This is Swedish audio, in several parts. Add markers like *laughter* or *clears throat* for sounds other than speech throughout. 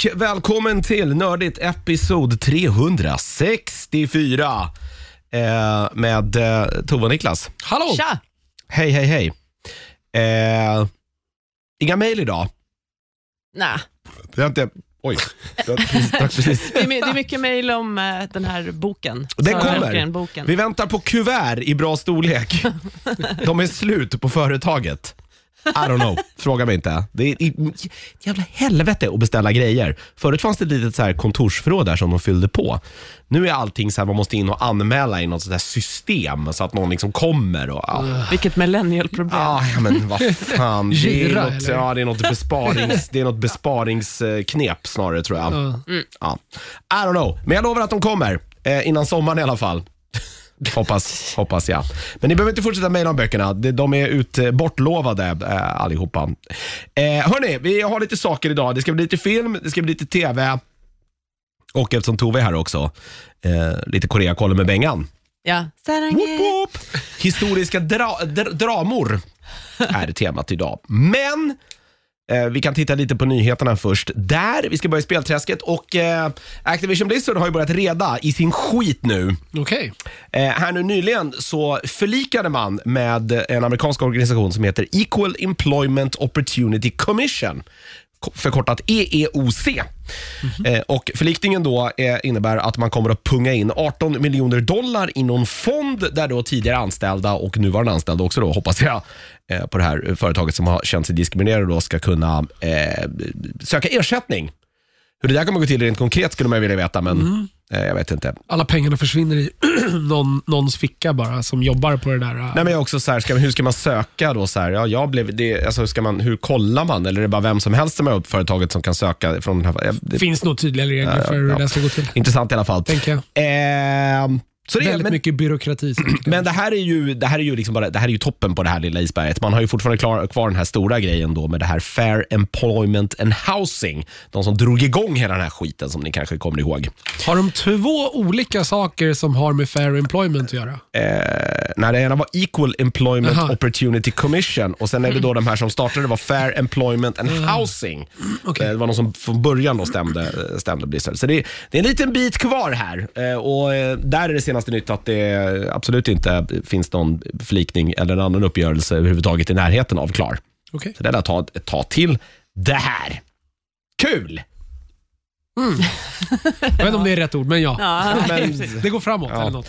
och välkommen till Nördigt episod 364 eh, med eh, Tove och Niklas. Hallå! Tja! Hej, hej, hej. Eh, inga mejl idag. Nej. Det har inte... Oj, drack precis. Det är, är mycket mejl om eh, den här boken. Den kommer. Hellgren-boken. Vi väntar på kuvert i bra storlek. De är slut på företaget. I don't know, fråga mig inte. Det är ett jävla helvete att beställa grejer. Förut fanns det ett litet så här kontorsförråd där som de fyllde på. Nu är allting så här, man måste in och anmäla i något sånt här system så att någon liksom kommer. Och, ja. Vilket millennial-problem. Ah, ja, men vad fan. *laughs* Det är något, ja, det är något, besparings, det är något besparingsknep snarare tror jag. Ja. Ja. I don't know, men jag lovar att de kommer. Eh, innan sommaren i alla fall. Hoppas, hoppas jag. Men ni behöver inte fortsätta mejla om böckerna. De, är ut, bortlovade eh, allihopa. Eh, hörni, vi har lite saker idag. Det ska bli lite film, det ska bli lite TV. Och eftersom Tove är här också, eh, lite Koreakollen med Bengan. Ja. Woop, woop. Historiska dra dr dramor är temat idag. Men eh, vi kan titta lite på nyheterna först. Där, vi ska börja i spelträsket och eh, Activision Blizzard har ju börjat reda i sin skit nu. Okej. Eh, här nu nyligen så förlikade man med en amerikansk organisation som heter Equal Employment Opportunity Commission förkortat EEOC. Eh, och förlikningen då eh, innebär att man kommer att punga in 18 miljoner dollar i någon fond där då tidigare anställda och nuvarande anställda också då, hoppas jag, eh, på det här företaget som har känt sig diskriminerade då ska kunna eh, söka ersättning. Hur det där kommer gå till rent konkret skulle man vilja veta, men eh, jag vet inte. Alla pengarna försvinner i *clears throat* någon, någons ficka bara, som jobbar på det där. äh, Nej, men också så här, ska, hur ska man söka då? Så här, ja, jag blev, det, alltså, ska man, hur kollar man? Eller är det bara vem som helst som är upp företaget som kan söka från den här? Det, finns nog tydliga regler för hur ja. det ska gå till. intressant i alla fall. Tänker jag. Ehm, så det, är- Väldigt men, mycket byråkrati. men det här är ju, det här är ju, liksom bara, det här är ju toppen på det här lilla isberget. Man har ju fortfarande klar, kvar den här stora grejen då med det här Fair Employment and Housing. De som drog igång hela den här skiten som ni kanske kommer ihåg. Har de två olika saker som har med fair employment att göra? Eh, när det ena var Equal Employment Jaha. Opportunity Commission och sen är det då de här som startade var Fair Employment and Housing. Okej. Eh, Det var någon som från början då stämde, stämde Blizzard. Så det, det är en liten bit kvar här Eh, och eh, där är det senaste nytt att det absolut inte finns någon förlikning eller en annan uppgörelse överhuvudtaget i närheten av klar. Okej. Så det är att ta ett tag till det här. Kul! *laughs* Jag vet inte om det är rätt ord, men ja. Ja, *laughs* Men, Det går framåt Ja. eller något.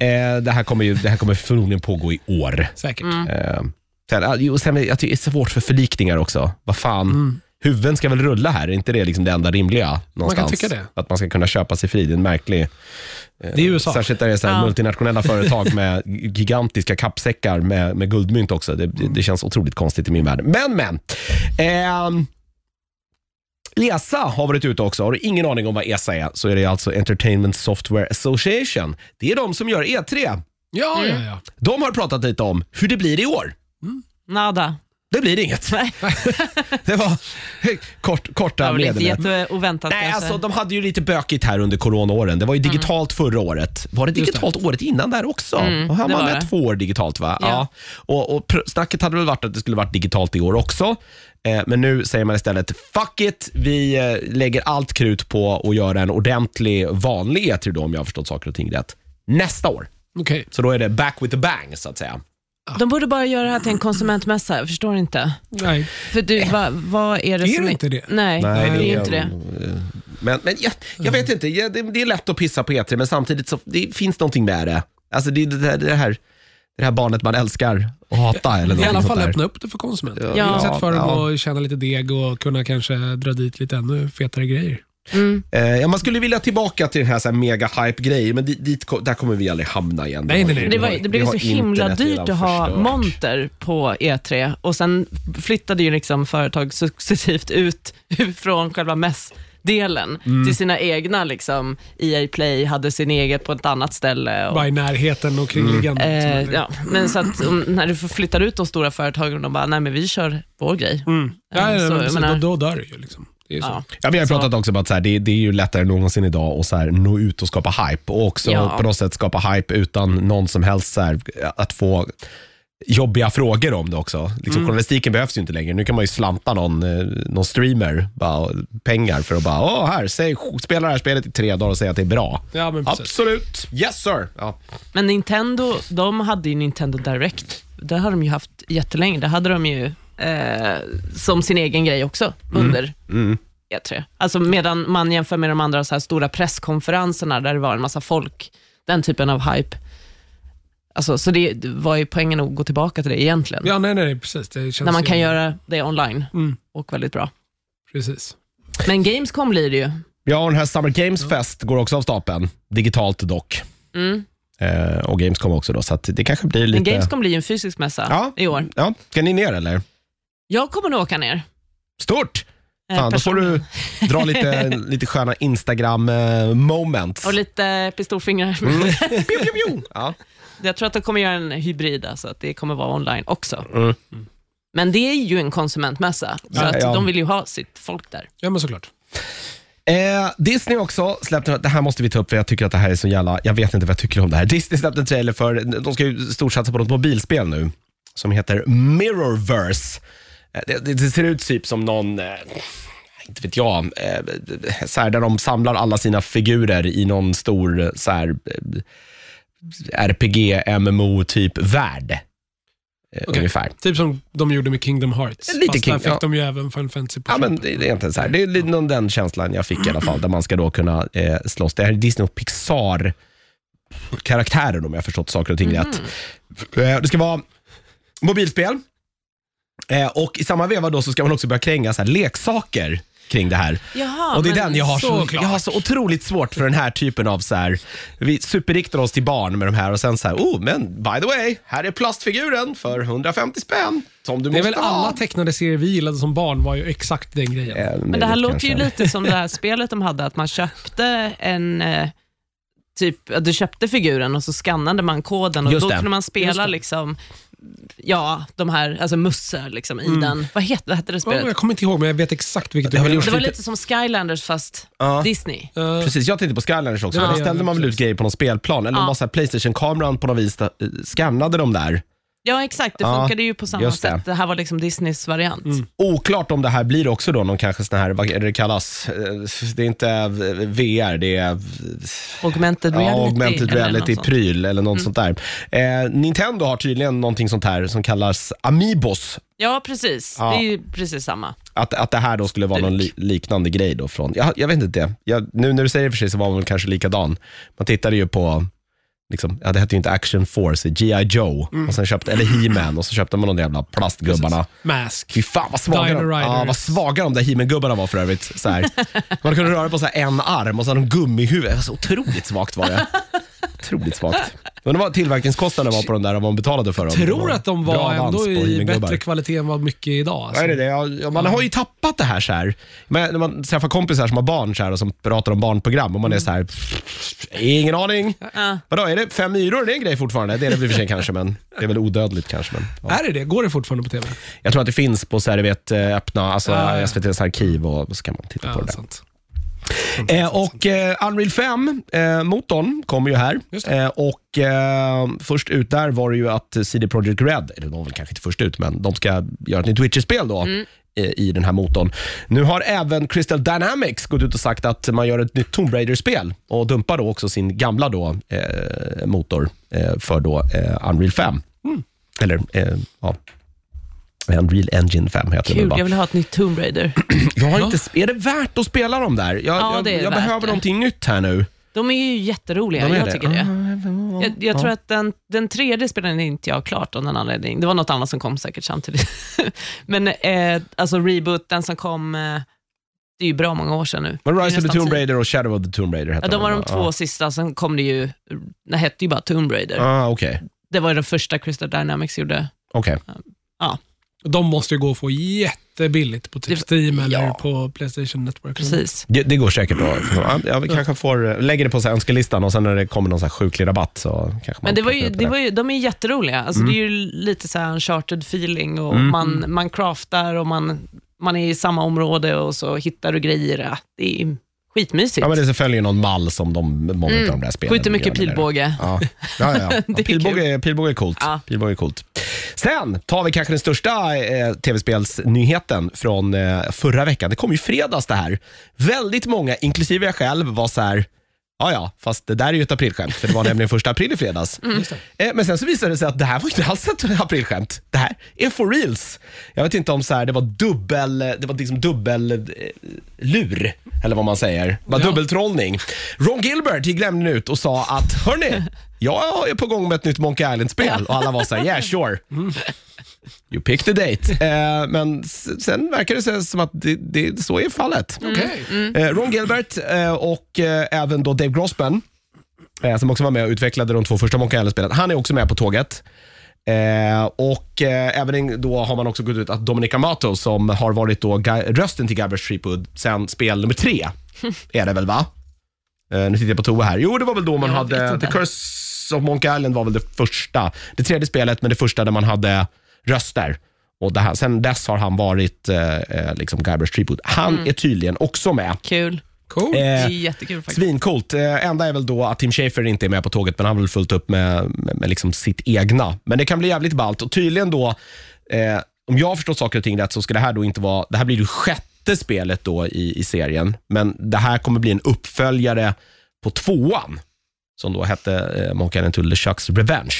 eh, det, här kommer ju, det här kommer förmodligen pågå i år. Säkert. Eh, sen, jo, sen, jag tycker det är svårt för förlikningar också. Vad fan, huvuden ska väl rulla här? Är inte det liksom det enda rimliga? Någonstans? tycka det. Att man ska kunna köpa sig fri. Det är en märklig... Det är USA. Särskilt när det är så här Ja. multinationella företag *laughs* med gigantiska kappsäckar med, med guldmynt också. Det, det, det känns otroligt konstigt i min värld. Men, men. Ehm, ESA har varit ute också. Har du ingen aning om vad ESA är så är det alltså Entertainment Software Association. Det är de som gör E3. Ja, ja, ja. De har pratat lite om hur det blir i år. Nada. Det blir inget. Nej. *laughs* det var kort, korta Det var väl inte meddelanden. jätteoväntat Nej, kanske. alltså, de hade ju lite bökigt här under coronaåren. Det var ju digitalt förra året. Var det digitalt året innan där också? Mm, och här det var var med det. två år digitalt va? Ja. Och, och pr- snacket hade väl varit att det skulle varit digitalt i år också. Eh, men nu säger man istället, fuck it, vi eh, lägger allt krut på att göra en ordentlig vanlig E3 då, om jag har förstått saker och ting rätt, nästa år. Okej. Så då är det back with the bang, så att säga. De borde bara göra det här till en konsumentmässa, jag förstår inte. Nej. För du, vad vad är det Är som det inte det? Nej, Nej, det är det är inte det. Men, men jag, jag vet inte, jag, det, det är lätt att pissa på E3 men samtidigt så det finns någonting med det. Alltså det, det, det, det, här, det här barnet man älskar och hata eller I alla fall öppna upp det för konsumenter. Ja. Ja. Sätt för dem Ja. att tjäna lite deg och kunna kanske dra dit lite ännu fetare grejer. Mm. Eh, ja, man skulle vilja tillbaka till den här, så här mega hype grejen men dit, dit, där kommer vi aldrig hamna igen. Nej, nej, nej. Det, var, det blev så himla dyrt att ha förstört. monter på E3 och sen flyttade ju liksom företag successivt ut från själva mässdelen Mm. till sina egna. Liksom. EA Play hade sin eget på ett annat ställe. Och, Bara i närheten och kringliggande. eh, ja, men så att om, när du flyttar ut de stora företagen och de bara, nej men vi kör vår grej. Mm. Ja, ja, Så, men menar- då, då dör det ju. Liksom. Det är ju så. Ja. Ja, vi har ju Så- pratat också om att så här, det, det är ju lättare än någonsin idag att så här, nå ut och skapa hype och också Ja. på något sätt skapa hype utan någon som helst så här, att få jobbiga frågor om det också. Liksom, Journalistiken behövs ju inte längre. Nu kan man ju slanta någon, eh, någon streamer bara, pengar för att bara, åh här, säg, spela det här spelet i tre dagar och säga att det är bra. Ja, men precis. Absolut. Yes sir. Ja. Men Nintendo, de hade ju Nintendo Direct. Det har de ju haft jättelänge. Det hade de ju eh, som sin egen grej också under Mm. E3. Alltså medan man jämför med de andra så här stora presskonferenserna där det var en massa folk, den typen av hype. Alltså, så det var ju poängen att gå tillbaka till det egentligen. Ja, nej, nej, precis. Det känns när man ju- kan göra det online Mm. och väldigt bra. Precis. Men Gamescom blir det ju. ja, och den här Summer Games Fest går också av stapeln. Digitalt dock. Mm. Eh, och Gamescom också då, så att det kanske blir Men lite... Gamescom blir ju en fysisk mässa Ja. i år. Ja, ska ni ner eller? Jag kommer nog åka ner. Stort! eh, Fan, då får du dra lite, *laughs* lite sköna Instagram-moments. Och lite pistolfingrar. Mm. *laughs* Ja. Jag tror att de kommer göra en hybrid, alltså att det kommer vara online också. Mm. Men det är ju en konsumentmässa, så Ja, att ja. de vill ju ha sitt folk där. Ja, men såklart. Eh, Disney också släppte, det här måste vi ta upp för jag tycker att det här är så jävla, jag vet inte vad jag tycker om det här. Disney släppte en trailer för, de ska ju storsatsa på något mobilspel nu, som heter Mirrorverse. Eh, det, det, ser ut typ som någon, eh, inte vet jag, eh, så här, där de samlar alla sina figurer i någon stor så här, RPG, MMO typ värld. Okej. Ungefär. Typ som de gjorde med Kingdom Hearts. Lite Fast King- där fick ja. de ju även Final Fantasy på Ja, men det det är inte så här. Det är lite någon den känslan jag fick i alla fall, där man ska då kunna eh, slåss. Det här är Disney och Pixar karaktärer om jag har förstått saker och ting rätt. Eh, det ska vara mobilspel eh, och i samma veva då så ska man också börja kränga så här leksaker kring det här. Jaha, och det är men den jag har, så, såklart. jag har så otroligt svårt för den här typen av så här, vi superriktar oss till barn med de här och sen så här, oh men by the way, här är plastfiguren för 150 spänn som du Det är måste väl ha. alla tecknade serier vi gillade som barn var ju exakt den grejen. Eh, Men det här möjligt låter ju kanske. lite som det här spelet de hade, att man köpte en eh, Typ, att du köpte figuren och så skannade man koden och Just då det. kunde man spela liksom, ja, de här, alltså mussor liksom, i Mm. den. Vad hette, vad hette det Ja, spelet? jag kommer inte ihåg, men jag vet exakt vilket Det du har menar. Det var lite- som Skylanders fast Ja. Disney. Eh, Precis, jag tänkte på Skylanders också. Ja, Då ja, ställde man väl ut grejer på någon spelplan, eller Ja. ja. bara så här Playstation-kameran på något vis eh, skannade de där. Ja, exakt. Det Ja, funkade ju på samma just det. sätt. Det här var liksom Disneys variant. Oklart om det här blir också då någon kanske sån här, vad är det det kallas? Eh, Det är inte eh, VR, det är Augmented reality. ja, augmented eller något sånt. reality-pryl eller något sånt där. Eh, Nintendo har tydligen någonting sånt här som kallas Amiibos. Ja, precis. Ja. Det är ju precis samma. Att, att det här då skulle vara någon li, liknande grej då från, jag, jag vet inte det. Jag, nu när du säger det för sig så var man väl kanske likadan. Man tittade ju på, liksom, ja, det hette ju inte Action Force, G.I. Joe, och sen köpte, eller He-Man och så köpte man de jävla plastgubbarna. Mask. Fy fan vad svaga, Dino de, Riders. ja, vad svaga de där He-Man-gubbarna var för övrigt. Så här. Man kunde röra på så här en arm och så hade de gummihuvud. Det var så otroligt svagt var det. *laughs* Otroligt svagt. Undrar vad tillverkningskostnaden var på de där och vad man betalade för dem. Det tror att de var ändå i bättre kvalitet än vad mycket är idag. Alltså. Vad är det? Ja, ja, man har ju tappat det här. Så här. Men när man träffar kompisar som har barn så här, och som pratar om barnprogram och man är så här, ingen aning. Ja. Vadå, är det fem myror? Det är en grej fortfarande. Det är det väl i och för sig kanske, men det är väl odödligt kanske. Men, ja. Är det det? Går det fortfarande på TV? Jag tror att det finns på så här, du vet, eh, öppna, alltså Ja, ja. SVTs arkiv och så kan man titta på det där. sant. Eh, och eh, Unreal 5, eh, motorn, kommer ju här. Eh, och eh, Först ut där var det ju att CD Projekt Red, eller de var väl kanske inte först ut, men de ska göra ett nytt Witcher-spel då. eh, i den här motorn. Nu har även Crystal Dynamics gått ut och sagt att man gör ett nytt Tomb Raider-spel och dumpar då också sin gamla då, eh, motor eh, för då, eh, Unreal 5. Eller eh, ja, Unreal Engine 5 heter Kul, väl jag vill ha ett nytt Tomb Raider. *clears throat* Jag har inte, är det värt att spela dem där? Jag, Ja, jag, det är jag värt behöver det. någonting nytt här nu. De är ju jätteroliga, De är jag det. tycker det. Jag, jag tror att den, den tredje spelade inte jag klart av någon anledning. Det var något annat som kom säkert samtidigt. *laughs* Men eh, alltså reboot, den som kom, eh, det är ju bra många år sedan nu. Men Rise of the Tomb. Raider och Shadow of the Tomb Raider hette Ja, de var de två sista, sen kom det ju, det hette ju bara Tomb Raider. Ah, okej. Det var ju den första Crystal Dynamics gjorde. Okej. Ja, De måste ju gå att få jättebilligt på typ Det- Steam eller ja. på Playstation Network. precis. Det, det går säkert då. Ja, vi kanske får, lägger det på så här önskelistan och sen när det kommer någon så här sjuklig rabatt så kanske man Men det var ju, upp det var ju, de är jätteroliga. Alltså, Det är ju lite så här uncharted feeling och man, man craftar och man, man är i samma område och så hittar du grejer. Det är skitmysigt. Ja, men det följer någon mall som de, många av de där spelen Skjuter mycket gör pilbåge. Ja, ja, *laughs* ja. ja. Det är pilbåge, pilbåge är coolt. Ja. Pilbåge är coolt. Sen tar vi kanske den största eh, tv-spelsnyheten från eh, förra veckan. Det kom ju fredags det här. Väldigt många, inklusive jag själv, var så här, ja ja, fast det där är ju ett aprilskämt, för det var nämligen första april i fredags. Eh, men sen så visade det sig att det här var inte alls ett aprilskämt. Det här är for reals. Jag vet inte om så här, det var dubbel, det var liksom dubbel eh, lur, eller vad man säger. Det var Ja. dubbeltrollning. Ron Gilbert gick nämligen ut och sa att, hörni, jag är på gång med ett nytt Monkey Island-spel. Och alla var så här, yeah sure. You pick the date. *laughs* Eh, men sen verkar det som att det, det, så är fallet. Okej. Eh, Ron Gilbert eh, och eh, även då Dave Grossman, eh, som också var med och utvecklade de två första Monkey Island-spelen, han är också med på tåget. Eh, och eh, även en- då har man också gått ut att Dominic Amato, som har varit då rösten till Guybrush Threepwood sen spel nummer tre, *laughs* är det väl va? Eh, nu tittar jag på Tove här. Jo, det var väl då man Jag hade. The Curse of Monkey Island var väl det första, det tredje spelet, men det första där man hade röster. Och det här, sen dess har han varit eh, eh, liksom Guybrush Threepwood. Han är tydligen också med. Kul. Cool. Det Eh, är jättekul faktiskt. Svincoolt. Eh, enda är väl då att Tim Schafer inte är med på tåget, men han har väl fullt upp med, med, med liksom sitt egna. Men det kan bli jävligt ballt och tydligen då, eh, om jag har förstått saker och ting rätt, så ska det här då inte vara, det här blir det sjätte spelet då i, i serien, men det här kommer bli en uppföljare på tvåan, som då hette eh, Monkey Island 2 The Shucks Revenge.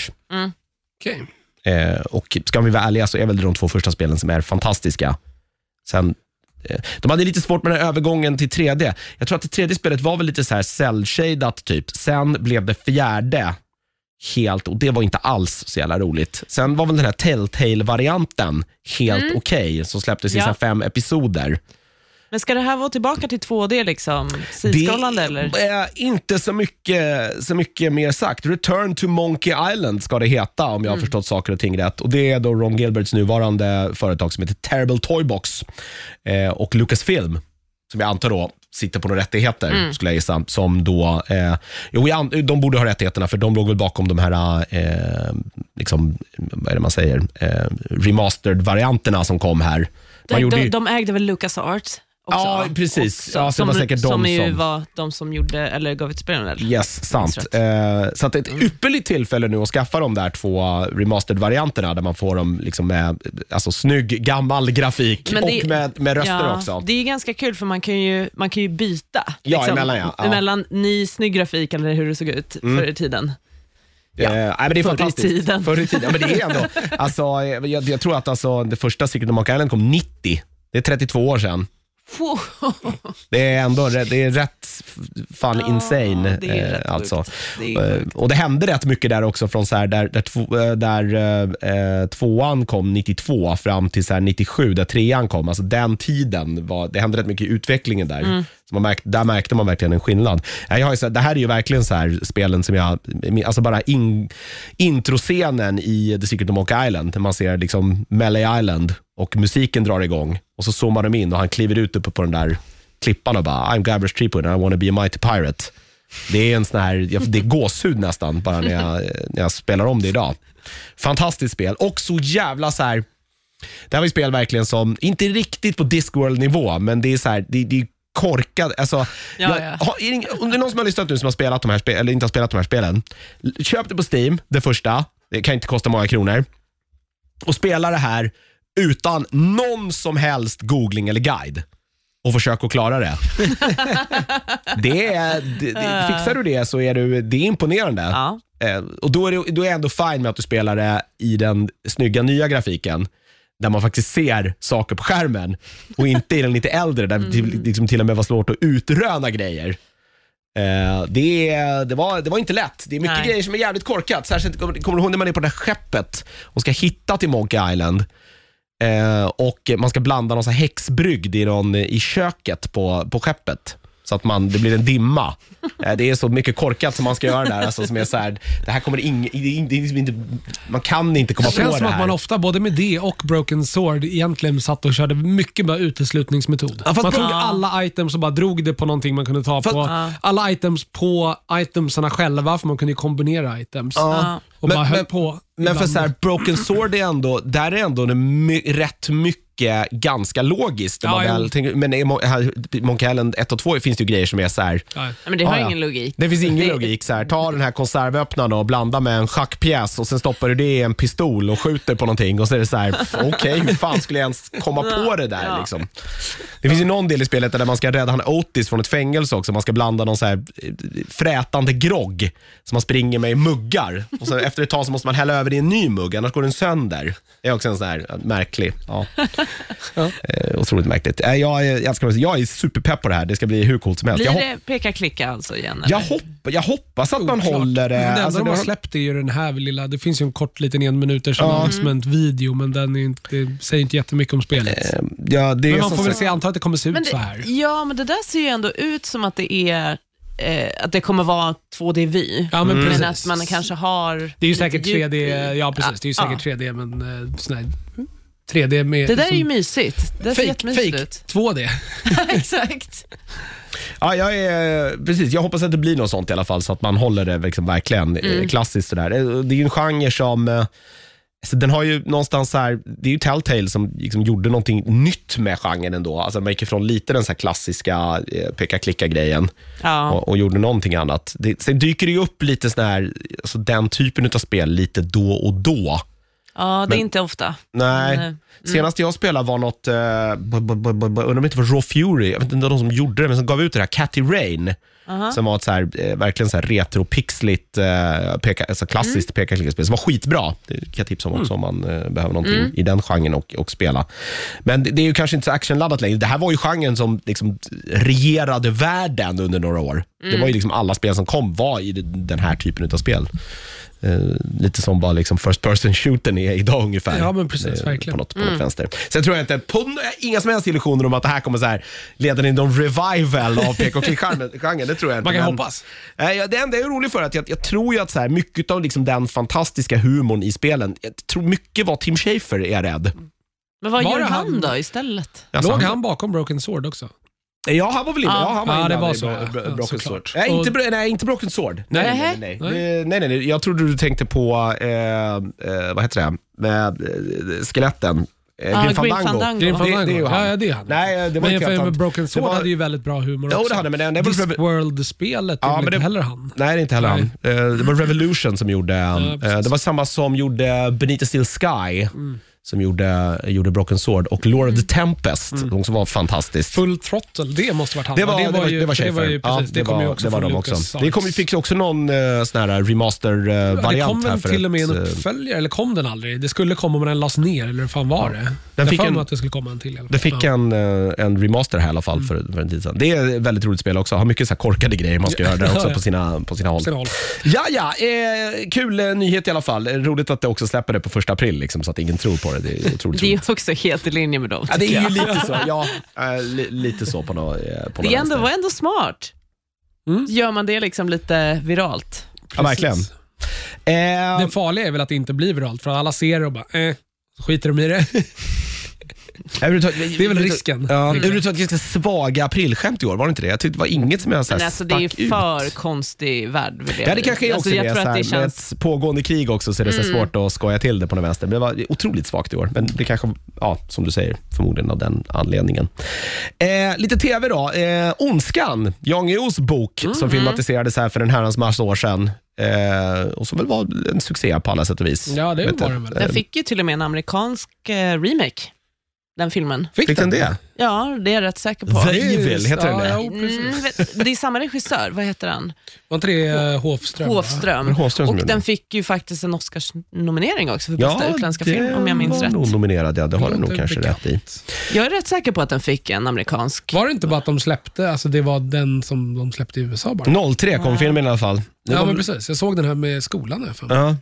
Okej. Eh, och ska vi vara ärliga så är väl det de två första spelen som är fantastiska. Sen, eh, de hade lite svårt med den här övergången till 3D. Jag tror att det tredje spelet var väl lite så här cell-shadat typ. Sen blev det fjärde helt, och det var inte alls så jävla roligt. Sen var väl den här Telltale-varianten helt okej, som släpptes i Ja. fem episoder. Men ska det här vara tillbaka till 2D, liksom? Sidskrollande eller? är inte så mycket, så mycket mer sagt. Return to Monkey Island ska det heta om jag har förstått saker och ting rätt. Och Det är då Ron Gilberts nuvarande företag som heter Terrible Toybox eh, och Lucasfilm, som jag antar då sitter på några rättigheter, skulle jag gissa. Som då, eh, jo, de borde ha rättigheterna för de låg väl bakom de här, eh, liksom, vad är det man säger, eh, remastered-varianterna som kom här. De, de, ju- de ägde väl Lucas Arts också? Ja, precis. Också, Ja, så det som, var säkert de som ju som- var de som gjorde, eller gav ut spelen väl? Yes, sant. Eh, så att det är Mm. ett ypperligt tillfälle nu att skaffa de där två remastered-varianterna där man får dem liksom med alltså, snygg gammal grafik Men det- och med, med röster ja, också. Det är ganska kul för man kan ju, man kan ju byta. Ja, emellan, ja. Ja. Emellan ny snygg grafik eller hur det såg ut förr i tiden. Eh, nej, men det är Förr i fantastiskt. tiden. Förr i tiden. Ja, men det är ändå, *laughs* alltså, jag, jag tror att alltså, det första Secret of Monkey Island kom 90. Det är 32 år sedan. Det är ändå det är rätt fan Ja, insane. det är eh, rätt alltså. sjukt. Det är Eh, och det hände rätt mycket där också från så här, där, där, två, eh, där eh, tvåan kom 92 fram till så här 97 där trean kom. Alltså den tiden, var, det hände rätt mycket i utvecklingen där. Mm. Man märkte, där märkte man verkligen en skillnad. Jag har ju det här är ju verkligen så här spelen som jag, alltså bara in, introscenen i The Secret of Monkey Island, där man ser liksom Melee Island och musiken drar igång och så zoomar de in och han kliver ut uppe på den där klippan och bara I'm Gabriel Streepwood and I wanna be a mighty pirate. Det är en sån här, det är gåshud nästan bara när jag, när jag spelar om det idag. Fantastiskt spel och så jävla så här. Det här var ju spel verkligen som, inte riktigt på Discworld-nivå, men det är så här, det, det är korkat. Alltså, Ja, jag, ja. har, är det om det är någon som har lyssnat nu som har spelat de här spel, eller inte har spelat de här spelen, köp det på Steam, det första. Det kan inte kosta många kronor. Och spela det här utan någon som helst googling eller guide och försök att klara det. *laughs* det, är, det, det fixar du det så är du, det är imponerande. Ja. Eh, och då är, det, då är jag ändå fine med att du spelar det i den snygga nya grafiken där man faktiskt ser saker på skärmen och inte i den lite äldre där det liksom till och med var svårt att utröna grejer. Eh, det, det, var, det var inte lätt. Det är mycket Nej. grejer som är jävligt korkat. Särskilt kommer kommer du ihåg när man är på det här skeppet och ska hitta till Monkey Island. Eh, och man ska blanda någon här häxbrygd i, någon, i köket på, på skeppet. Så att man, det blir en dimma. Eh, det är så mycket korkat som man ska göra där. Alltså, som är så här, det här kommer ing, det är det är liksom inte, man kan inte komma Det känns på som det att här. man ofta, både med det och Broken Sword, egentligen satt och körde mycket med uteslutningsmetod. Ja, fast man tog bra- alla items och bara drog det på någonting man kunde ta Fast- på. Ja. Alla items på itemsarna själva, för man kunde ju kombinera items. Ja. Och Men- bara höll men- på. Men för så här, Broken Sword är ändå, där är ändå det my, rätt mycket ganska logiskt. när Ja, man jo. väl tänker, men i Mon- här, Monkey Island 1 och 2 finns det ju grejer som är så här, Ja. Nej, men det har Ja, ja. ingen logik. det finns ingen Det- logik. Så här, ta den här konservöppnaren och blanda med en schackpjäs och sen stoppar du det i en pistol och skjuter på någonting och så är det så här, f- okej, hur fan skulle jag ens komma på det där? Ja. Liksom? Det finns ju någon del i spelet där man ska rädda han Otis från ett fängelse också. Man ska blanda någon så här eh, frätande grogg som man springer med i muggar. Och så efter ett tag så måste man hälla över det i en ny mugg, annars går den sönder. Det är också en sån här märklig. *laughs* Ja. Eh, otroligt märkligt. Eh, Jag, är- jag, ska, jag är superpepp på det här. Det ska bli hur coolt som helst. Blir Jag, det peka-klicka alltså igen? jag, hopp, jag hoppas att man Oklart. håller det. Men Det alltså, de det har släppt är ju den här lilla, det finns ju en kort liten en minuters Ja. announcement-video, men den är inte, det säger inte jättemycket om spelet. Eh, Ja, det är men man får väl se, antar att det kommer se ut Men så här. det, ja, men det där ser ju ändå ut som att det är eh, att det kommer vara 2D-vy. Ja, men Men att man kanske har Det är ju säkert djup 3D, i- ja precis, det är ju Ja. säkert 3D, men eh, sån här 3D med... Det där är ju liksom, mysigt. Det ser fake, fake ut. *laughs* 2D. Exakt. Ja, jag, är, precis, jag hoppas att det blir något sånt i alla fall, så att man håller det liksom verkligen Mm. eh, klassiskt. Sådär. Eh, Det är ju en genre som... Alltså den har ju någonstans så här, det är ju Telltale som liksom gjorde någonting nytt med genren ändå. Alltså man gick ifrån lite den så här klassiska eh, peka-klicka-grejen Ja. och, och gjorde någonting annat. Det, sen dyker det ju upp lite sån här, alltså den typen av spel lite då och då. Ja, det är Men- inte ofta. Nej. Men, eh, Senast jag spelade var något, uh, undrar om det inte var Raw Fury, jag vet inte de som gjorde det, men som gav ut det här, Catty Rain. aha. Som var ett så här, eh, verkligen så här retro-pixligt, eh, peka, alltså klassiskt Mm. peka-klicka-spel som var skitbra. Det kan jag tipsa om också om man eh, behöver någonting i den genren och, och spela. Men det, det är ju kanske inte så actionladdat längre. Det här var ju genren som liksom regerade världen under några år. Det Mm. var ju liksom alla spel som kom var i den här typen av spel. Eh, lite som vad liksom first person shootern är idag ungefär. Ja, men precis, Eh, verkligen. På något, på något vänster. Sen tror jag inte, på, inga som helst illusioner om att det här kommer så här, leda till någon revival av pek och klick-genren. Det tror jag inte. Man kan men- hoppas. Ja, det enda jag är orolig för är att jag, jag tror ju att så här, mycket av liksom den fantastiska humorn i spelen, jag tror mycket var Tim Schafer är jag rädd. Men vad Var gör han han- då istället? Alltså, Låg han bakom Broken Sword också? Ja, han var väl inne. Ja. Ja, han var Ja, inne det var så, Bro- ja. Bro- Ja, Broken såklart. Sword. Nej, inte, Bro- nej, inte Broken Sword. Nej, Nej. nej, nej. Nej. Nej, nej, nej, nej. Jag trodde du tänkte på, eh, eh, vad heter det, med eh, skeletten. Eh, Ja, Grim Fandango. Grim Det- Fandango. det är ju han. Ja, ja, det är han. Nej, det var men inte för, helt. Broken Sword Det var- hade ju väldigt bra humor Jo, också. det hade, men det- det var- Discworld-spelet är Ja, väl men inte det- heller han? Nej, det är inte heller Nej. han. Eh, Det var Revolution som gjorde, eh, precis. det var samma som gjorde Benita Steel Sky. Mm. Som gjorde, gjorde Broken Sword och Lord of the Tempest, Mm. som var fantastiskt. Full Throttle, det måste varit han. Det var, det var, ju, det var för det var ju precis, ja, det, kom ju var- också det var från de Lucas också. Det kom, fick ju också någon uh, sån här Ja, det remaster-variant kom här väl till och med en eh, uppföljare, eller kom den aldrig? Det skulle komma men den lades ner, eller hur fan var det? Den fick fick en- att det skulle komma en till. Det fick ja. en, eh, en remaster här i alla fall för, för en tid sedan. Det är ett väldigt roligt spel också. Har mycket så korkade grejer man ska göra där också *laughs* Ja, på ja. sina, på sina håll. Sina håll. Ja, ja. Eh, kul eh, nyhet i alla fall. Eh, Roligt att det också släpper det på första april, liksom, så att ingen tror på det. Det är otroligt Det är roligt. också helt i linje med dem. Ja, det är ju lite så. Ja, eh, li, lite så på något, eh, på Det ändå, var ändå smart. Mm. Gör man det liksom lite viralt? Ja, verkligen. Eh, Det farliga är väl att det inte blir viralt, för alla ser det och bara, eh, så skiter de i det. *laughs* Det är väl risken. Ja, överhuvudtaget ganska svaga aprilskämt i år, var det inte det? Jag tyckte det var inget som jag så här Men alltså, det är ju ut. för konstig värld vi Ja, det kanske är alltså, också jag det. tror Så att här, det känns... Mm. Med ett pågående krig också så är det så svårt att skoja till det på något vänster. Men det var otroligt svagt i år. Men det kanske, ja, som du säger, förmodligen av den anledningen. Eh, lite tv då. Eh, Ondskan, Jan Guillous bok Mm, som filmatiserades här för en herrans massa år sedan. Eh, och som väl var en succé på alla sätt och vis. Ja, det var den väl. Den fick ju till och med en amerikansk eh, remake, den filmen. Fick den det? Ja, det är jag rätt säker på. The Det är- Evil, heter den det? ja. Mm, det är samma regissör, vad heter han? Var inte det eh, Hofström? va? Hovström som Och den den. fick ju faktiskt en Oscars-nominering också för bästa utländska film, om jag minns rätt. nog nominerad, ja. Det har den nog kanske bekant. rätt i. Jag är rätt säker på att den fick en amerikansk. Var det inte bara att de släppte, alltså det var den som de släppte i USA bara? 03 kom filmen i alla fall. Det Ja, var men precis. Jag såg den här med skolan. Här för mig. Ja.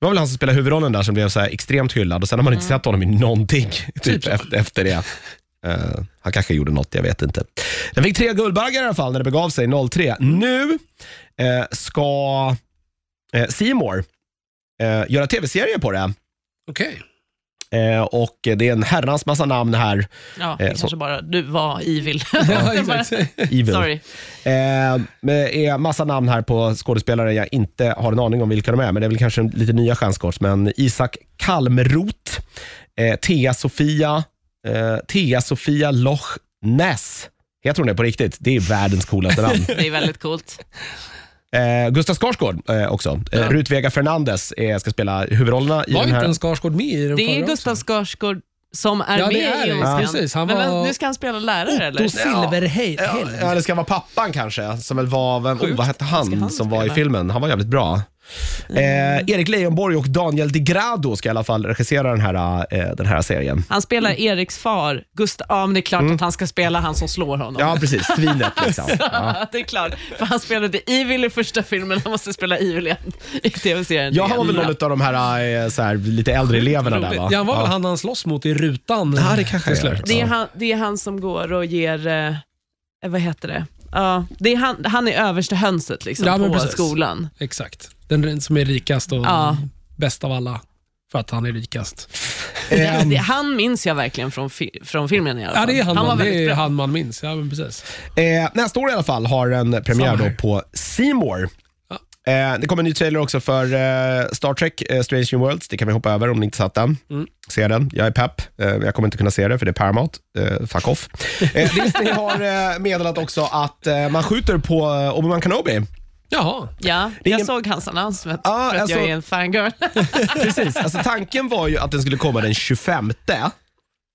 Det var väl han som spelade huvudrollen där som blev så här extremt hyllad och sen har man inte sett honom i någonting typ Typ så. efter, efter det. Eh, han kanske gjorde något, jag vet inte. Den fick tre Guldbaggar i alla fall när det begav sig 03. Nu eh, ska eh, C More eh, göra tv-serier på det. Okej. Eh, och det är en herrans massa namn här. Ja, Eh, det så- kanske bara du var evil. Ja. *laughs* Evil. Sorry. Eh, det är massa namn här på skådespelare jag inte har en aning om vilka de är, men det är väl kanske lite nya stjärnskott. Men Isak Kalmroth, eh, Thea Sofia, eh, Thea Sofia Loch Ness. Heter hon det på riktigt? Det är världens coolaste namn. *laughs* Det är väldigt coolt. Eh, Gustav Skarsgård eh, också. Eh, Ja. Rut Vega Fernandes eh, ska spela huvudrollerna i Var den inte här. en Skarsgård med i den Det är förra Gustav också? Skarsgård som är Ja, det med är i det. Ondskan. Precis, han Men var- nu ska han spela lärare eller? Otto Silverheld. Ja, ja, det ska vara pappan kanske, som väl var, vem, oh, vad hette han, Ska han som var i spela? filmen? Han var jävligt bra. Eh, Erik Leijonborg och Daniel Di Grado ska i alla fall regissera den här, eh, den här serien. Han spelar Eriks far, Gustav. Ja, men det är klart att han ska spela han som slår honom. Mm. Ja, precis. Svinet *laughs* liksom. Ja. det är klart. För han spelade Evil i första filmen, han måste spela Evil igen i tv-serien. Ja, han var väl någon av de här, eh, så här lite äldre eleverna där va? Ja, han var väl han han slåss mot i rutan. Ja, det kanske är. slut. Det är, han, det är han som går och ger, eh, vad heter det? Ja, det är han, han är översta hönset liksom, Ja, på precis. skolan. Exakt. Den som är rikast och Ja. bäst av alla. För att han är rikast. *laughs* Det, det, han minns jag verkligen från, fi, från filmen i alla fall. Ja, det är han, var man, det är han man minns. Ja, men precis. Eh, nästa år i alla fall har en premiär då på C More. Eh, det kommer en ny trailer också för eh, Star Trek eh, Strange New Worlds. Det kan vi hoppa över om ni inte satt den. Mm. Se den. Jag är pepp. Eh, jag kommer inte kunna se det för det är Paramount. Eh, fuck off. *laughs* Eh, Disney har eh, meddelat också att eh, man skjuter på Obi-Wan Kenobi. Jaha. Ja, jag ingen- såg hans annons för att, Ja, för att alltså- jag är en fangirl. *laughs* Precis. Alltså, tanken var ju att den skulle komma den 25.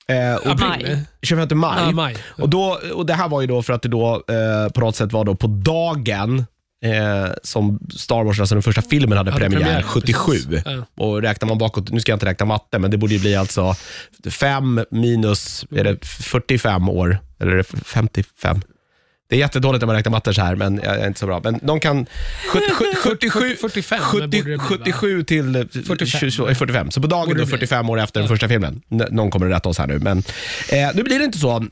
Eh, och April. 25 maj. Ja, maj. Och, då, och Det här var ju då för att det då eh, på något sätt var då på dagen eh, som Star Wars, alltså den första filmen, hade, Hade premiär, premiär, 77. precis. Ja. Och räknar man bakåt, nu ska jag inte räkna matte, men det borde ju bli alltså 5 minus, är det 45 år? Eller är det 55? Det är jättedåligt när man räknar matte så här, men jag är inte så bra. Men de kan... 70, 77, 45 borde 70, det bli, va? 77 till eh, 45. 20, eh, 45. Så på dagen då det bli. 45 år efter den första filmen. N- Någon kommer att rätta oss här nu. Men eh, nu blir det inte så.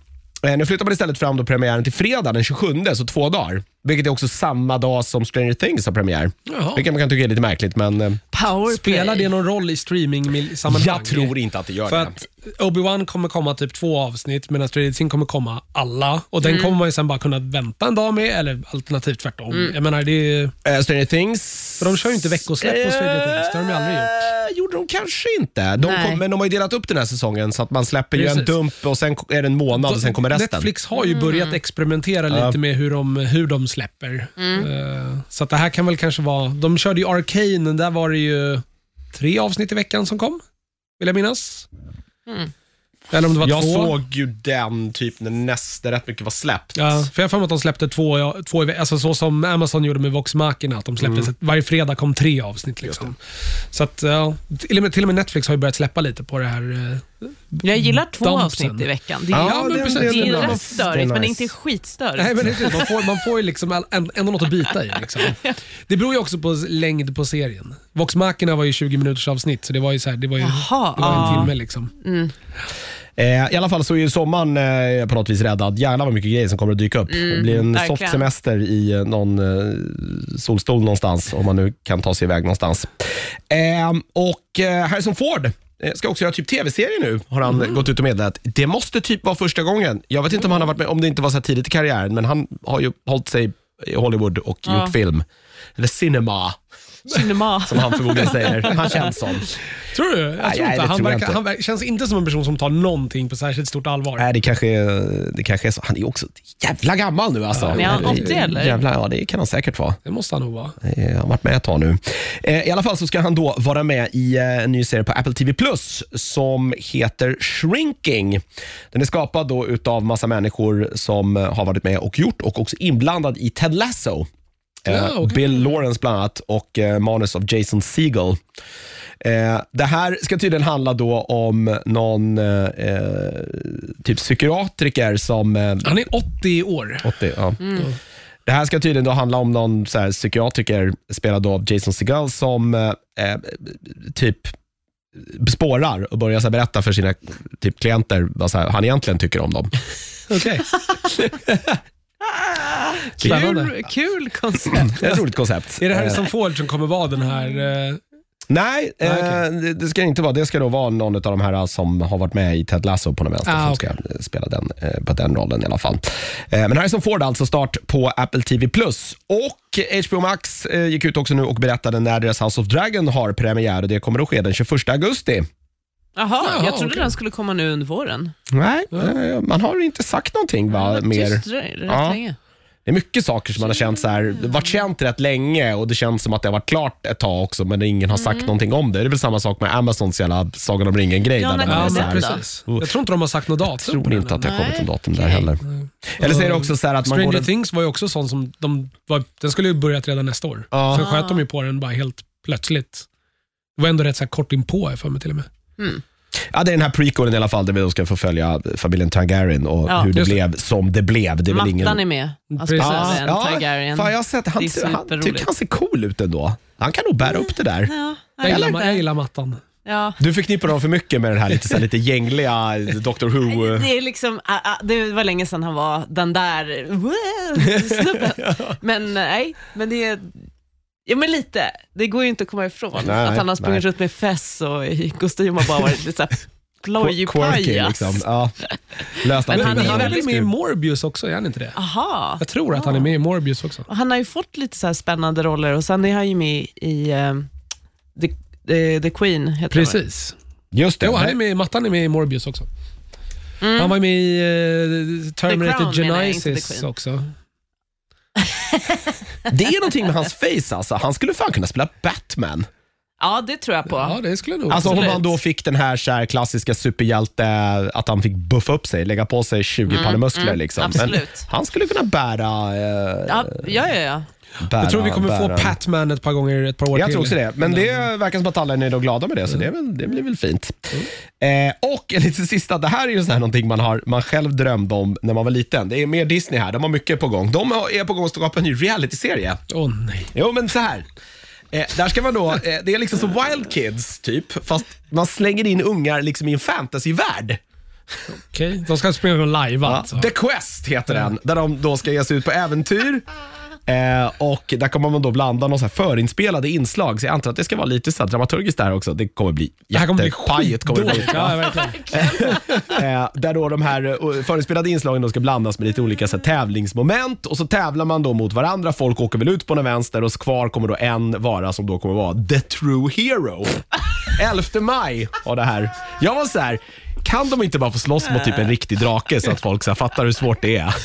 Eh, nu flyttar man istället fram då premiären till fredag den 27, så två dagar. Vilket är också samma dag som Stranger Things har premiär. Jaha. Vilket man kan tycka är lite märkligt, men eh, Powerplay. Spelar det någon roll i streaming-sammanhang? jag tror inte att det gör För det. att Obi-Wan kommer komma typ två avsnitt medan Stranger Things kommer komma alla. Och den kommer man ju sen bara kunna vänta en dag med eller alternativt tvärtom. Jag menar, det är, Eh, Stranger Things... För de kör ju inte veckosläpp på Stranger Things. Det har de ju aldrig gjort. Eh, gjorde de kanske inte. De Nej. kom, men de har ju delat upp den här säsongen så att man släpper ju en Precis. dump och sen är det en månad och sen kommer resten. Netflix har ju börjat experimentera Ja. lite med hur de, hur de släpper. Eh, Så att det här kan väl kanske vara... De körde ju Arcane, där var det ju tre avsnitt i veckan som kom, vill jag minnas. Mm. Eller om det var Jag två. såg ju den typ när nästa rätt mycket var släppt. Ja, för jag har att de släppte två, ja, två i ve- alltså så som Amazon gjorde med Vox Machina, att de släppte Mm. varje fredag kom tre avsnitt. Liksom. Så att, ja, till, och med, till och med Netflix har ju börjat släppa lite på det här. Jag gillar två Dumpsen. avsnitt i veckan. Det är, Ja, Ja, men det- precis. det- det är det- rätt det störigt, men nice. inte skitstörigt. Nej, men det är det. man, får, man får ju liksom ändå något att bita i. *laughs* Liksom. Det beror ju också på längd på serien. Vox Machina var ju 20 minuters avsnitt, så det var ju, så här, det var ju, Jaha, det var en ja. timme. Liksom. Eh, I alla fall så är ju sommaren eh, på något vis räddad. Jävlar vad mycket grejer som kommer att dyka upp. det blir en verkligen. soft semester i eh, någon eh, solstol någonstans, om man nu kan ta sig iväg någonstans. Eh, och Harrison Ford eh, ska också göra typ tv-serie nu, har han gått ut och meddelat. Det måste typ vara första gången. Jag vet inte om han har varit med, om det inte var så här tidigt i karriären, men han har ju hållit sig i Hollywood och Ja. gjort film. Eller cinema, Cinema. *laughs* som han förmodligen säger. Han känns som. Tror du? Jag Nej, tror nej, inte. det Han, tror jag verkar, inte. han verkar, känns inte som en person som tar någonting på särskilt stort allvar. Nej, det kanske, är, det kanske är så. Han är också jävla gammal nu alltså. är han 80 eller? Jävla, ja, det kan han säkert vara. Det måste han nog vara. Han har varit med ett tag nu. Eh, I alla fall så ska han då vara med i eh, en ny serie på Apple TV Plus som heter Shrinking. Den är skapad då utav massa människor som eh, har varit med och gjort och också inblandad i Ted Lasso. Eh, Ja, okej. Bill Lawrence bland annat och eh, manus av Jason Segel. Eh, det här ska tydligen handla då om någon eh, typ psykiatriker som... Eh, Han är 80 år. 80, ja. Det här ska tydligen då handla om någon så här, psykiatriker, spelad av Jason Segel, som eh, typ spårar och börjar så här, berätta för sina typ, klienter vad så här, han egentligen tycker om dem. *laughs* Okej. *laughs* Kul, kul koncept. Det är ett roligt koncept. Är det Eh, Harrison Ford som kommer vara den här... eh, Nej, Nej, eh, okej. det- ska det inte vara. Det ska då vara någon av de här som har varit med i Ted Lasso på den vänster Ah, som ska eh, spela den, eh, på den rollen i alla fall. Eh, men Harrison Ford alltså start på Apple TV+. Och HBO Max eh, gick ut också nu och berättade när deras House of Dragon har premiär och det kommer att ske den 21 augusti. Jaha, Jaha, jag trodde okej. den skulle komma nu under våren. Nej, eh, man har inte sagt någonting va, Det var mer. Tyst rätt Ja. länge. Det är mycket saker som man har känt så här, varit känt rätt länge och det känns som att det har varit klart ett tag också men ingen har sagt någonting om det. Det är väl samma sak med Amazons jävla Sagan om ringen-grej. Ja, där man så här, precis. Jag tror inte de har sagt något datum tror på den inte att det har kommit en datum där heller. Eller så är det också så här att man Stranger går... Things var ju också sån som, de var, den skulle ju börjat redan nästa år. Ja. Sen sköt de ju på den bara helt plötsligt. Det var ändå rätt så här kort inpå jag för mig till och med. Ja, det är den här prequelen i alla fall där vi då ska få följa familjen Targaryen och Ja, hur det just det. blev som det blev. Det är väl Mattan ingen... är med. Precis. spelar Ja, en ja, Targaryen. fan, jag har sett, han, Det är han superroligt. tycker han ser cool ut ändå. Han kan nog bära upp det där. Ja, Jag gillar, jag gillar mattan. Ja. Du förknippar dem för mycket med den här lite, så här, lite gängliga Doctor Who. Det, är liksom, ah, ah, det var länge sedan han var den där wow, snubben. *laughs* Men nej, men det är Ja men lite, det går ju inte att komma ifrån. Nej, att han har sprungit nej. runt med fess och i Gustav har bara varit lite såhär *laughs* plojpajas. liksom. Ja. *laughs* Löst Men han är Han är hand. väl med i Morbius också, är han inte det? Aha. Jag tror att han är med i Morbius också. Och han har ju fått lite så här spännande roller och sen är han ju med i eh, The, The, The Queen. Heter? Precis. Just det. Jo, han är med, mattan är med i Morbius också. Mm. Han var med i uh, Terminator Genesis också. *laughs* Det är någonting med hans face alltså. Han skulle fan kunna spela Batman. Ja, det tror jag på. Ja, det skulle nog... Alltså om Absolut. han då fick den här, så här klassiska superhjälte, att han fick buffa upp sig, lägga på sig 20 mm, muskler. liksom. Men absolut. han skulle kunna bära... Eh, Ja, ja, ja. ja. Bära jag tror vi kommer bära. få Patman ett par gånger, ett par år Jag till. tror också det, men det verkar som att alla är nöjda och glada med det, så det, är väl, det blir väl fint. Eh, och lite sista, det här är ju här någonting man, har, man själv drömde om när man var liten. Det är mer Disney här, de har mycket på gång. De är på gång att skapa en ny realityserie. Åh nej. Jo, men så här. Eh, där ska man då, eh, det är liksom som Wild Kids typ, fast man slänger in ungar liksom i en fantasyvärld. Okej, de ska spela live Ja, alltså. The Quest heter den, där de då ska ge sig ut på äventyr. Eh, och där kommer man då blanda någon så här förinspelade inslag, så jag antar att det ska vara lite så här dramaturgiskt där också. Det kommer bli jättepajigt. Kommer bli. Ja. Eh, där då de här eh, förinspelade inslagen då ska blandas med lite olika så här, tävlingsmoment och så tävlar man då mot varandra. Folk åker väl ut på den vänster och kvar kommer då en vara som då kommer vara the true hero. 11 maj har det här. Jag var så här, kan de inte bara få slåss mot typ en riktig drake så att folk så fattar hur svårt det är?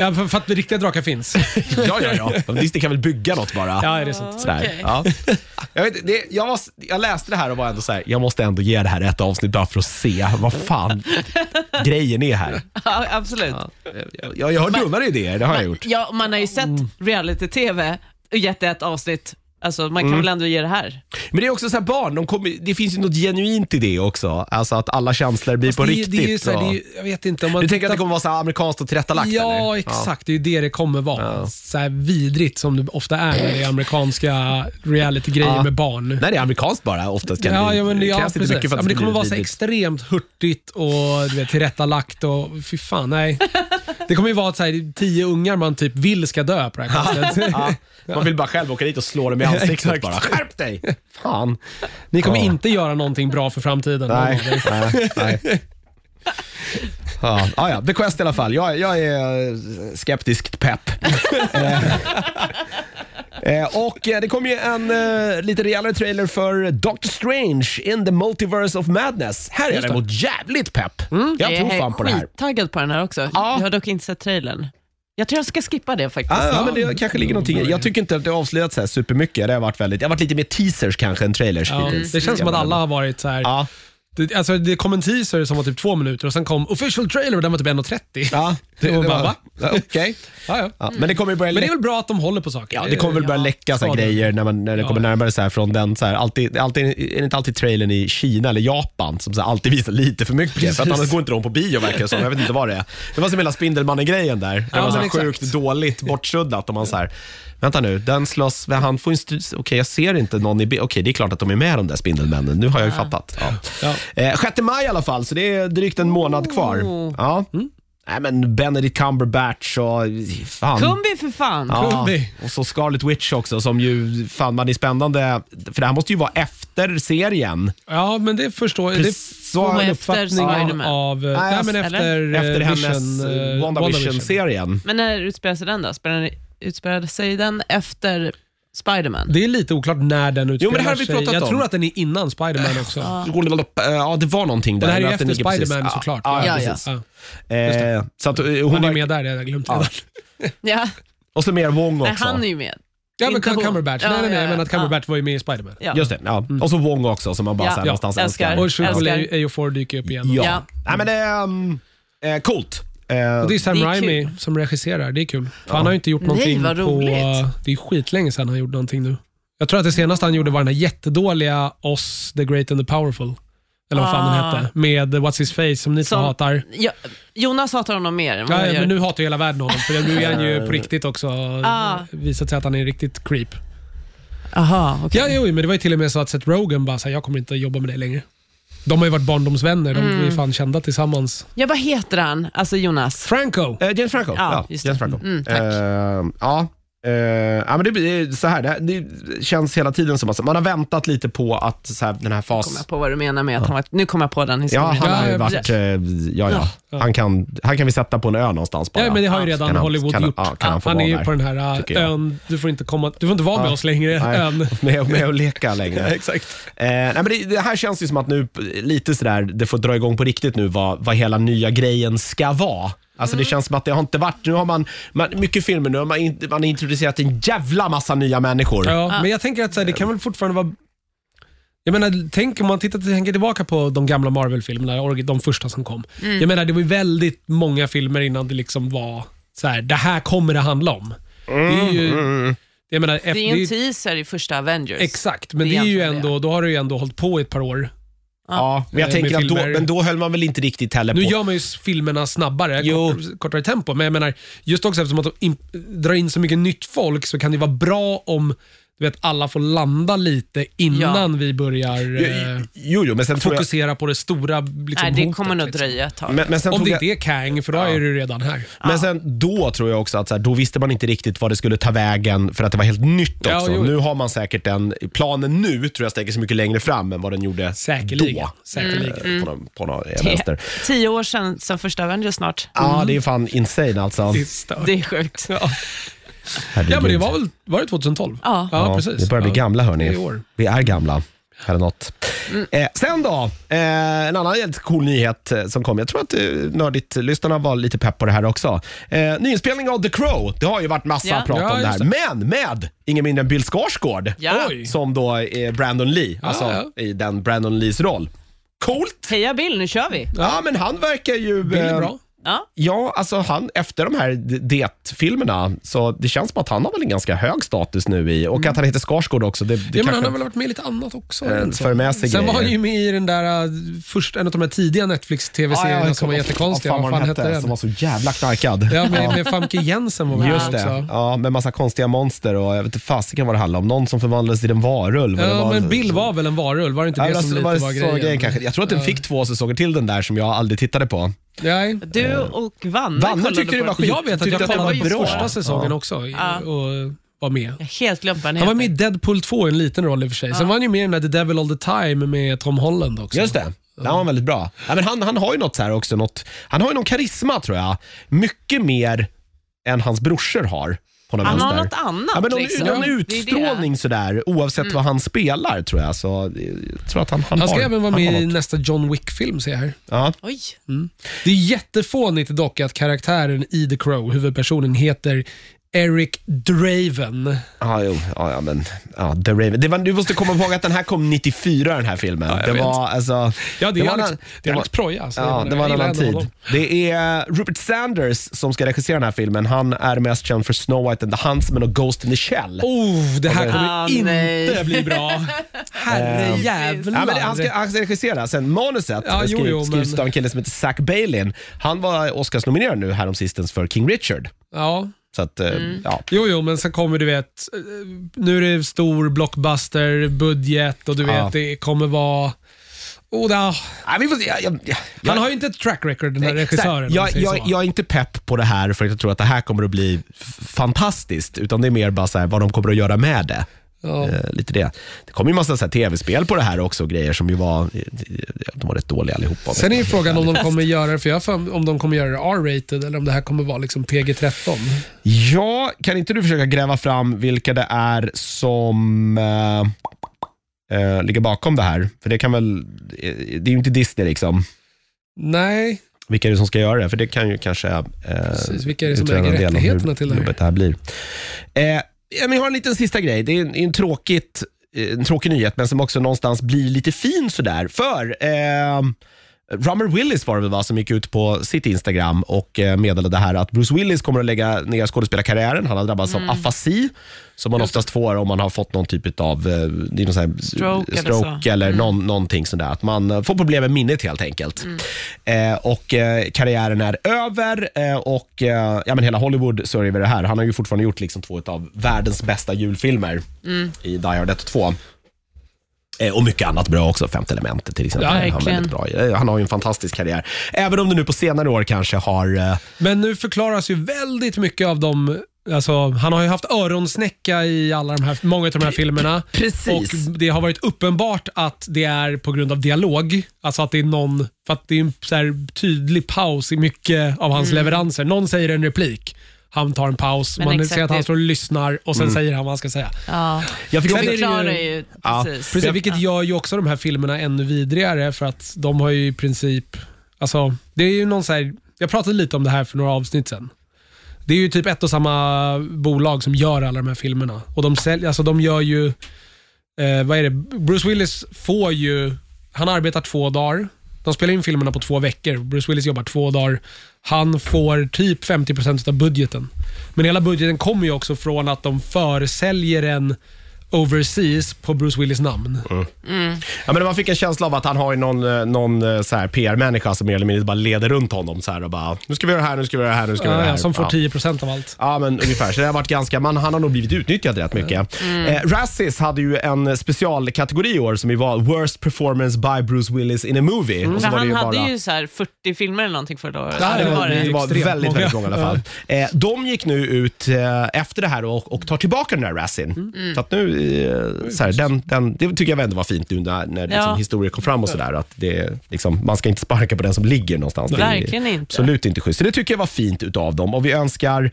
Ja, för, för att riktiga drakar finns. *laughs* Ja, ja, ja. Disney kan väl bygga något bara. Ja, är det sant? Sådär. Okej. Ja. Jag, vet, det, jag, var, jag läste det här och var ändå så här, jag måste ändå ge det här ett avsnitt bara för att se vad fan *laughs* grejen är här. Ja, absolut. Jag, jag, jag har dummare idéer, det har jag gjort. Ja, man har ju sett reality-tv och gett det ett avsnitt. Alltså, man kan Mm. väl ändå ge det här. Men det är också så här barn, de kommer, det finns ju något genuint i det också. Alltså att alla känslor blir på det, riktigt. det är ju så här, och- det är ju, jag vet inte om man du tänker att det kommer vara så här amerikanskt och tillrättalagt Ja, eller? exakt. Det är ju det det kommer vara. Så här vidrigt som det ofta är när det är amerikanska reality-grejer Ja. med barn. Nej, det är amerikanskt bara oftast. Kan Ja, det, ja, men, det ja, krävs inte mycket för ja, att men det ska kommer bli vara så vidrigt. extremt hurtigt och du vet, tillrättalagt och fy fan, nej. Det kommer ju vara så här, tio ungar man typ vill ska dö på det här kastet. *laughs* Ja, man vill bara själv åka dit och slå dem i *laughs* ansiktet Exakt. bara. Skärp dig! Fan. Ni kommer Ja. inte göra någonting bra för framtiden. Nej, nej, nej. Ja, ja, ja, The Quest i alla fall. Jag, jag är skeptiskt pepp. *laughs* Eh, och eh, det kom ju en eh, lite rejälare trailer för Doctor Strange in the Multiverse of Madness. Här är jag däremot jävligt pepp. Jag jag tror är fan på det här. skittaggad på den här också. Ja. Jag har dock inte sett trailern. Jag tror jag ska skippa det faktiskt. Ah, ja, men det kanske ligger någonting i- Jag tycker inte att det har avslöjats så här supermycket. Det har varit, väldigt, det har varit lite mer teasers kanske än trailers Ja, hittills. det känns som att alla har varit så här. Ja, Det, alltså, det kom en teaser som var typ två minuter och sen kom official trailer och den var typ 1.30. ja det, Och det bara, var, va? ja, okej. *laughs* Ja, ja. Ja, men det kommer ju börja Men det är väl bra att de håller på saker. Ja, det kommer väl börja läcka så här grejer när, man, när det Ja. kommer närmare så här från den, så här, alltid, alltid, är det inte alltid trailern i Kina eller Japan som så här, alltid visar lite för mycket? För att annars går inte de på bio verkar det som. Jag vet inte vad det är. Det var som hela Spindelmannen-grejen där. Det Ja, var så men här exakt. sjukt dåligt bortsuddat och man så här, vänta nu, den slåss, han får en okej jag ser inte någon i bild. Okej, det är klart att de är med de där Spindelmännen. Nu har jag ju fattat. Ja. Ja. Eh, 6 maj i alla fall, så det är drygt en månad kvar. Oh. Ja. Nej, men Benedict Cumberbatch och fan. Kumbi för fan. Ja, Kumbi. och så Scarlet Witch också som ju, fan man är spännande. För det här måste ju vara efter serien. Ja, men det förstår jag. Får man efter uppfattning av. Eh, nej, men eller? efter, eh, Efter hennes Vision, eh, eh, WandaVision-serien. Men när utspelade sig den då? Spelade- Utspelade sig den efter Spiderman? Det är lite oklart när den utspelar Jo, men det här har vi sig. pratat Jag om. tror att den är innan Spiderman också. Ja, det var någonting där. Den här är men ju att den efter ligger precis- Spiderman ja, såklart. Ja, Ja, precis. Ja. Eh, så att, eh, hon Hon är var- med där, det har jag glömt Ja. redan. *laughs* Ja, Och så mer Wong nej, också. han är ju med. Ja, men Inte hon. Cumberbatch. Ja, nej, nej, nej, ja, men ja. att Cumberbatch var ju med i Spiderman. Ja. Just det, ja. Och så Wong också som man bara Ja. Ja, någonstans älskar. älskar. Och Älskar. A4 dyker upp igen. Ja. Ja. Nej, men det är um, eh, coolt. Eh, Och det är Sam Det är Raimi kul. som regisserar. Det är kul. För han har ju inte gjort någonting vad på... roligt. Det är skitlänge sedan han gjorde någonting nu. Jag tror att det senaste han gjorde var den här jättedåliga Oss, the Great and the Powerful. Eller vad fan Ah. den hette. Med What's His Face som ni Som- hatar. Ja, Jonas hatar honom mer än vad Ja, men nu hatar hela världen honom. För nu är han ju *laughs* på riktigt också. Ah. Visat sig att han är en riktigt creep. Aha, okej. Ja, jo, men det var ju till och med så att Seth Rogen bara sa jag kommer inte att jobba med dig längre. De har ju varit barndomsvänner. De Mm. är fan kända tillsammans. Ja, vad heter han? Alltså Jonas. Franco. Eh, James Franco. Ja, Ja, just det. James Franco. Mm, tack. Eh, ja. Eh, ja, men det blir så här, det, det känns hela tiden som att man har väntat lite på att så här, den här Kommer fasen... jag på vad du menar med att han var... Nu kommer jag på den Ja, historien. han har ju Ja, varit... eh, Ja, ja. Han, kan, han kan vi sätta på en ö någonstans bara. Ja, men det har ju Ja. redan Kan han- Hollywood kan han- gjort. ja, kan han han är ju på den här uh, jag. ön. Du får inte, komma, du får inte vara med Ja. oss längre. Nej, Ön. *laughs* med, med att leka längre. *laughs* Exakt. Eh, nej, men det, det här känns ju som att nu lite sådär, det får dra igång på riktigt nu vad, vad hela nya grejen ska vara. Alltså Det känns som att det har inte varit, nu har man, man mycket filmer nu har man, in, man har introducerat en jävla massa nya människor. Ja, men jag tänker att så här, det kan väl fortfarande vara... Jag menar, tänk om man tittar, tänker tillbaka på de gamla Marvel-filmerna, de första som kom. Jag menar, det var ju väldigt många filmer innan det liksom var så här, det här kommer det handla om. Det är ju, jag menar, Det är en är, teaser i första Avengers. Exakt, men Det det är är ju ändå, då har du ju ändå hållit på i ett par år. Ja, men jag Eh, tänker med att då, filmer. men då höll man väl inte riktigt heller Nu på. gör man ju filmerna snabbare, Jo. kort, kortare tempo, men jag menar, just också eftersom att de in, drar in så mycket nytt folk så kan det vara bra om du vet, alla får landa lite innan vi börjar eh, Jo, jo, men sen tror jag... fokusera på det stora liksom, Nej, det hotet, kommer nog liksom. dröja ett tag. Men, men sen Om tog det jag, inte är Kang, för då är du redan här. Men sen då tror jag också att så här, då visste man inte riktigt vad det skulle ta vägen för att det var helt nytt Ja, också. jo. Nu har man säkert en, planen nu tror jag sträcker sig mycket längre fram än vad den gjorde Säkerligen. då. Säkerligen. På någon, på någon Det vänster. tio år sedan, sedan första Avengers snart. Ja, det är fan insane alltså. Det är stört. Det är sjukt. Ja. Herregud. ja, men det var väl var det 2012? Ja. ja precis. Vi börjar bli ja. gamla hörni. Det är i år. Vi är gamla. Eller något. Eh, sen då, eh, en annan jävligt cool nyhet eh, som kom. Jag tror att eh, Nördigt-lyssnarna var lite pepp på det här också. Eh, nyinspelning av The Crow. Det har ju varit massa Ja. prat Ja, om det här. just Men med ingen mindre än Bill Skarsgård. Ja. Oj. Som då är Brandon Lee, alltså ja. i den Brandon Lees roll. Coolt! Heja Bill, nu kör vi. Ja, men han verkar ju... Bill är eh, bra. Ja. Ja, alltså han, efter de här Det-filmerna, så det känns som att han har väl en ganska hög status nu i, och att han heter Skarsgård också. Det, det Mm. Ja, men han har väl varit med i lite annat också. Än så. för med sig Sen var han grejer. ju med i den där, uh, först, en av de här tidiga Netflix-tv-serierna som var jättekonstiga. Vad fan hette den? Som var så jävla knarkad. Ja, med, med Famke Jensen var med Just det. också. Ja, med massa konstiga monster och jag vet inte fasiken vad det handlar om. Någon som förvandlades till en varulv. Ja, var, men Bill var väl en varulv? Var det inte Ja, det som var, lite var, grejen. grejen? kanske. Jag tror att den fick två säsonger till den där som jag aldrig tittade på. Nej. Du och Vanne Vanne kollade tyckte det på var den. skit. Jag vet att tyckte jag att det kollade var på bra. första säsongen Ja. också i- Ja. och var med. Jag har helt glömt vad den Han var heter. med i Deadpool 2 i en liten roll i och för sig. Sen var han ju med i den där The Devil All The Time med Tom Holland också. Just det. Den var väldigt bra. Ja, men han, han har ju något så här också, något, han har ju någon karisma tror jag. Mycket mer än hans brorsor har. På något Han har något annat. Ja, men någon, liksom. någon Det är det. utstrålning sådär, oavsett vad han spelar tror jag. Så jag tror att han, han Han ska har, även vara med i något. nästa John Wick-film ser jag här. Ja. Oj. Det är jättefånigt dock att karaktären i The Crow, huvudpersonen, heter Eric Draven. Ja, jo, ja, ja, men ja, The Raven. Det var, du måste komma ihåg att den här kom 94, den här filmen. Ja, det vet. var alltså... Ja, det är var Alex, det är var- Alex Proja. Alltså. Ja, det var en annan tid. honom. Det är Rupert Sanders som ska regissera den här filmen. Han är mest känd för Snow White and the Huntsman och Ghost in the Shell. Oh, det här kommer Ah, inte nej. bli bra. *laughs* Herre jävlar. Ja, men det, han, ska, han ska regissera. Sen manuset Ja, jo, skriv, jo, skrivs men- av en kille som heter Zach Bailin. Han var Oscars-nominerad nu häromsistens för King Richard. Ja. Så att, eh, Mm. ja. Jo, jo, men sen kommer du vet, eh, nu är det stor blockbuster, budget och du vet, Ja. det kommer vara Oh, da. Nej, vi får se. Jag, jag, jag, Han har ju inte ett track record, den här regissören. Jag, jag, jag är inte pepp på det här för att jag tror att det här kommer att bli fantastiskt. Utan det är mer bara så här, vad de kommer att göra med det. Ja. Eh, lite det. Det kommer ju massa så tv-spel på det här också, grejer som ju var, eh, de var rätt dåliga allihopa. Sen är ju frågan om de kommer göra det, för jag för- om de kommer göra det R-rated eller om det här kommer vara liksom PG-13. Ja, kan inte du försöka gräva fram vilka det är som eh, eh, ligger bakom det här? För det kan väl, eh, det är ju inte Disney liksom. Nej, Vilka är det som ska göra det? För det kan ju kanske eh, Precis, vilka är det som äger rättigheterna till det här? det här blir. Eh, men jag har en liten sista grej. Det är en, en, tråkigt, eh, en tråkig nyhet, men som också någonstans blir lite fin sådär. För eh, Rummer Willis var det väl va, som gick ut på sitt Instagram och eh, meddelade här att Bruce Willis kommer att lägga ner skådespelarkarriären. Han har drabbats Mm. av afasi, som man oftast får om man har fått någon typ av eh, någon här Stroke eller stroke så. eller Mm. någon, någonting sådär. Att man eh, får problem med minnet helt enkelt. Eh, och eh, Karriären är över eh, och ja, men hela Hollywood sörjer det här. Han har ju fortfarande gjort liksom två av världens bästa julfilmer i Die Hard 1 och 2. Eh, Och mycket annat bra också. Femte elementet till exempel. Ja, han, väldigt bra. Eh, han har ju en fantastisk karriär. Även om det nu på senare år kanske har... eh, Men nu förklaras ju väldigt mycket av dem Alltså, han har ju haft öronsnäcka i alla de här, många av de här filmerna. Precis. Och Det har varit uppenbart att det är på grund av dialog. Alltså att det är någon, för att det är en så tydlig paus i mycket av hans leveranser. Någon säger en replik, han tar en paus, Men man exakt ser att han det- står och lyssnar och sen säger han vad han ska säga. Ja, Jag fick det också- förklarar ju Ja, precis. Precis, vilket gör ju också de här filmerna ännu vidrigare för att de har ju i princip, alltså det är ju någon så här, jag pratade lite om det här för några avsnitt sen. Det är ju typ ett och samma bolag som gör alla de här filmerna. Och de, säljer, alltså de gör ju, eh, vad är det, Bruce Willis får ju, han arbetar två dagar. De spelar in filmerna på två veckor. Bruce Willis jobbar två dagar. Han får typ 50% av budgeten. Men hela budgeten kommer ju också från att de försäljer en overseas på Bruce Willis namn. Ja, men man fick en känsla av att han har ju någon, eh, någon eh, så här PR-människa som mer eller mindre bara leder runt honom. Så här och bara, nu ska vi göra det här, nu ska vi göra det här, nu ska vi göra det ja, här. som får Ja. 10% av allt. Ja, men ungefär. Så det har varit ganska, man, han har nog blivit utnyttjad rätt mycket. Eh, Razzies hade ju en specialkategori i år som ju var Worst Performance by Bruce Willis in a Movie. Och så För var det han ju hade bara- ju så här 40 filmer eller någonting förra året. Ja, det var det? det var extremt väldigt, väldigt många många. i alla fall. Eh, de gick nu ut eh, efter det här och, och tar tillbaka den där Razzin. Så att nu, så här, den, den, det tycker jag ändå var fint nu när, när liksom, Ja. historier kom fram och sådär. Att det, liksom, man ska inte sparka på den som ligger någonstans. Det är Verkligen inte. Absolut inte schysst. Så det tycker jag var fint utav dem och vi önskar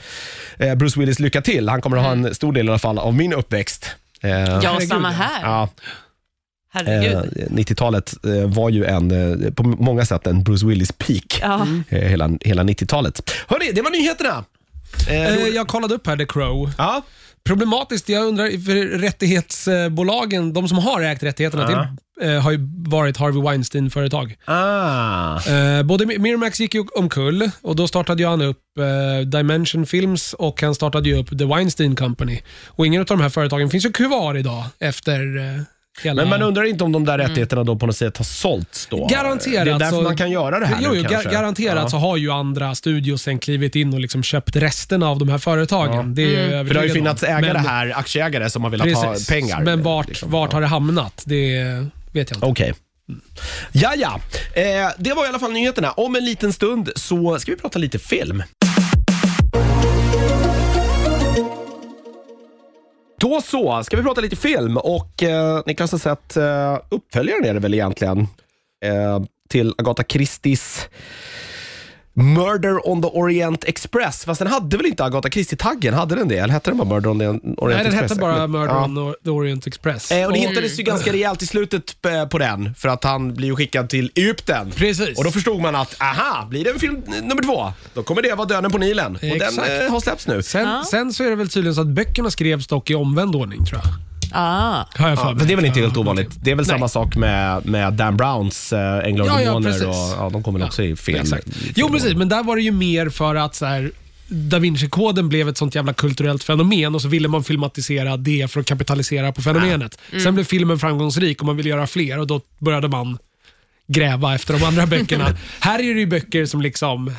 eh, Bruce Willis lycka till. Han kommer att ha en stor del i alla fall av min uppväxt. Eh, Ja, Herregud, samma här. Ja, Herregud. eh, 90-talet eh, var ju en, eh, på många sätt en Bruce Willis peak. Ja. Eh, hela, hela 90-talet. Hörni, det var nyheterna. Eh, Eh, jag kollade upp här The Crow. ja. Problematiskt, jag undrar, för rättighetsbolagen, de som har ägt rättigheterna till, eh, har ju varit Harvey Weinstein-företag. Ah. Eh, både Mi- Miramax gick ju omkull och då startade ju han upp eh, Dimension Films och han startade ju upp The Weinstein Company. Och ingen av de här företagen finns ju kvar idag efter eh, hela... Men man undrar inte om de där rättigheterna då på något sätt har sålts då? Garanterat. Det är därför så- man kan göra det här Jo, nu jo kanske. garanterat Ja. så har ju andra studios sen klivit in och liksom köpt resterna av de här företagen. Det är jag För det har ju funnits ägare Men- här, aktieägare som har velat Precis. ha pengar. Men vart, liksom. vart har det hamnat? Det vet jag inte. Okej. Ja, ja. Eh, det var i alla fall nyheterna. Om en liten stund så ska vi prata lite film. Då så, ska vi prata lite film? Och eh, Niklas har sett eh, uppföljaren är det väl egentligen eh, till Agatha Christies Murder on the Orient Express. Fast den hade väl inte Agatha Christie-taggen? Hade den det? Eller hette den bara Murder on the Orient Nej, den Express? hette bara Murder Ja. on the Orient Express. Eh, och det hittades ju ganska rejält i slutet eh, på den, för att han blir ju skickad till Egypten. Precis. Och då förstod man att, aha, blir det en film nummer två, då kommer det vara Döden på Nilen. Och Exakt. den eh, har släppts nu. Sen, Ja. sen så är det väl tydligen så att böckerna skrevs dock i omvänd ordning, tror jag. Ah. Har jag för Ja, mig. men det är väl inte helt ovanligt. Det är väl Nej. samma sak med, med Dan Browns äh, Änglar och Ja, ja, Demoner. precis. och, ja, de kommer väl också i fel. Exakt. fel Jo, precis. Men där var det ju mer för att så här, Da Vinci-koden blev ett sånt jävla kulturellt fenomen och så ville man filmatisera det för att kapitalisera på fenomenet. Sen blev filmen framgångsrik och man ville göra fler och då började man gräva efter de andra böckerna. *laughs* Här är det ju böcker som liksom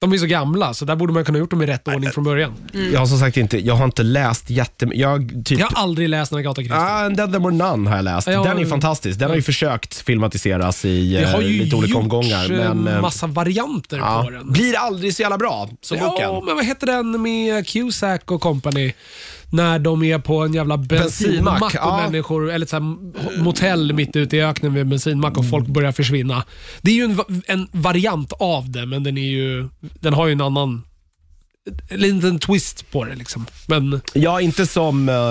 De är så gamla, så där borde man kunna gjort dem i rätt ordning från början. Jag har som sagt inte, jag har inte läst jättemycket. Jag typ... Jag har aldrig läst en Agatha Christie. Ah, there were none har jag läst. Ja, den är fantastisk. Den har ju försökt filmatiseras i Det har eh, ju lite olika gjorts omgångar. Men, en eh, massa varianter ja, på den. blir aldrig så jävla bra som Ja, boken. men vad heter den med Cusack och company? När de är på en jävla bensinmack, Bensinmack, och ja. människor, eller så här motell mitt ute i öknen vid en bensinmack och folk börjar försvinna. Det är ju en, en variant av det, men den, är ju, den har ju en annan en liten twist på det. Liksom. Men Ja, inte som... eh, eh,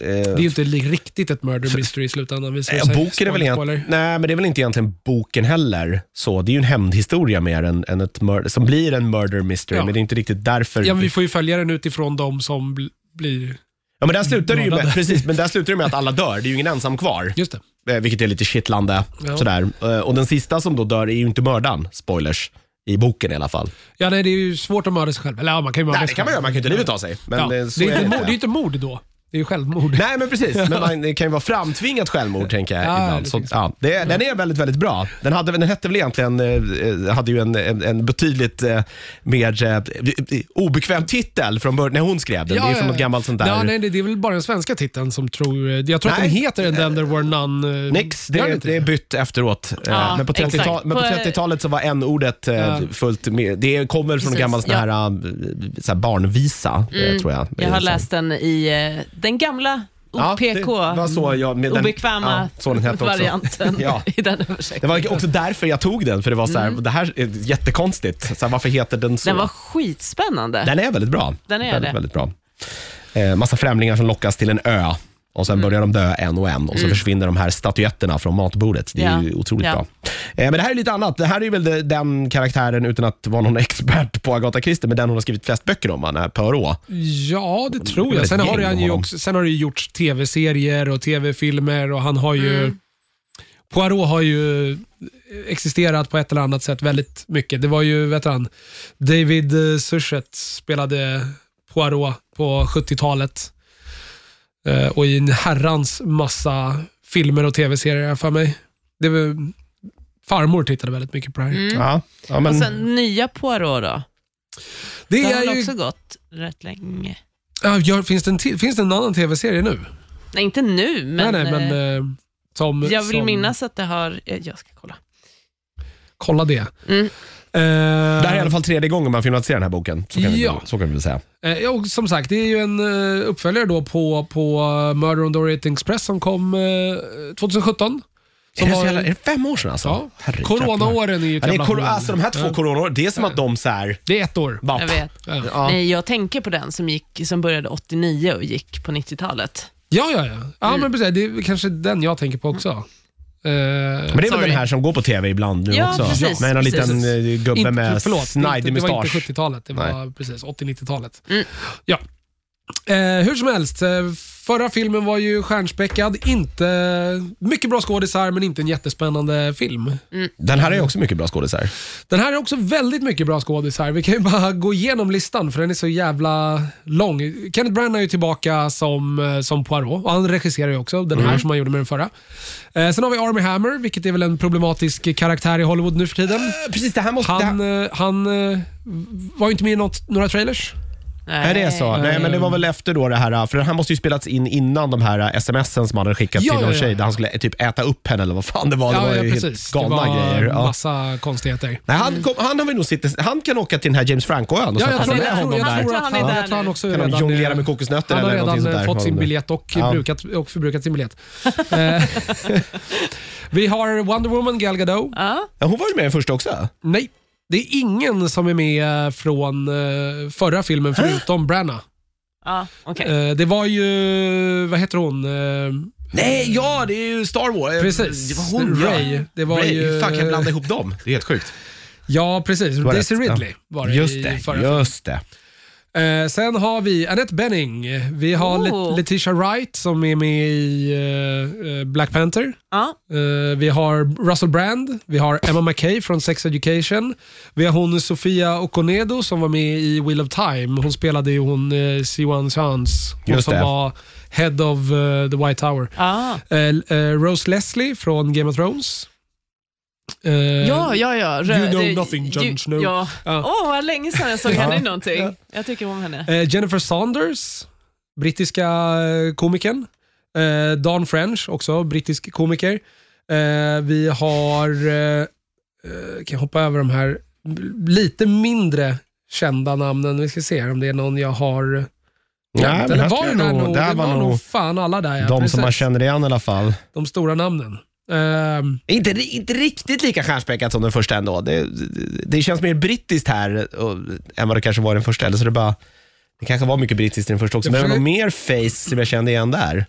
det är ju inte riktigt ett murder mystery i slutändan. visar sig. boken är väl egentligen, nej, men det är väl inte egentligen boken heller. Så, det är ju en hämndhistoria mer än, än ett murder, som blir en murder mystery, Ja. men det är inte riktigt därför. Ja, men vi får ju följa den utifrån de som blir... Ja, men där slutar det ju med, precis, men där slutar det med att alla dör. Det är ju ingen ensam kvar, Just det. eh, vilket är lite kittlande. Ja. Sådär. Eh, Och den sista som då dör är ju inte mördaren, spoilers, i boken i alla fall. Ja, nej, det är ju svårt att mörda sig själv. Eller ja, man kan ju mörda Nej, det kan man göra, man kan ju inte livet av sig. Men ja. eh, det, så är inte mord, det är inte mord då. Det är ju självmord. Nej, men precis. *laughs* Men man, det kan ju vara framtvingat självmord, tänker jag Ja, ibland. det Så, ja, det, Den är väldigt, väldigt bra. Den, hade, den hette väl egentligen, eh, hade ju en, en, en betydligt eh, mer eh, obekväm titel från början, när hon skrev den. det är från något gammalt sånt där. Ja, nej, det, det är väl bara den svenska titeln som tror... Jag tror att Nej. den heter And then there were none... eh, Nix, det, är- det är bytt efteråt. Eh, Ja, men på 30-tal- exakt. men på På- 30-talet så var en ordet eh, Ja. fullt med. Det kommer från en gammal sån ja. här, eh, så här barnvisa, eh, tror jag. Jag har läst den i eh, den gamla Ja, OPK, det var så jag, med den, obekväma ja, så den hette också. varianten Ja. *laughs* i den Det översättningen. var också därför jag tog den, för det var så här, det här är jättekonstigt. Så här, varför heter den så? Den var skitspännande. Den är väldigt bra. Den är väldigt, det. väldigt bra. Eh, massa främlingar som lockas till en ö och sen börjar de dö en och en och så försvinner de här statyetterna från matbordet. Det är Ja. ju otroligt Ja. bra. Eh, men det här är lite annat. Det här är väl de- den karaktären, utan att vara någon *laughs* expert på Agatha Christie, men den hon har skrivit flest böcker om, va? Poirot. Ja, det tror jag. ett Sen har, gäng han om ju honom. också, sen har det ju gjorts tv-serier och tv-filmer och han har ju... Mm. Poirot har ju existerat på ett eller annat sätt väldigt mycket. Det var ju, vet du han, David eh, Suchet spelade Poirot på 70-talet. Eh, och i en herrans massa filmer och tv-serier för mig. Det var, farmor tittade väldigt mycket på det här. Ja. Ja, men, Och sen nya Poirot då? Det Det har ju, också gått rätt länge? ja, gör, finns, det en finns det en annan tv-serie nu? Nej, inte nu, men, nej, nej, men eh, eh, som, jag vill som, minnas att det har... Jag ska kolla. Kolla det. Mm. Eh, det här är i alla fall tredje gången man filmatiserar den här boken. Så kan, vi, Ja. väl- så kan vi väl säga. Eh, och som sagt, det är ju en eh, uppföljare då på, på eh, Murder on the Orient Express som kom eh, 2017. Är det, så jävla, är det fem år sedan alltså? ja, Herre Coronaåren är ju ett Ja, det är jävla kor- alltså, de här två Ja. coronaår, det är som att de så här, Det är ett år. bara, Jag vet. Ja. Ja. Nej, jag tänker på den som, gick, som började 89 och gick på 90-talet. Ja, ja, ja. ja Mm. men precis, det är kanske den jag tänker på också. Eh, Men det är väl Sorry. den här som går på tv ibland nu Ja, också? precis, med en precis. liten eh, gubbe inte, med förlåt, snajdig det var inte mustasch. 70-talet, det var precis 80-90-talet. Mm. Ja. Eh, hur som helst, eh, förra filmen var ju stjärnspäckad. Inte mycket bra skådisar, men inte en jättespännande film. Den här är också mycket bra skådisar. Den här är också väldigt mycket bra skådisar. Vi kan ju bara gå igenom listan för den är så jävla lång. Kenneth Branagh är ju tillbaka som, eh, som Poirot och han regisserar ju också den här som han gjorde med den förra. Eh, sen har vi Army Hammer, vilket är väl en problematisk karaktär i Hollywood nu för tiden. Precis, det här måste... det här, Han, eh, han eh, var ju inte med i något, några trailers. Är det så? Nej, men det var väl efter då det här, för den här måste ju spelats in innan de här smsen som han hade skickat Ja, till någon ja, ja. tjej där han skulle typ äta upp henne eller vad fan det var. det var ju helt galna det var grejer. Ja. massa konstigheter. Nej, han, kom, han, har vi nog sitter, han kan åka till den här James Franco-ön och Ja, jag sätta tror, sig jag, med tror, honom jag, där. tror att Han är där jag tror han också Kan de redan, jonglera med kokosnötter Han har eller någonting redan sånt där? fått sin biljett och, Ja. brukat, och förbrukat sin biljett. Eh, *laughs* Vi har Wonder Woman, Gal Gadot. Ja, Ja, hon var ju med i den första också. Nej, det är ingen som är med från eh, förra filmen förutom Branna. ja okej. Eh, det var ju, vad heter hon? Eh, Nej, ja det är ju Star Wars. Precis. Det var hon Ray. ja. Det var Ray. ju- Hur fan kan jag blanda ihop dem? Det är helt sjukt. ja, precis. var Daisy rätt, ja. Ridley var det Just i det, förra filmen. just det. Eh, sen har vi Annette Bening. Vi har Oh. Let- Letitia Wright som är med i eh, eh, Black Panther. Ja, Eh, vi har Russell Brand, vi har Emma McKay från Sex Education. Vi har hon Sofia Okonedo som var med i Wheel of Time. Hon spelade ju hon uh, Siwan Chans, hon Just som det. var Head of eh, the White Tower. ja. Eh, eh, Rose Leslie från Game of Thrones. Eh, Ja, ja, ja. Rö- You know det- nothing, Jon ju- Snow. Ja. Ja. Åh, vad länge sedan jag såg henne i någonting. Jag tycker om henne. Eh, Jennifer Saunders, brittiska eh, komikern. Eh, Dawn French, också brittisk komiker. Eh, vi har, eh, eh, kan jag hoppa över de här lite mindre kända namnen. Vi ska se om det är någon jag har... Nej, men var det där nog- nog? där Det var var nog nog fan alla där. Ja, De precis. som man känner igen i alla fall. De stora namnen. Ehm, Inte, inte riktigt lika stjärnspäckat som den första ändå. Det, det, det känns mer brittiskt här och, än vad det kanske var den första. Eller så det, bara, det kanske var mycket brittiskt i den första också, men det var nog mer face som jag kände igen där.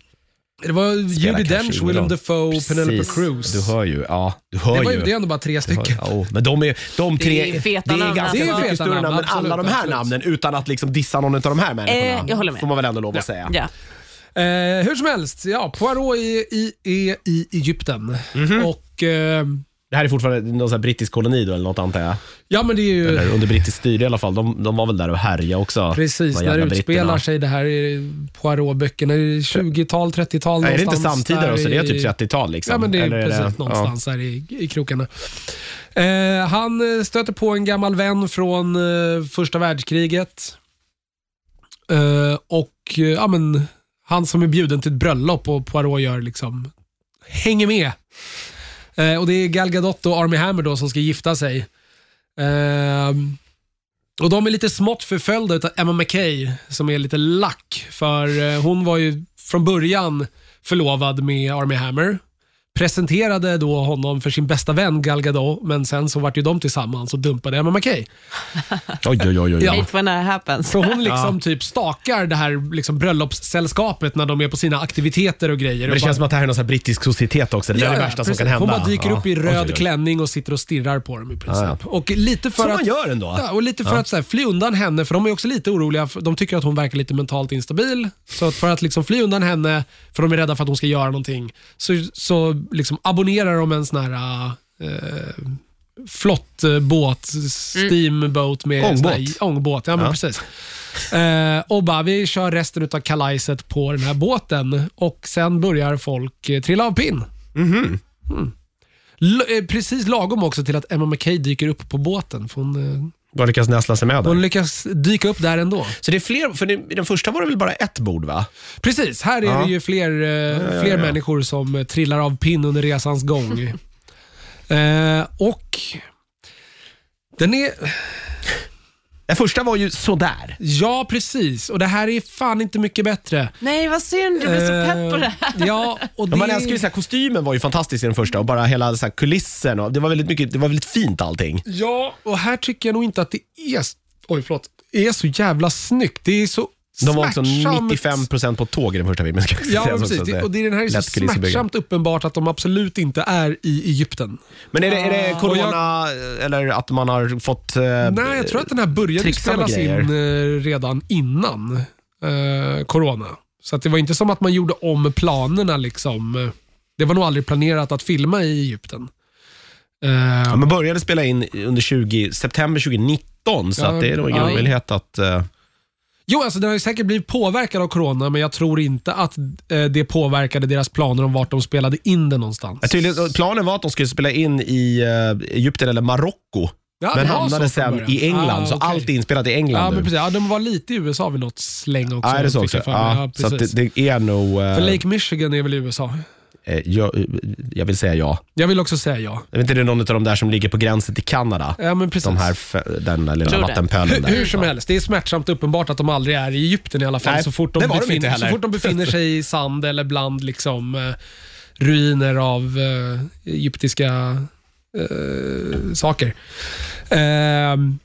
det var Judi Dench, Willem. Dafoe, Penelope. Cruz. Du hör ju. Ja, du hör det var ju det är ändå bara tre hör- stycken. Ja, oh, men de, är, de tre, Det är feta det är ganska. Det är mycket större namn, än alla de här absolut. namnen utan att liksom dissa någon av de här människorna. Eh, jag håller med. Får man väl ändå lov att säga. Ja. Eh, hur som helst, ja, Poirot är i, i, i Egypten. Mhm. Och eh, Det här är fortfarande någon sån här brittisk koloni då, eller något antar jag. ja, men det är ju Eller under brittiskt styre i alla fall. De, de var väl där och härjade också. precis de när det jävla utspelar britterna. sig det här i Poirot-böckerna. Det är 20-tal, 30-tal Nej, är det inte någonstans samtida där då? Så det är i- typ 30-tal liksom? Ja, men det är Eller precis någonstans här i, i krokarna. Eh, han eh, stöter på en gammal vän från eh, första världskriget. Eh, och eh, ja, men, han som är bjuden till ett bröllop och Poirot gör liksom, hänger med. Eh, och Det är Gal Gadot och Armie Hammer då som ska gifta sig. Eh, och De är lite smått förföljda av Emma McKay som är lite lack. För eh, hon var ju från början förlovad med Armie Hammer. Presenterade då honom för sin bästa vän Gal Gadot, men sen så vart ju de tillsammans och dumpade Emma McKay. *laughs* Oj, oj, oj. oj. Ja. Hate when that happens. Så hon liksom typ stakar det här liksom bröllopssällskapet när de är på sina aktiviteter och grejer. Men och det bara- känns som att det här är någon brittisk societet också. Det där är det Ja, värsta precis. som kan hända. Hon bara dyker Ja. upp i röd oj, oj. klänning och sitter och stirrar på dem i princip. Ja, ja. Och lite för Som att, man gör ändå. Ja, och lite för att så här, fly undan henne, för de är också lite oroliga. De tycker att hon verkar lite mentalt instabil. Så att för att liksom fly undan henne, för de är rädda för att hon ska göra någonting, så, så liksom abonnerar de en sån här eh, flott eh, båt, steamboat med Ångbåt. här- ångbåt. Ja, men Ja. precis. Eh, och bara, vi kör resten av kalajset på den här båten och sen börjar folk eh, trilla av pinn. Mhm. Mm. L- eh, precis lagom också till att Emma McKay dyker upp på båten. För hon, Bara lyckas näsla sig med där. hon lyckas dyka upp där ändå. Så det är fler, för i den första var det väl bara ett bord va? Precis, här är Ja. det ju fler, eh, ja, fler ja. människor som eh, trillar av pinn under resans gång. *laughs* eh, och den är, Den första var ju sådär. ja precis, och det här är fan inte mycket bättre. Nej, vad synd. Du blir så pepp på det här. Eh, Ja, och det, Ja, man älskar ju så här, kostymen var ju fantastisk i den första och bara hela så här, kulissen. Och det, var väldigt mycket, det var väldigt fint allting. Ja, och här tycker jag nog inte att det är, oj förlåt, är så jävla snyggt. Det är så De var också smärtsamt- 95% på tåg i den första filmen. Ska jag Ja, säga men också, precis. så Det, och det är den här är så lätt smärtsamt uppenbart att de absolut inte är i Egypten. Men är det, är det Och corona eller att man har fått... Eh, Nej, jag tror att den här började med spelas in eh, redan innan eh, corona. Så att det var inte som att man gjorde om planerna. Liksom. Det var nog aldrig planerat att filma i Egypten. Eh, Ja, man började spela in under 20, september 2019, så Ja, att det är nog ingen omöjlighet att... eh, Jo, alltså den har ju säkert blivit påverkad av corona, men jag tror inte att eh, det påverkade deras planer om vart de spelade in det någonstans. Ja, tydligen, planen var att de skulle spela in i uh, Egypten eller Marocko, Ja, men hamnade sen i England. Ah, Så okej. allt är inspelat i England Ja, men precis. Ja, de var lite i USA vid något släng också. Ja, är det så också? Ja, så det, det är nog... eh, För Lake Michigan är väl i USA? Eh, jag, jag vill säga ja. Jag vill också säga ja. Jag vet inte, det är någon av de där som ligger på gränsen till Kanada. Ja, men precis. De här, f- den där lilla Tror det. vattenpölen Hur, där. hur som helst, det är smärtsamt uppenbart att de aldrig är i Egypten i alla fall. Nej, så, fort de det var de befinner, heller. så fort de befinner sig i sand eller bland liksom, eh, ruiner av eh, egyptiska eh, saker. Ehm,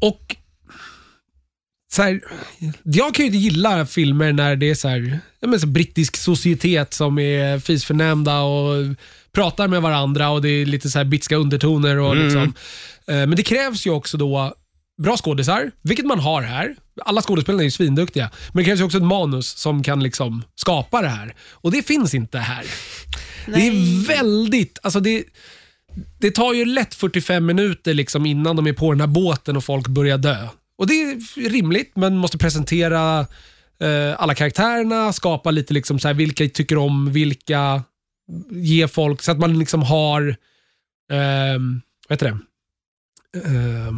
och så här, jag kan ju inte gilla filmer när det är så här, men så brittisk societet som är fisförnämnda och pratar med varandra och det är lite så här bitska undertoner. Och liksom. Eh, Men det krävs ju också då bra skådisar, vilket man har här. Alla skådespelarna är ju svinduktiga. Men det krävs ju också ett manus som kan liksom skapa det här. Och det finns inte här. Det är väldigt, alltså det, det tar ju lätt 45 minuter liksom innan de är på den här båten och folk börjar dö. Och det är rimligt, men måste presentera eh, alla karaktärerna, skapa lite liksom så här, vilka tycker om vilka, ge folk så att man liksom har eh, vad heter det? Eh,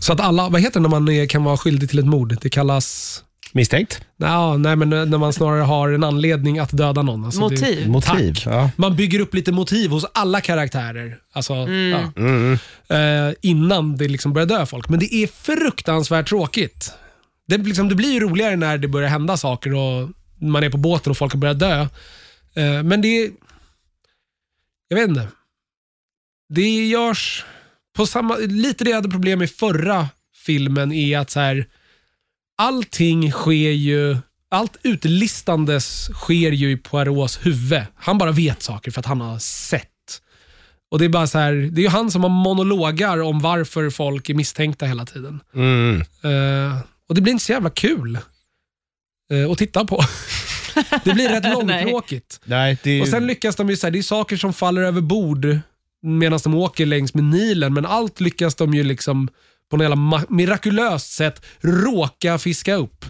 så att alla, vad heter det när man är, kan vara skyldig till ett mord? Det kallas... Misstänkt? Nja, nej, men när man snarare har en anledning att döda någon. Alltså det- Motiv. Motiv? Tack. Ja. man bygger upp lite motiv hos alla karaktärer. Alltså, ja, Mm, mm. eh, innan det liksom börjar dö folk. Men det är fruktansvärt tråkigt. Det, liksom, det blir ju roligare när det börjar hända saker och man är på båten och folk har börjat dö. Eh, men det är... Jag vet inte. Det görs på samma... Lite det jag hade problem med i förra filmen är att så här, allting sker ju... Allt utlistandes sker ju i Poirots huvud. Han bara vet saker för att han har sett. Och Det är bara så här, det är ju han som har monologar om varför folk är misstänkta hela tiden. Mm. Eh, och det blir inte så jävla kul eh, att titta på. *laughs* det blir rätt *laughs* långtråkigt. Nej, det. Och sen lyckas de ju, så här, det är saker som faller över bord medan de åker längs med Nilen, men allt lyckas de ju liksom på något jävla mirakulöst sätt råka fiska upp.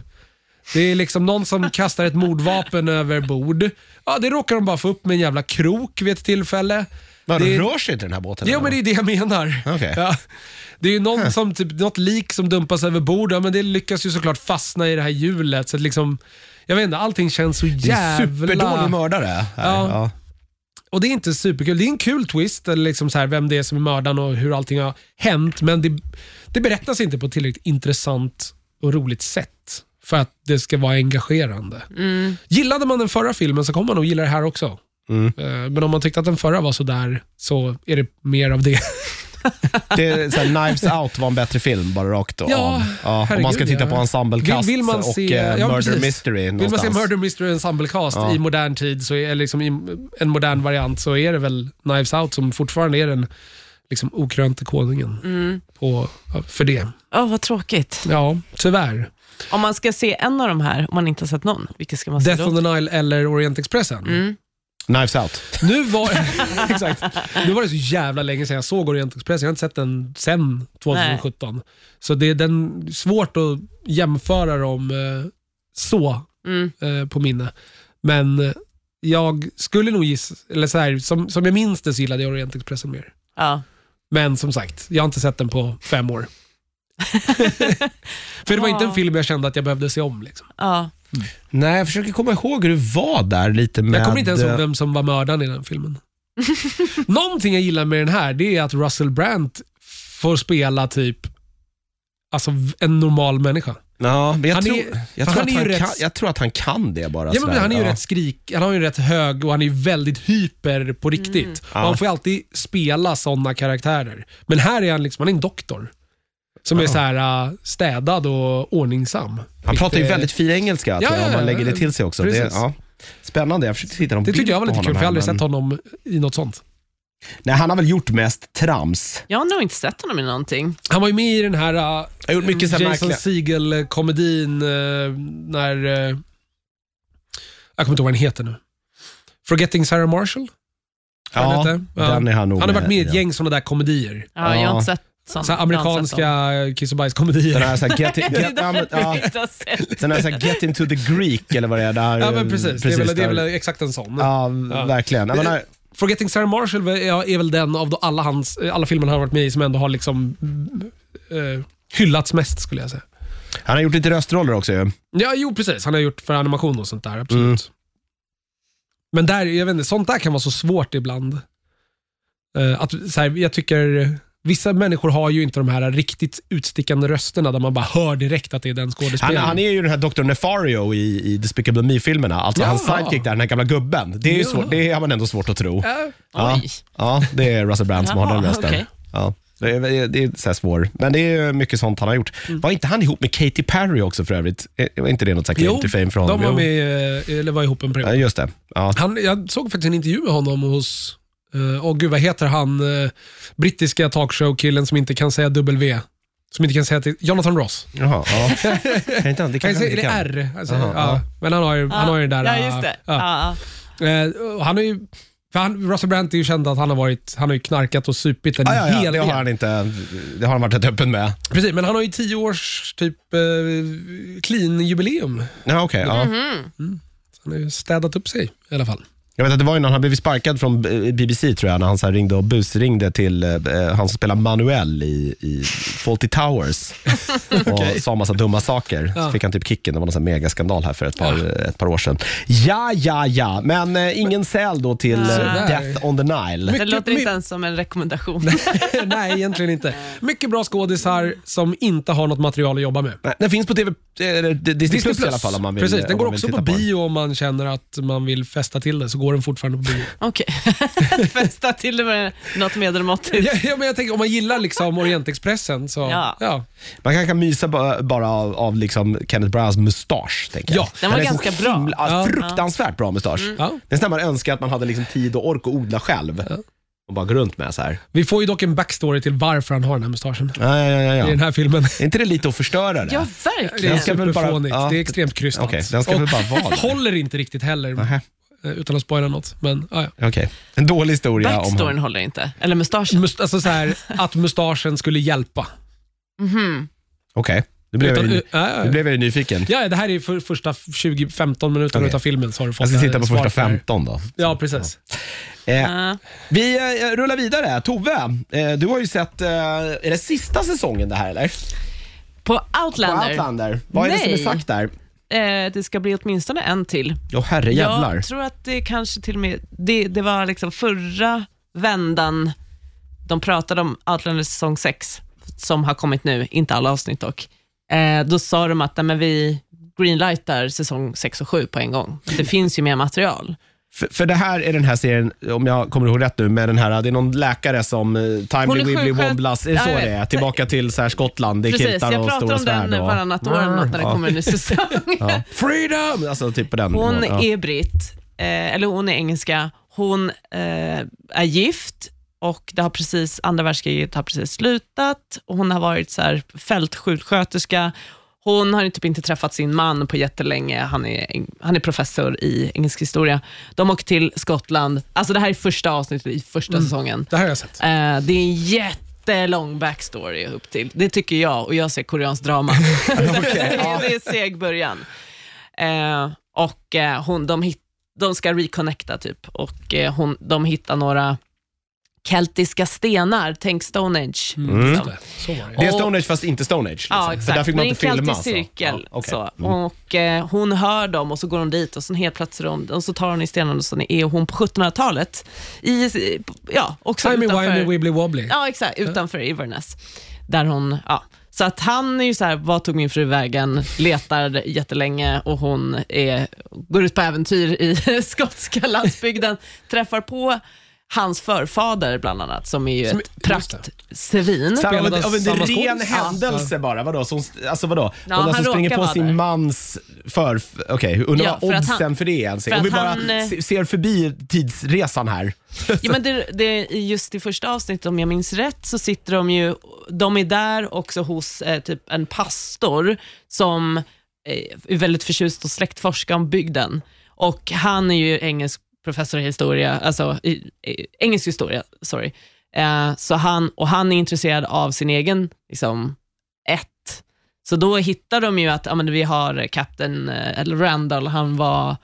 Det är liksom någon som kastar ett mordvapen över bord. Ja, det råkar de bara få upp med en jävla krok vid ett tillfälle. Vad, det- rör sig inte den här båten? Jo, men det är det jag menar. Okej. Ja. Det är ju någon som, typ, något lik som dumpas över bord, ja, men det lyckas ju såklart fastna i det här hjulet. Så liksom, jag vet inte, allting känns så Det är jävla... superdålig mördare. Här. Ja. Ja. Och det är inte superkul. Det är en kul twist, eller liksom så här, vem det är som är mördaren och hur allting har hänt. Men det, det berättas inte på ett tillräckligt intressant och roligt sätt för att det ska vara engagerande. Gillade man den förra filmen så kommer man nog gilla det här också. Mm. Eh, Men om man tyckte att den förra var sådär så är det mer av det. *laughs* Det är, så här, Knives Out var en bättre film, bara rakt av. Ja, ja, om man ska titta ja. på ensemblecast Vill- vill man och se- eh, ja, Murder precis. Mystery Vill man se. Murder Mystery Ensemble-cast Ja. i modern tid, så är, liksom i en modern variant, så är det väl Knives Out som fortfarande är den liksom, okrönte konungen på, för det. Åh, vad tråkigt. Ja, tyvärr. Om man ska se en av de här, om man inte har sett någon, vilken ska man se Death då? on the Nile eller Orientexpressen. Mm. Knives Out. Nu, var, *laughs* exakt. nu var det så jävla länge sedan jag såg Orientexpressen. Jag har inte sett den sen 2017. Så det är den, svårt att jämföra dem eh, så Mm. eh, på minne. Men eh, jag skulle nog gissa, eller så här, som, som jag minns det så gillade jag Orientexpressen mer. Ja. Men som sagt, jag har inte sett den på fem år. *laughs* För det var inte en film jag kände att jag behövde se om. Liksom. Ja. Nej, jag försöker komma ihåg hur det var där lite med... Jag kommer inte ens ihåg vem som var mördaren i den filmen. *laughs* Någonting jag gillar med den här, det är att Russell Brand får spela typ alltså, en normal människa. Ja, men jag, Han är- tror, jag, för tror han att är han ju kan, rätt- jag tror att han kan det bara. Ja, men han är ju ja. rätt skrik, han har ju rätt hög och han är ju väldigt hyper på riktigt. Och Ja. han får ju alltid spela sådana karaktärer. Men här är han liksom, han är en doktor. Som är så här äh, städad och ordningsam. Han pratar ju väldigt fin engelska, Ja, jag, ja, om man lägger det till sig också. Det. Spännande, jag försökte hitta någon Det bild tyckte jag var lite kul, för jag har aldrig sett honom i något sånt. Nej, han har väl gjort mest trams. Jag har nog inte sett honom i någonting. Han var ju med i den här äh, Jag har gjort mycket så här Jason märkliga... Segel-komedin äh, när... äh, jag kommer inte ihåg vad den heter nu. Forgetting Sarah Marshall? tror jag Ja, den heter. den är han nog Han har varit med i ett ja. gäng sådana där komedier. Ja, Jag har inte sett Så här amerikanska kiss och bajs-komedier. Den här, så här, *laughs* get, get, ja, men, ja, därför jag inte har sett. den här, så här, get into the Greek, eller vad det är. Där, Ja, men precis. det, är väl, det är där. väl exakt en sån. Ja, Ja. verkligen. Jag menar, Forgetting Sarah Marshall är, väl den av alla, hans, alla filmer han har varit med i som ändå har liksom uh, hyllats mest skulle jag säga. han har gjort lite röstroller också ju. Ja, jo precis. Han har gjort för animation och sånt där, absolut. Mm. Men där, jag vet inte, sånt där kan vara så svårt ibland. Eh, att, så här, jag tycker, vissa människor har ju inte de här riktigt utstickande rösterna där man bara hör direkt att det är den Han, skådespelaren. han är ju den här Dr. Nefario i, i Despicable Me-filmerna. Alltså Ja. hans sidekick där, den här gamla gubben. Det, är ju Ja. svårt, det har man ändå svårt att tro. Ja, Ja, ja, det är Russell Brand som har den rösten. okej. Ja, det är, det är så här svår. Men det är mycket sånt han har gjort. Mm. Var inte han ihop med Katy Perry också för övrigt? Eh, Var inte det något så här claim to fame för honom? de var Jo. med, eh, eller var ihop en period. Ja, just det. Ja. Han, jag såg faktiskt en intervju med honom hos, uh, oh, gud vad heter han, eh, brittiska talkshow-killen som inte kan säga W. Som inte kan säga till Jonathan Ross. Jaha, ja. *laughs* Kan inte han, det kanske han inte kan. R? Alltså, Aha, ja. ja. Men han har ju, han har ju den där... Ja, just det. ja. Ja. Eh, och han är ju, för han, Russell Brand är ju känd att han har, varit, han har ju knarkat och supit en Ja, ja, ja, hel det har del. han inte. Det har han varit rätt öppen med. Precis, men han har ju tio års typ eh, clean-jubileum. Ja, okej. ja. Mhm. Han har ju städat upp sig i alla fall. Jag vet att det var ju när han blev sparkad från BBC tror jag, när han så här ringde och busringde till eh, han som spelar Manuel i, i Fawlty Towers *laughs* och sa massa dumma saker. Så Ja. fick han typ kicken. Det var någon sån här megaskandal här för ett par, ett par år sedan. Ja, ja, ja. Men eh, ingen säl då till eh. Death on the Nile. Det Mycket- låter my- inte ens som en rekommendation. *laughs* Nej, egentligen inte. Mycket bra skådisar som inte har något material att jobba med. Nej, Den finns på TV, eller Disney, Plus, i alla fall om man vill Precis, den om går man vill också på den. bio om man känner att man vill festa till det, så går den fortfarande på bio. Okej, *laughs* fästa till det med något medelmåttigt. ja, ja, men jag tänker, om man gillar liksom Orientexpressen så... Ja. ja. Man kan, kan mysa bara, bara av, av liksom Kenneth Branaghs mustasch. Tänker jag. Ja, den var är ganska bra. Himla, ja. Fruktansvärt bra mustasch. Ja. Nästan man önskar att man hade liksom tid och ork att odla själv. Och bara gå runt med så här. Vi får ju dock en backstory till varför han har den här mustaschen Ja, ja, ja, i ja. den här filmen. Är inte det lite att förstöra det? Ja, Det verkligen. är ska väl bara- superfånigt. ja. Det är extremt krystat. Okej, den ska väl bara vara där. håller inte riktigt heller, Nähä, utan att spoila något. Men, ja, ja. Okej. En dålig historia om Backstoryn honom. håller inte. Eller mustaschen. Must, alltså så här, att mustaschen skulle hjälpa. Mhm. Okej, nu blev jag Utan- ju- ja, ja. nu blev jag ju nyfiken. Ja, det här är för första 20-15 minuterna Okej. av filmen så har du fått Jag ska titta på första på det här. 15 då. Ja, precis. Eh, Ja. vi eh, rullar vidare. Tove, eh, du har ju sett, eh, är det sista säsongen det här eller? På På Outlander, Outlander. Vad är det som är Nej. sagt där? Eh, det ska bli åtminstone en till. Åh herre jävlar. Jag tror att det kanske till och med, det, det var liksom förra vändan de pratade om Outlander säsong 6, som har kommit nu, inte alla avsnitt dock. Eh, då sa de att nej, men vi greenlightar säsong 6 och 7 på en gång. Det finns ju mer material. För, för det här är den här serien, om jag kommer ihåg rätt nu, med den här, det är någon läkare som eh, Timely Wibbly Wobblas, är det så Ja, jag det är? Tillbaka till så här Skottland, det är Precis, kiltar jag och pratar stora om den svärd. och- varannat år eller något när det kommer en ny säsong. Ja. Freedom! Alltså typ på den Hon ja. är britt, eh, eller hon är engelska. Hon eh, är gift och det har precis, andra världskriget har precis slutat. Och hon har varit så här fältsjuksköterska. Hon har typ inte träffat sin man på jättelänge. Han är, han är professor i engelsk historia. De åker till Skottland. Alltså det här är första avsnittet i första säsongen. Det här har jag sett. Eh, det är en jättelång backstory upp till. Det tycker jag och jag ser koreansk drama. *laughs* *laughs* Ja. det är seg början. Eh, och eh, hon, de, hit, de ska reconnecta typ och eh, hon, de hittar några keltiska stenar, tänk Stonehenge. Mm. liksom. Just det. Är Stonehenge fast inte Stonehenge. Liksom. Ja, För exakt. där fick man det är inte en filma. keltisk cirkel. Ja, okej. så. Mm. Och eh, Hon hör dem och så går hon dit och så helt plötsligt hon, och så tar hon i stenarna och så är hon på 1700-talet. I, ja, också Timey utanför, wimey wibbly wobbly. Ja, exakt. Utanför Inverness. Där hon, ja. Så att han är ju så här, vad tog min fru vägen? Letar jättelänge och hon är, går ut på äventyr i *laughs* skotska landsbygden. Träffar på hans förfader bland annat, som är ju Som- ett praktsvin. Av, en, av en ren händelse bara, vadå? Som, alltså vadå? Ja, Hon han alltså springer på sin där. mans för... Okej, undrar Ja, vad oddsen han- för det är ens. för Om vi bara han, eh, se- ser förbi tidsresan här. *laughs* Ja, men det, det, just i första avsnittet, om jag minns rätt, så sitter de ju, de är där också hos eh, typ en pastor som eh, är väldigt förtjust och släktforska om bygden. Och han är ju engelsk professor i historia, alltså i, i, engelsk historia, sorry. Eh, så han, och han är intresserad av sin egen, liksom, ett. Så då hittar de ju att ja, men vi har kapten, eh, eller Randall, han var,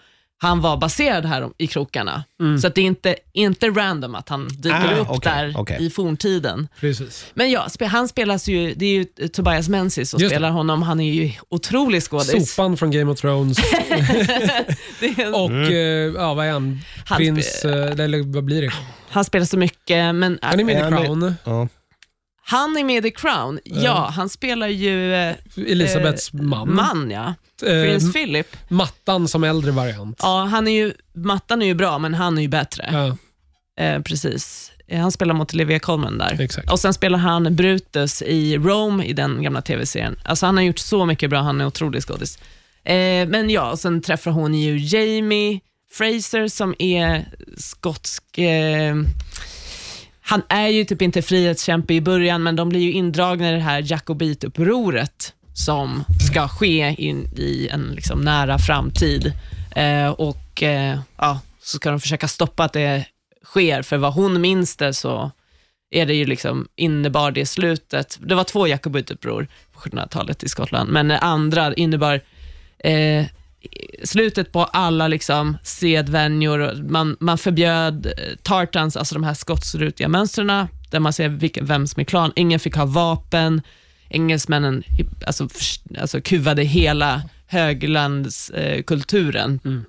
han var baserad här i krokarna. Så att det är inte, inte random att han dyker Ah, upp okej, där okej. i forntiden. Precis. Men ja, spe- han spelas ju, det är ju eh, Tobias Menzies som Just det. spelar honom. Han är ju otrolig skådis. Sopan från Game of Thrones *laughs* Det är- och, eh, ja vad är han? Han Prins, eh, eller vad blir det? Han spelar så mycket, men Han är med i med- Crown. Ja. Han är med i Crown. Ja, han spelar ju eh, Elisabeths eh, man. man ja. Eh, Prins Philip. Mattan som äldre variant. Ja, han är ju, Mattan är ju bra, men han är ju bättre. Ja, Eh, precis. Eh, Han spelar mot Olivia Colman där. exakt. Och Sen spelar han Brutus i Rome i den gamla tv-serien. Alltså han har gjort så mycket bra, han är otrolig skådis. Eh, men ja, och sen träffar hon ju Jamie Fraser som är skotsk... Han är ju typ inte frihetskämpe i början, men de blir ju indragna i det här jakobitupproret som ska ske in i en liksom nära framtid. Eh, och eh, ja, så ska de försöka stoppa att det sker, för vad hon minns det så är det ju liksom, innebar det slutet, det var två jakobituppror på 1700-talet i Skottland, men det andra innebar eh, slutet på alla liksom sedvänjor. Man, man förbjöd eh, tartans, alltså de här skottsrutiga mönstren, där man ser vilken, vem som är klan. Ingen fick ha vapen. Engelsmännen alltså, alltså, kuvade hela höglandskulturen. Mm.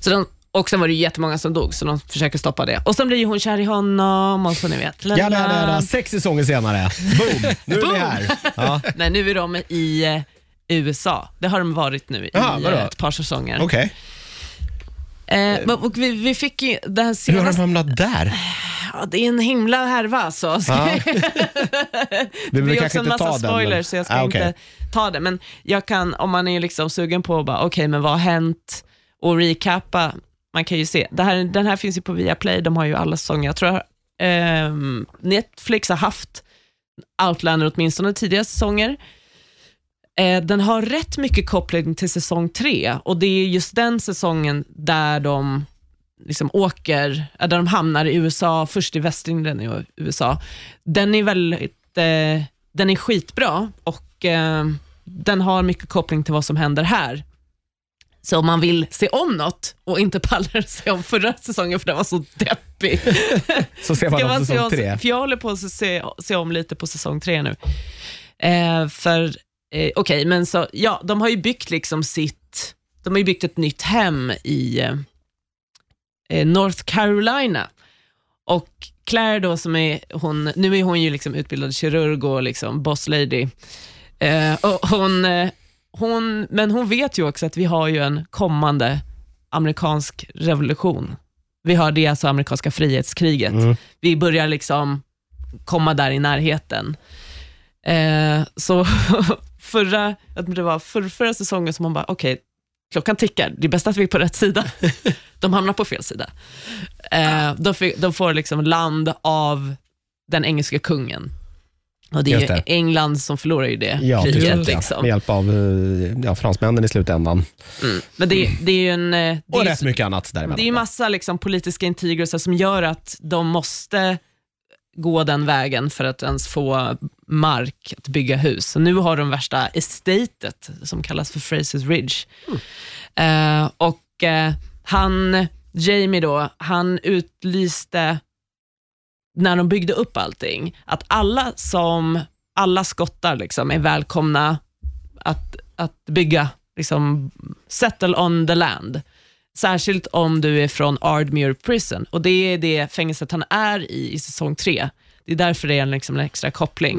Så de, och sen var det jättemånga som dog, så de försöker stoppa det. Och sen blir hon kär i honom och så ni vet. La, Ja, la. ja, ja. Sex säsonger senare. Boom! Nu är vi här. *laughs* Ja. Nej, nu är de i eh, USA. Det har de varit nu i Jaha, vadå? ett par säsonger. Okej. Eh, och vi, vi fick ju den här Hur har de senaste... hamnat där? Ja, det är en himla härva alltså. Ja. *laughs* Det blir kanske också en inte massa ta den. spoilers, men- så jag ska Ah, okej. inte ta det. Men jag kan, om man är liksom sugen på att bara, okej, men vad har hänt? Och recappa, man kan ju se. Det här, den här finns ju på Viaplay, de har ju alla säsonger. Jag tror ehm, Netflix har haft Outlander åtminstone tidigare säsonger. Eh, den har rätt mycket koppling till säsong tre och det är just den säsongen där de liksom åker, äh, där de hamnar i USA, först i Västindien i USA. Den är väldigt, eh, den är skitbra och eh, den har mycket koppling till vad som händer här. Så om man vill se om något och inte pallar *laughs* se om förra säsongen för den var så deppig. *laughs* Så ser man man se säsong om, tre. för jag håller på att se, se om lite på säsong tre nu. Eh, för, eh, okej, men så, ja, de har ju byggt liksom sitt, de har ju byggt ett nytt hem i eh, eh, North Carolina. Och Claire då som är, hon, nu är hon ju liksom utbildad kirurg och liksom boss lady. Eh, och hon, eh, hon, men hon vet ju också att vi har ju en kommande amerikansk revolution. Vi har det alltså amerikanska frihetskriget. Mm. Vi börjar liksom komma där i närheten. Eh, så *laughs* förra, jag det var för, förra säsongen som man bara, okej, klockan tickar, det är bäst att vi är på rätt sida. *laughs* De hamnar på fel sida. Eh, de, fi- de får liksom land av den engelska kungen. Och det är det. England som förlorar ju det Ja, kriget. Liksom. Med hjälp av eh, ja, fransmännen i slutändan. Mm. Men det, det är ju en... eh, Det Och är, rätt mycket annat däremellan. det är ju massa liksom politiska intriger som gör att de måste gå den vägen för att ens få mark att bygga hus. Så nu har de värsta estatet som kallas för Frasers Ridge. Eh, och eh, han, Jamie då, han utlyste när de byggde upp allting, att alla som, alla skottar liksom är välkomna att, att bygga, liksom settle on the land. Särskilt om du är från Ardmere Prison och det är det fängelset han är i i säsong tre. Det är därför det är en, liksom en extra koppling.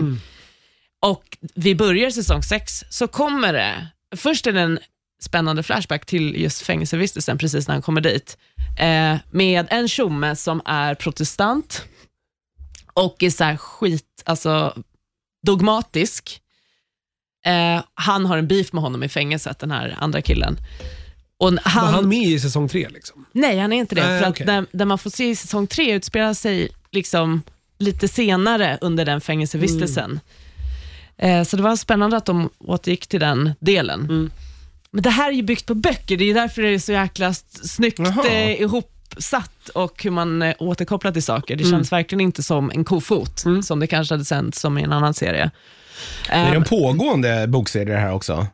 Och vi börjar säsong sex, så kommer det, först är det en spännande flashback till just fängelsevistelsen precis när han kommer dit, eh, med en tjomme som är protestant och är så skit, alltså dogmatisk. Eh, han har en beef med honom i fängelset, den här andra killen. Och Var han, han med i säsong tre? Liksom? Nej, han är inte det. Nej, för okej. att där, där man får se i säsong tre utspelar sig liksom lite senare under den fängelsevistelsen. Eh, så det var spännande att de återgick till den delen. Mm. Men det här är ju byggt på böcker, det är därför det är så jäkla snyggt Jaha. eh, ihopsatt och hur man eh, återkopplar till saker. Det Mm. känns verkligen inte som en kofot, Mm. som det kanske hade sänts som i en annan serie. Är det en pågående bokserie det här också?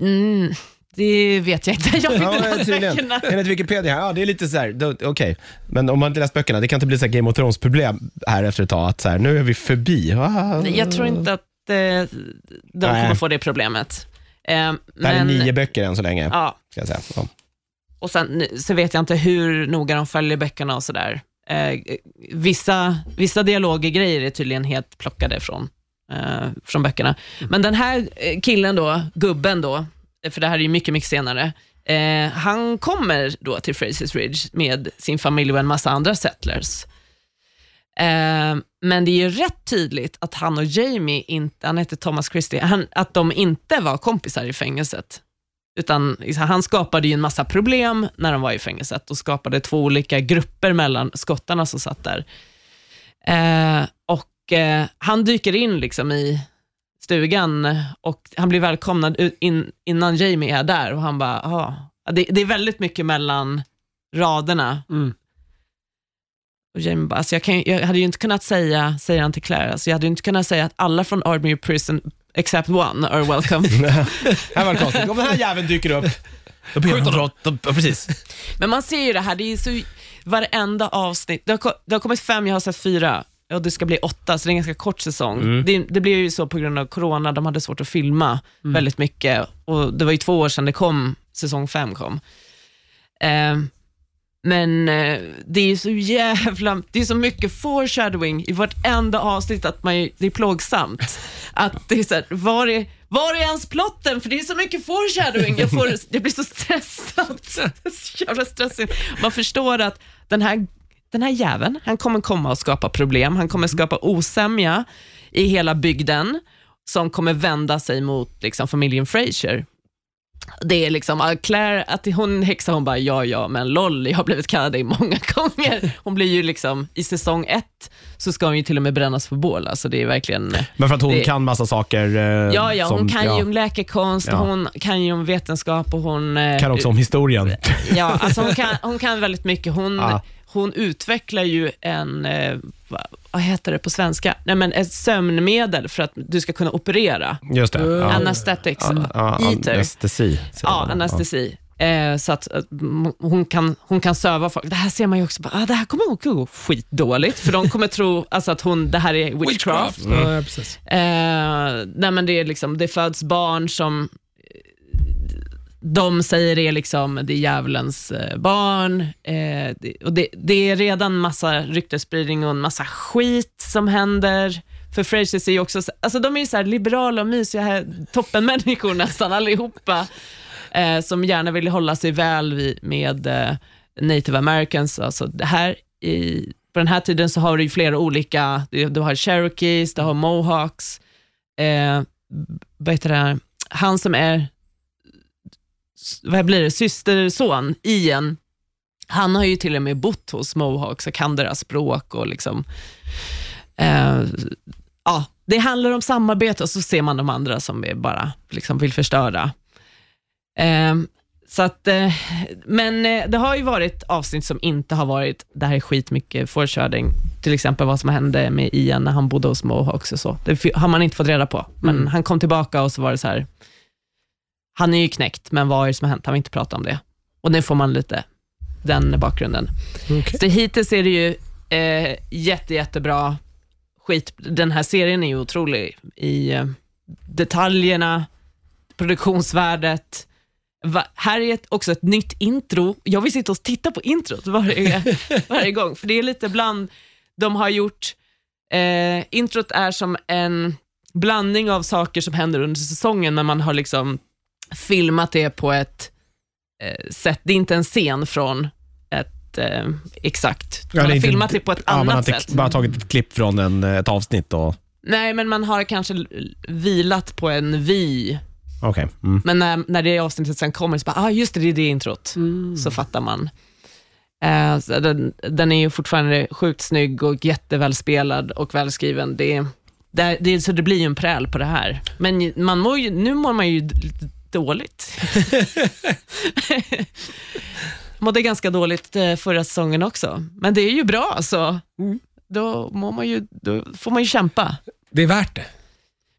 mm, det vet jag inte. *laughs* Jag har inte läst böckerna. Enligt Wikipedia, här, ja, det är lite så här, då- okej. Men om man inte läst böckerna, det kan inte bli så här Game of Thrones-problem här efter ett tag, att så här, nu är vi förbi. Ah. Jag tror inte att eh, de kommer få det problemet. Eh, Det här är men, nio böcker än så länge, ja, ska jag säga. Ja. och sen så vet jag inte hur noga de följer böckerna och sådär. Eh, vissa, vissa dialoggrejer är tydligen helt plockade från, eh, från böckerna. Men den här eh, killen då, gubben då, för det här är ju mycket, mycket senare, eh, han kommer då till Frasers Ridge med sin familj och en massa andra settlers. Eh, men det är ju rätt tydligt att han och Jamie, inte, han heter Thomas Christie, han, att de inte var kompisar i fängelset. Utan liksom, han skapade ju en massa problem när de var i fängelset och skapade två olika grupper mellan skottarna som satt där. Eh, och eh, Han dyker in liksom i stugan och han blir välkomnad in, innan Jamie är där och han bara, "Ah." det, det är väldigt mycket mellan raderna. Mm. Och Jamie bara, alltså jag, kan, jag hade ju inte kunnat säga, säger han till Claire, alltså jag hade ju inte kunnat säga att alla från Ardmere Prison except one are welcome. *laughs* här var det konstigt. Om den här jäveln dyker upp, Då ber han ja, precis. Men man ser ju det här, det är så, varenda avsnitt, det har, det har kommit fem, jag har sett fyra, och det ska bli åtta, så det är en ganska kort säsong. Det, det blev ju så på grund av corona, de hade svårt att filma väldigt mycket, och det var ju två år sedan det kom, säsong fem kom. Eh, men eh, det är ju så jävla, det är så mycket foreshadowing i vartenda avsnitt att man, det är plågsamt. *laughs* Att det är så här, var är, var är ens plotten? För det är så mycket foreshadowing. Jag, får, jag blir så stressad. *laughs* Så jävla stressig. Man förstår att den här, den här jäveln, han kommer komma och skapa problem. Han kommer skapa osämja i hela bygden som kommer vända sig mot liksom, familjen Fraser. Det är liksom, Claire, att hon häxa, hon bara, ja, ja, men loll, jag har blivit kallad det många *laughs* gånger. Hon blir ju liksom, i säsong ett, så ska hon ju till och med brännas på bål. Alltså det är verkligen... Men för att hon Det- kan massa saker. eh, Ja, ja, hon som- kan ja, ju om läkekonst, Ja. hon kan ju om vetenskap och hon... eh, Kan också om historien. Ja, alltså hon, kan, hon kan väldigt mycket. Hon, *laughs* Ja. Hon utvecklar ju en, eh, vad, vad heter det på svenska? Nej, men ett sömnmedel för att du ska kunna operera. Just det. Ja. Anesthetics, Ja, eater. Anestesi. Ja, anestesi. Eh, så att, att m- hon, kan, hon kan söva folk. Det här ser man ju också, bara, ah, det här kommer att gå skitdåligt, för de kommer tro alltså, att hon, det här är witchcraft. Ja, ja, precis. Eh, nej men det, är liksom, det föds barn som eh, de säger är liksom, det är djävulens eh, barn. Eh, det, och det, det är redan massa ryktesspridning och en massa skit som händer. För Frasers är ju också, alltså de är ju så här liberala och mysiga här, toppenmänniskor *laughs* nästan allihopa, eh, som gärna vill hålla sig väl vid, med eh, native americans. Alltså det här i, på den här tiden så har du ju flera olika, du, du har cherokees, du har mohawks, eh, vad heter det, här? han som är, vad blir det, systerson, Ian, han har ju till och med bott hos mohawks och kan deras språk och liksom, eh, ja, det handlar om samarbete och så ser man de andra som bara liksom vill förstöra. Eh, så att, eh, men eh, det har ju varit avsnitt som inte har varit, det här är skitmycket foreshadowing, till exempel vad som hände med Ian när han bodde hos Mohawks och så. Det har man inte fått reda på, men Mm. han kom tillbaka och så var det så här, han är ju knäckt, men vad är det som har hänt? Han vill inte prata om det. Och nu får man lite den bakgrunden. Okej. Så hittills är det ju eh, jätte, jättebra skit. Den här serien är ju otrolig i eh, detaljerna, produktionsvärdet. Va, här är ett, också ett nytt intro. Jag vill sitta och titta på introt varje, *laughs* varje gång, för det är lite bland, de har gjort, eh, introt är som en blandning av saker som händer under säsongen, men man har liksom filmat det på ett eh, sätt. Det är inte en scen från ett eh, exakt. Ja, Man det har inte- filmat det på ett Ja, man har annat sätt. bara tagit ett klipp från en, ett avsnitt och... Nej, men man har kanske vilat på en vy, Okej. Mm. men när, när det avsnittet sen kommer så bara, ah, just det, det är det introt. Så fattar man. Eh, så den, den är ju fortfarande sjukt snygg och jättevälspelad och välskriven. Det, det, det, så det blir ju en präl på det här. Men man mår ju, nu mår man ju dåligt. *laughs* Mådde ganska dåligt eh, förra säsongen också, men det är ju bra alltså. Då, mår man ju, då får man ju kämpa. Det är värt det.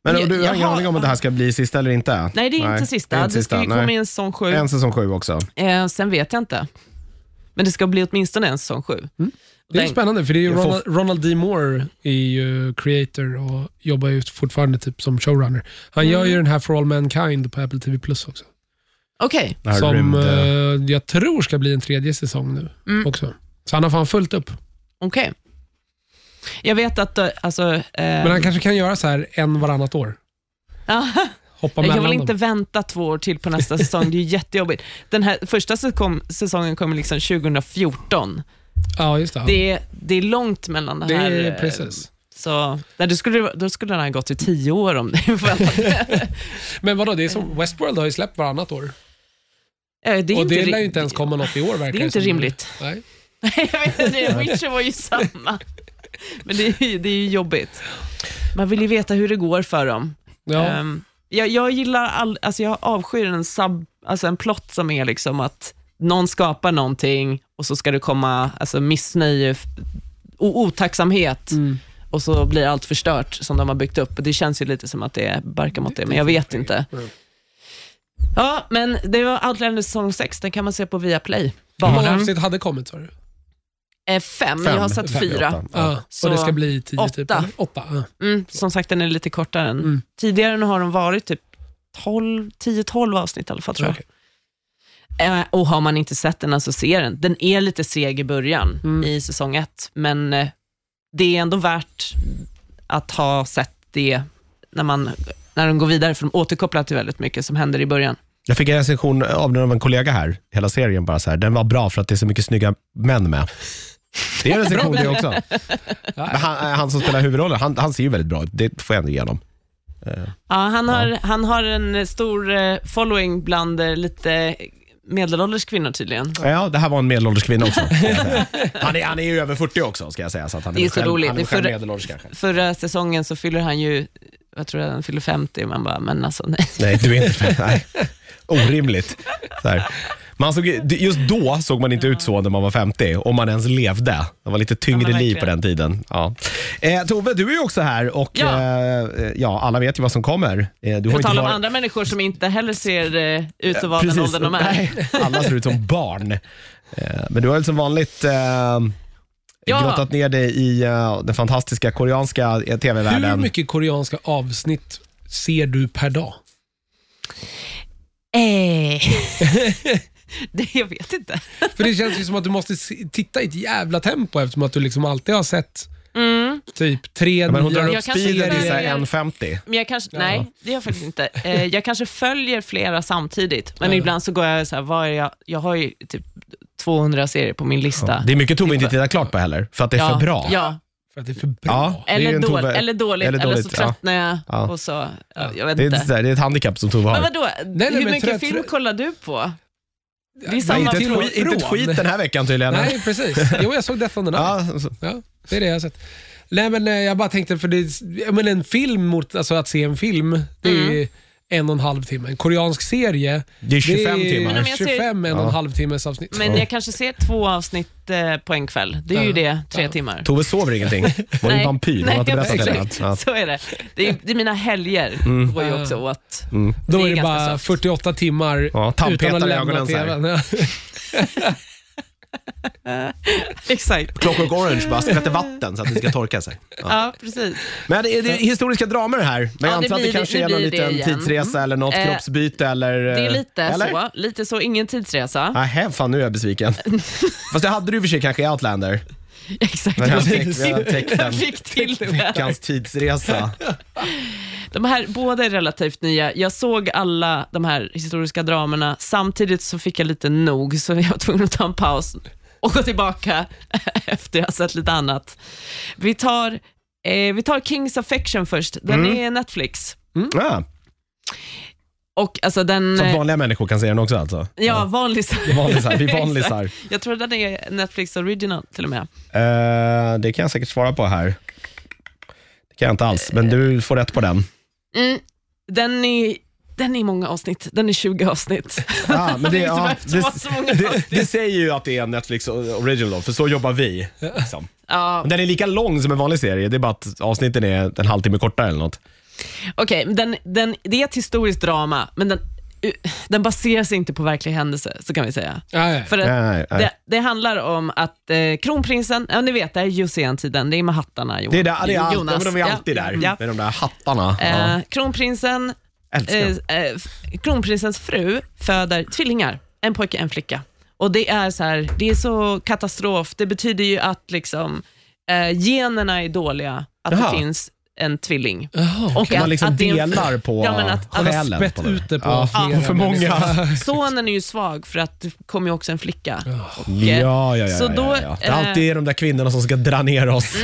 Men Ja, du har ingen aning om att det här ska bli sista eller inte? Nej, det är inte det sista. är Det, inte ska ju komma nej. in säsong sju. En säsong sju också. Eh, sen vet jag inte. Men det ska bli åtminstone en säsong sju. Det är spännande, för det är ju Ronald, Ronald D. Moore är ju creator och jobbar ju fortfarande typ som showrunner. Han gör ju den här For All Mankind på Apple TV Plus också. Okej, här Som eh, jag tror ska bli en tredje säsong nu Mm. också. Så han har fan fullt upp. okej. Jag vet att, eh, alltså... Eh, Men han kanske kan göra så här en varannat år. Hoppa jag väl inte dem. vänta två år till på nästa säsong. Det är jättejobbigt. Den här första säsong, säsongen kommer liksom 2014. Ja, just det. Det, är, det är långt mellan det det här. är eh, precis. Så, nej, då, skulle, då skulle den ha gått i tio år om det *laughs* Men vadå, det är som Westworld har ju släppt varannat år. Det är och inte det lär ju inte ens komma något i år verkar Det är inte rimligt. Nej. *laughs* jag vet inte, Witcher var ju samma. Men det är, det är ju jobbigt. Man vill ju veta hur det går för dem. Ja. Ehm, jag, jag gillar all, alltså jag avskyr en, sub, alltså en plott som är liksom att någon skapar någonting och så ska det komma alltså missnöje och otacksamhet Mm. och så blir allt förstört som de har byggt upp. Det känns ju lite som att det barkar mot det, men jag vet inte. Ja, men det var Outlander säsong 6. Den kan man se på Viaplay. Hur många avsnitt hade kommit sa du? Eh, fem. Fem. Jag har sett Fem, fyra. åtta. Ja. Så och det ska bli tio åtta. typ? Åtta. Ja. Mm, som sagt, den är lite kortare än Mm. tidigare. Nu har de varit typ 12, 10-12 avsnitt i alla fall tror jag. Okej. Eh, och har man inte sett den, alltså se den. Den är lite seg i början Mm. i säsong ett, men eh, det är ändå värt att ha sett det när, man, när de går vidare, för de återkopplar till väldigt mycket som händer i början. Jag fick en recension av den av en kollega här, hela serien bara så här. Den var bra för att det är så mycket snygga män med. Det är en recension det också. Men han, han som spelar huvudrollen, han, han ser ju väldigt bra ut. Det får jag ändå igenom. Ja, han, har, han har en stor eh, following bland eh, lite medelålders kvinnor tydligen. Ja, det här var en medelålders kvinna också. ska jag säga. *laughs* Han är, han är ju över 40 också, ska jag säga. Så att han är Det är väl så själv, roligt. Han är Det är själv för- medelålders kanske. Förra säsongen så fyller han ju, jag tror att han fyller 50, man bara, men alltså nej. Nej, du är inte nej. Orimligt. Så här. Man såg, just då såg man inte ut så när man var 50, om man ens levde. Det var lite tyngre Ja, liv på den tiden. Ja. Eh, Tove, du är ju också här och Ja. eh, ja, alla vet ju vad som kommer. Eh, du På inte tal om varit- andra människor som inte heller ser eh, ut att vara den åldern de är. Nej, alla ser ut som *laughs* barn. Eh, men du har väl som vanligt eh, Ja. grottat ner dig i eh, den fantastiska koreanska eh, Hur tv-världen. mycket koreanska avsnitt ser du per dag? Eh. *laughs* *laughs* det, jag vet inte. För det känns ju som att du måste titta i ett jävla tempo eftersom att du liksom alltid har sett Mm. typ tre Ja, men hon drar upp speeden följer- 1,50. Men jag kanske, Ja. nej, det gör jag faktiskt inte. Eh, jag kanske följer flera samtidigt, men Ja. ibland så går jag så här, vad är jag, jag har ju typ 200 serier på min lista. Det är mycket Tove inte tittar klart på heller, för att det är ja, för bra. Ja, för att det är för bra. Ja. Det är ju eller, dåligt, eller dåligt, eller så ja. tröttnar jag Ja. och så, ja, jag vet Det är, inte. ett- det är ett handikapp som Tove Men har. vadå, nej, hur men mycket trött- film trött- kollar du på? Det är Nej, samma inte, till ett inte ett skit den här veckan tydligen. Nej, precis. Jo, jag såg Death on the Nile. Ja, Ja, det är det jag har sett. Nej, men eh, jag bara tänkte, för det, men en film mot, alltså att se en film, det är en och en halv timme. En koreansk serie, det är 25 det är timmar. men jag ser- 25 en och en Ja. halv timmes avsnitt. Men jag kanske ser två avsnitt eh, på en kväll. Det är ju det, tre Ja. timmar. Tove sover ingenting. Hon är en vampyr. Hon har inte berättat det än. exakt. Ja. Så är det. Det är, det är mina helger går ju också åt. Mm. Då det är det ganska bara soft. 48 timmar Ja, utan tandpetare att lämna ögonen så här. tvn. *laughs* *laughs* Exakt. Clockwork Orange bara skvätter vatten så att det ska torka sig. Ja. *laughs* Ja, precis. Men det är, det är historiska dramer här. Men jag Ja, det antar att det kanske är någon liten igen. tidsresa eller något Eh, kroppsbyte eller... Det är eh, lite eller? så. Lite så, ingen tidsresa. Nej, fan nu är jag besviken. *laughs* Fast det hade du i och för sig kanske i Outlander. *laughs* Exakt. Jag *laughs* Jag fick, fick, vi har täckt jag den. fick till det. Veckans tidsresa. *laughs* De här båda är relativt nya. Jag såg alla de här historiska dramerna. Samtidigt så fick jag lite nog, så jag var tvungen att ta en paus och gå tillbaka efter jag har sett lite annat. Vi tar, eh, vi tar Kings Affection först. Den Mm. är Netflix. Ja, Och alltså den... så att eh, vanliga människor kan se den också alltså? Ja, vanlig. Vanlisar, vi *laughs* vanlisar. Jag tror den är Netflix original till och med. Eh, det kan jag säkert svara på här. Det kan jag inte alls, men du får rätt på den. Mm. Den är den är många avsnitt. Den är 20 avsnitt. Ja, *laughs* men det, *laughs* ja, det, det, det säger ju att det är en Netflix original, för så jobbar vi. Liksom. Ja, Men Den är lika lång som en vanlig serie, det är bara att avsnitten är en halvtimme kortare eller något. Okej, men den, den, det är ett historiskt drama, men den, den baserar sig inte på verklig händelse, så kan vi säga. Ja, ja. För Nej, nej, nej. det, det handlar om att eh, kronprinsen, ja ni vet, det är Josén-tiden, det är med hattarna. Jo, Det är, där, det är Jonas. ja, men de är Ja, alltid där, Ja. med de där hattarna. Eh, Ja. kronprinsen, eh, eh, kronprinsens fru föder tvillingar, en pojke, en flicka. Och det är så här, det är så katastrof. Det betyder ju att liksom, eh, generna är dåliga, att Jaha. det finns en tvilling. Jaha. Och man liksom att delar på Ja, men att- har själen. spett på ut det på ja, flera för många. människor. *laughs* Sonen är ju svag för att det kommer ju också en flicka. Ja, ja, ja, Så ja, då, ja, ja. Det är eh, Mm. alltid de där kvinnorna som ska dra ner oss.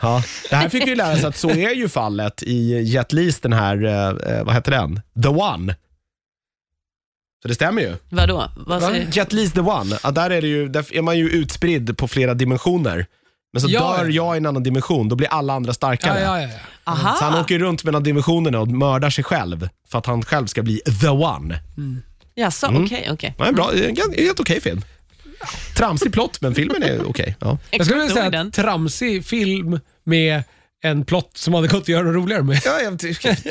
Ja. Det här fick vi lära oss att så är ju fallet i Jet Lis, den här, eh, vad heter den? The One. Så det stämmer ju. Vadå? Vad Va? säger Jet Lis The One, ja, där, är det ju, där är man ju utspridd på flera dimensioner. Men så Ja, dör ja. jag i en annan dimension, då blir alla andra starkare. Ja, ja, ja. ja. Aha. Så han åker runt mellan dimensionerna och mördar sig själv för att han själv ska bli the one. Jaså, Mm. okej, okej. Ja, en bra, en gan- en helt okej film. Tramsig plott, men filmen är okej. Ja. Jag skulle vilja säga att tramsig film med en plott som hade gått att göra roligare med. Ja, jag tror kanske.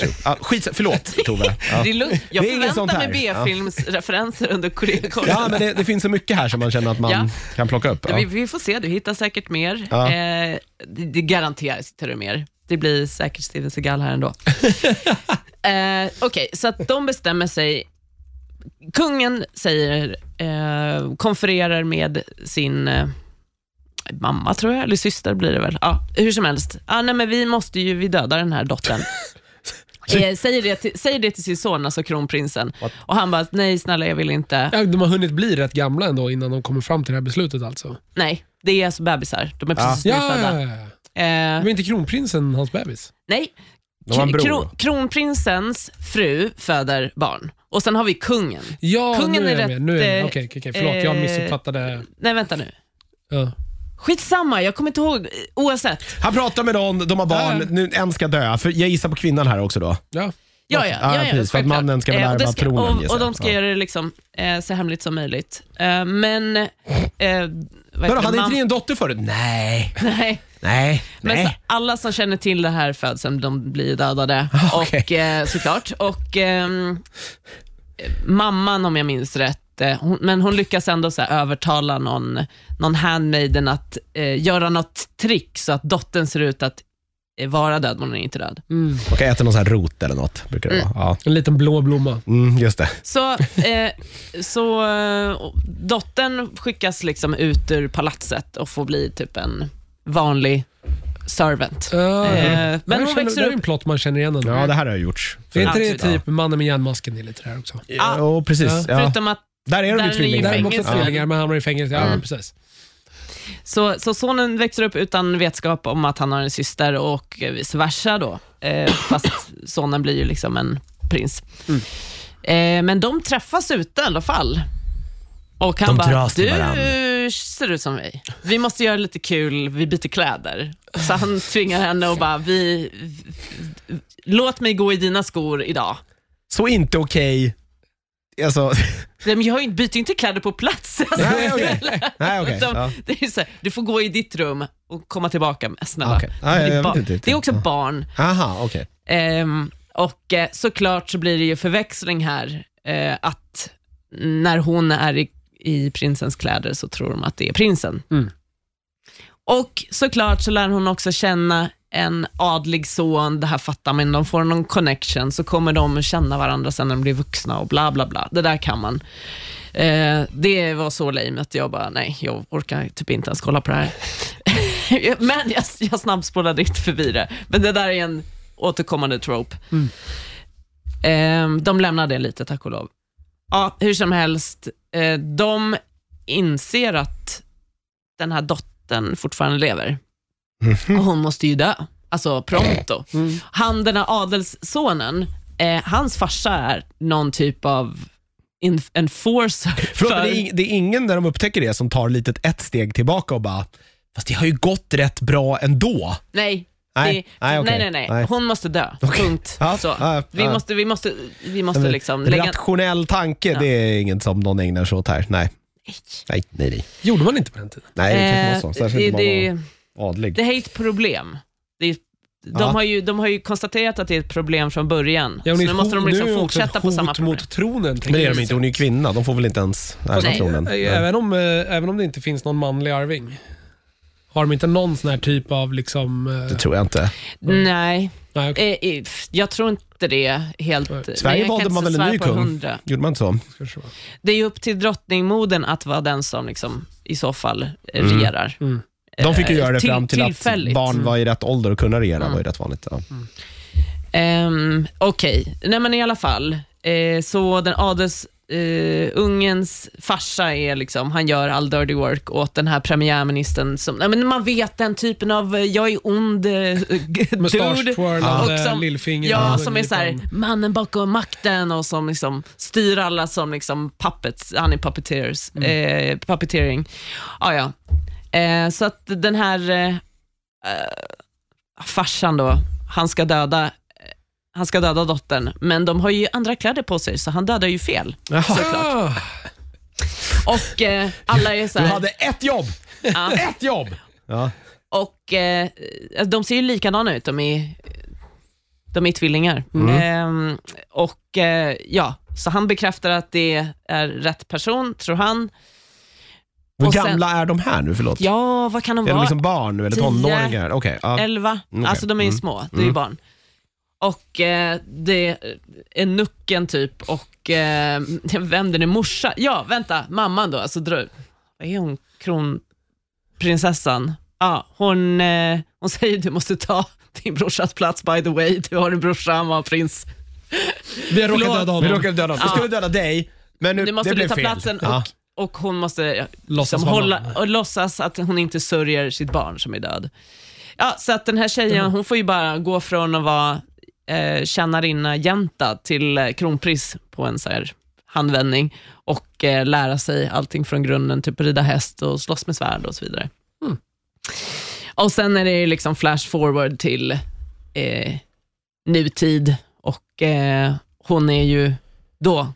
Tror. Ja, skit, förlåt *laughs* Tove. Ja. Det är lugnt. Jag Det är förväntar mig här. Ja. B-filmsreferenser under Koreakorven. Ja, men det, det finns så mycket här som man känner att man Ja. kan plocka upp. Vi, Ja. vi får se, du hittar säkert mer. Eh, det, det garanterat hittar du mer. Det blir säkert Steven Seagal här ändå. *laughs* eh, Okej, så att de bestämmer sig. Kungen säger, eh, konfererar med sin eh, mamma, tror jag, eller syster blir det väl. Ja, hur som helst. Ah, nej, men vi måste ju vi döda den här dottern. *laughs* eh, säger, det till, säger det till sin son, alltså kronprinsen. What? Och han bara, nej snälla jag vill inte. Ja, de har hunnit bli rätt gamla ändå innan de kommer fram till det här beslutet alltså. Nej, det är alltså bebisar. De är Ja. precis Ja, nyfödda. ja, ja. Eh, Men inte kronprinsen hans bebis? nej, De har en bror. Kro- kronprinsens fru föder barn och sen har vi kungen. Ja, Kungen nu är är jag med. rätt, Nu är jag med. eh, Okej, okej, okej. förlåt. Jag eh, missuppfattade. Nej, vänta nu. Ja. Skitsamma, jag kommer inte ihåg. Oavsett. Han pratar med någon, de har barn, nu, en ska dö. För jag gissar på kvinnan här också då. Ja. Ja, ja, Ja, ja, ja, precis, för att mannen ska väl Eh, ärva tronen, Och, och de ska Ja. göra det liksom, eh, så hemligt som möjligt. Eh, men... Eh, vad Vadå, hade inte ni en dotter förut? Nej, Nej. nej, Men så, alla som känner till det här födseln, de blir dödade. *laughs* Ah, okej. och, eh, såklart. Och ehm, eh, mamman, om jag minns rätt, eh, hon, men hon lyckas ändå så här, övertala någon, någon handmaiden att eh, göra något trick så att dottern ser ut att eh, vara död, men hon är inte död. Mm. Och kan äta någon sån här rot eller något, brukar det Mm. vara. Ja. En liten blå blomma. Mm, just det. Så, eh, så eh, dottern skickas liksom ut ur palatset och får bli typ en vanlig servant. Ja, Eh, ja. men hon känner- växer det är upp- en plott man känner igen ändå. Ja, det här har jag gjort. är inte det typ mannen med järnmasken är lite där också? Ja, oh, precis. Ja. Ja. Förutom att Där är de Där ju tvillingar. Där är de också tvillingar, men han hamnar i fängelse. Ja, Mm. precis. Så, så sonen växer upp utan vetskap om att han har en syster och vice versa då. Eh, fast sonen blir ju liksom en prins. Mm. Eh, men de träffas ute i alla fall. Och han De bara, du varann." ser ut som mig. Vi måste göra lite kul, vi byter kläder. Så han tvingar henne och bara, vi, låt mig gå i dina skor idag. Så inte okej. Alltså, *laughs* Men jag har ju inte- byter ju inte kläder på plats. Alltså, *laughs* Nej, okej. *laughs* nej okej. Utan Ja. Det är så här, du får gå i ditt rum och komma tillbaka. med- Snälla. Okej. Ja, det, jag är vet barn. inte riktigt. det är också Ja. barn. Aha, okej. Ehm, och eh, såklart så blir det ju förväxling här. Eh, att när hon är i, i prinsens kläder så tror de att det är prinsen. Mm. Och såklart så lär hon också känna en adlig son, det här fattar man, de får någon connection, så kommer de känna varandra sen när de blir vuxna och bla bla bla. Det där kan man. Eh, det var så lame att jag bara, nej, jag orkar typ inte ens kolla på det här. *laughs* Men jag, jag snabbspolade inte förbi det. Men det där är en återkommande trope. Eh, de lämnar det lite, tack och lov. Ja, hur som helst, eh, de inser att den här dottern fortfarande lever. Och hon måste ju dö. Alltså pronto. Han, den här adelssonen, eh, hans farsa är någon typ av enforcer. *laughs* Förlåt, men för- det, är, ing- det är ingen när de upptäcker det som tar litet ett steg tillbaka och bara, fast det har ju gått rätt bra ändå. Nej. Nej, det, nej, okej. nej, nej, nej. Nej. Hon måste dö. Punkt. Ja, Så. ja, vi, ja. måste, vi måste, vi måste liksom lägga... Rationell tanke, det är inget som någon ägnar sig åt här. Nej, nej, nej. nej. Gjorde man inte på den tiden? Nej, det kanske var så. Eh, Särskilt det, det, var adlig. det är ett problem. Det är, de, Ja. har ju, de har ju konstaterat att det är ett problem från början. Ja, så nu måste de nu liksom fortsätta på samma problem. mot tronen. Men det är de inte, hon är ju kvinna. De får väl inte ens ärva tronen. Även om, eh, även om det inte finns någon manlig arving. Har de inte någon sån här typ av liksom... eh, Det tror jag inte. Nej, Nej, okej. eh, eh, jag tror inte det helt. Nej. Sverige jag kan valde inte man väl en ny på kung? hundra. Gjorde man inte så? Det är ju upp till drottningmodern att vara den som liksom, i så fall eh, Mm. regerar. Mm. De fick ju Eh, göra det till- fram till att barn var i rätt ålder och kunna regera. Mm. var ju rätt vanligt. Ja. Um, Okej, nej men i alla fall. Eh, så den adels eh, ungens farsa är liksom, han gör all dirty work åt den här premiärministern. Som, nej, men man vet den typen av, eh, jag är ond eh, *laughs* dude. Och som- lillfinger. Ja, som är så här, mannen bakom makten och som liksom styr alla som liksom puppets, han är puppeteers, eh, puppeteering. Ah, ja. Eh, så att den här eh, eh, farsan då, han ska döda eh, han ska döda dottern, men de har ju andra kläder på sig, så han dödar ju fel. Såklart. Ah, Och eh, alla är så Du hade ett jobb! ja, Ett jobb! Ja. Och eh, De ser ju likadana ut, de är, de är tvillingar. Mm. Ehm, och eh, ja, Så han bekräftar att det är rätt person, tror han. Hur sen- gamla är de här nu? Förlåt. Ja, vad kan de är de vara? liksom barn nu eller Tio. tonåringar? Okej. ja. 11. okej. Alltså de är ju Mm. små, det är ju Mm. barn. Och eh, det är nucken typ och eh, *laughs* vem den är morsa. Ja, vänta, mamman då, alltså dra, vad är hon, kronprinsessan? Ja, hon, eh, hon säger du måste ta din brorsas plats by the way, du har en brorsa, han var prins. Vi har råkat Förlåt. döda Vi honom. råkade döda honom. Vi skulle döda dig, men nu, Du måste det blev ta fel. platsen och, Ja. Och hon måste Låtsas liksom hålla, och låtsas att hon inte sörjer sitt barn som är död. Ja, så att den här tjejen, hon får ju bara gå från att vara eh, tjänarinna jänta till eh, kronprins på en så här handvändning och eh, lära sig allting från grunden, typ rida häst och slåss med svärd och så vidare. Mm. Och sen är det liksom flash forward till eh, nutid och eh, hon är ju då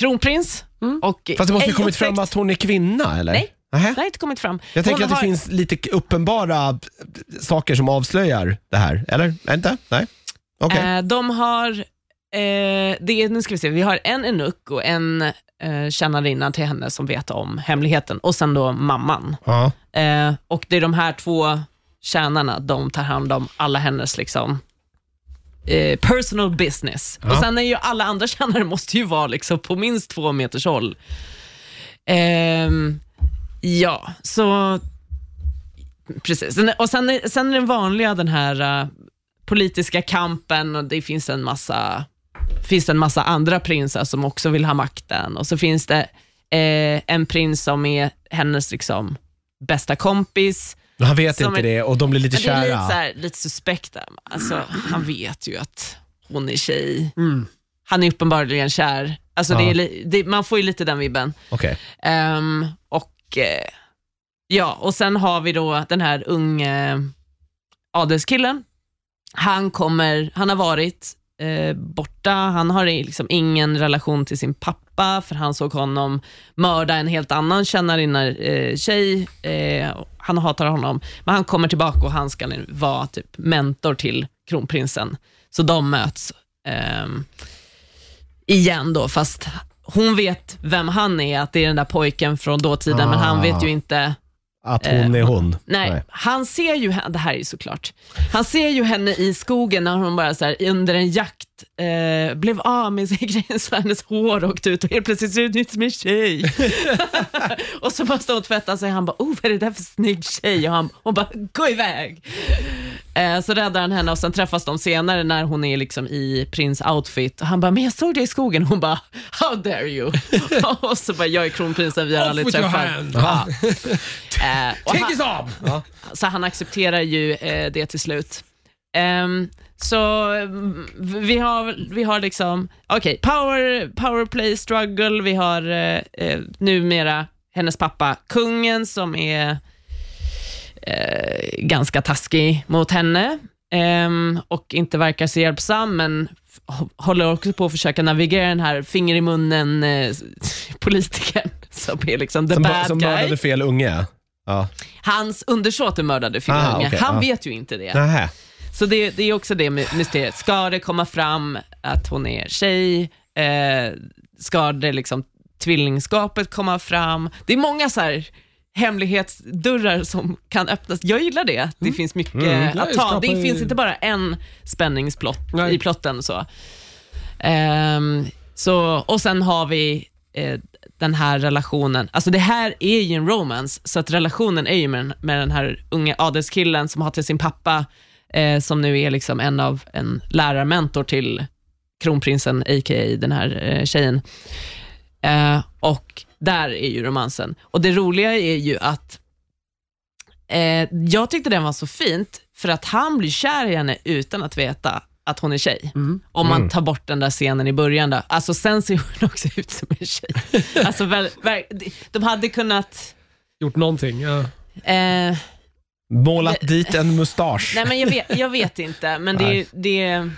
kronprins. Mm. Och Fast det måste ju kommit fram uppväxt- att hon är kvinna, eller? Nej. Nähä? Det har inte kommit fram. Jag tänker Hon att det har- finns lite uppenbara saker som avslöjar det här, eller? Inte? Nej? Okej. Eh, de har, eh, det är, nu ska vi se, vi har en enuk och en eh, tjänarinna till henne som vet om hemligheten och sen då mamman. Ja. Eh, och det är de här två tjänarna, de tar hand om alla hennes liksom eh, personal business. Ja. Och sen är ju alla andra *laughs* tjänare måste ju vara liksom på minst två meters håll. Ehm, ja, så precis. Och sen är, sen är den vanliga den här eh, politiska kampen och det finns en massa finns det en massa andra prinsar som också vill ha makten och så finns det eh, en prins som är hennes liksom bästa kompis. Han vet Som inte det och de blir lite Men det är kära. lite, så här, lite suspekta. Alltså, han vet ju att hon är tjej. Mm. Han är uppenbarligen kär. Alltså, Ja. det är, det, man får ju lite den vibben. Okej. Ehm, och eh, ja, och sen har vi då den här unge adelskillen. Han, kommer, han har varit eh, borta, han har liksom ingen relation till sin pappa, för han såg honom mörda en helt annan tjänarinna eh. Eh, han hatar honom, men han kommer tillbaka och han ska vara typ mentor till kronprinsen. Så de möts ehm, igen då, fast hon vet vem han är, att det är den där pojken från dåtiden, men han Ah. vet ju inte Att hon Eh, är hon. Nej, han ser ju henne, det här är ju såklart, han ser ju henne i skogen när hon bara så här, under en jakt eh, blev av med sin grej, så hennes hår åkte ut och helt plötsligt ser det ut som en tjej. *laughs* och så måste hon tvätta sig, han bara, oh vad är det där för snygg tjej? Och han, hon bara, gå iväg. Eh, så räddar han henne och sen träffas de senare när hon är liksom i prins outfit. Och han bara, men jag såg dig i skogen. Hon bara, how dare you? *laughs* och så bara, jag är kronprinsen, vi har Off aldrig with your träffat. hand. Ja. Eh, Take han- his arm! Så han accepterar ju eh, det till slut. Ehm, så mm, vi har, vi har liksom, okej, power, power play struggle, vi har eh, eh, numera hennes pappa kungen som är eh, ganska taskig mot henne ehm, och inte verkar så hjälpsam, men håller också på att försöka navigera den här finger i munnen eh, *laughs* politikern som är liksom the Som, bad som guy. mördade fel unge. Ja. Hans undersåte mördade Ah, Filunge. okej, Han ja. vet ju inte det. Nähä. Så det, det är också det my- mysteriet. Ska det komma fram att hon är tjej? Eh, ska det liksom tvillingskapet komma fram? Det är många så här hemlighetsdörrar som kan öppnas. Jag gillar det. Det finns mycket Mm. Att ta. Det finns inte bara en spänningsplott Nej. i plotten. Så. Ehm, så. Och sen har vi eh, den här relationen. Alltså det här är ju en romance, så att relationen är ju med, den- med den här unge adelskillen som har till sin pappa, eh, som nu är liksom en av en lärarmentor till kronprinsen, a.k.a. den här eh, tjejen. Eh, och där är ju romansen. Och det roliga är ju att eh, jag tyckte den var så fint, för att han blir kär i henne utan att veta att hon är tjej. Mm. Om man Mm. tar bort den där scenen i början. Då. Alltså sen ser hon också ut som en tjej. *laughs* Alltså, väl, väl, de hade kunnat... Gjort någonting. Ja. Eh, Målat dit en mustasch. nej men jag vet, jag vet inte, men det, Nej. det,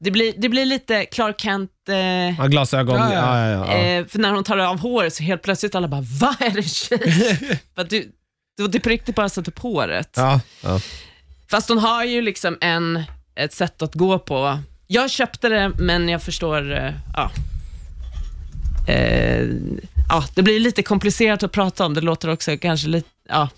det, blir, det blir lite Clark Kent... Eh, Ja, glasögon. Ja, Ja, ja. eh, för när hon tar av håret så helt plötsligt alla bara, vad är det tjej? *laughs* Du, det är på riktigt bara sätta på håret. Fast hon har ju liksom en, ett sätt att gå på. Jag köpte det, men jag förstår... eh, Ja. Eh, ja, det blir lite komplicerat att prata om. Det låter också kanske lite... Ja.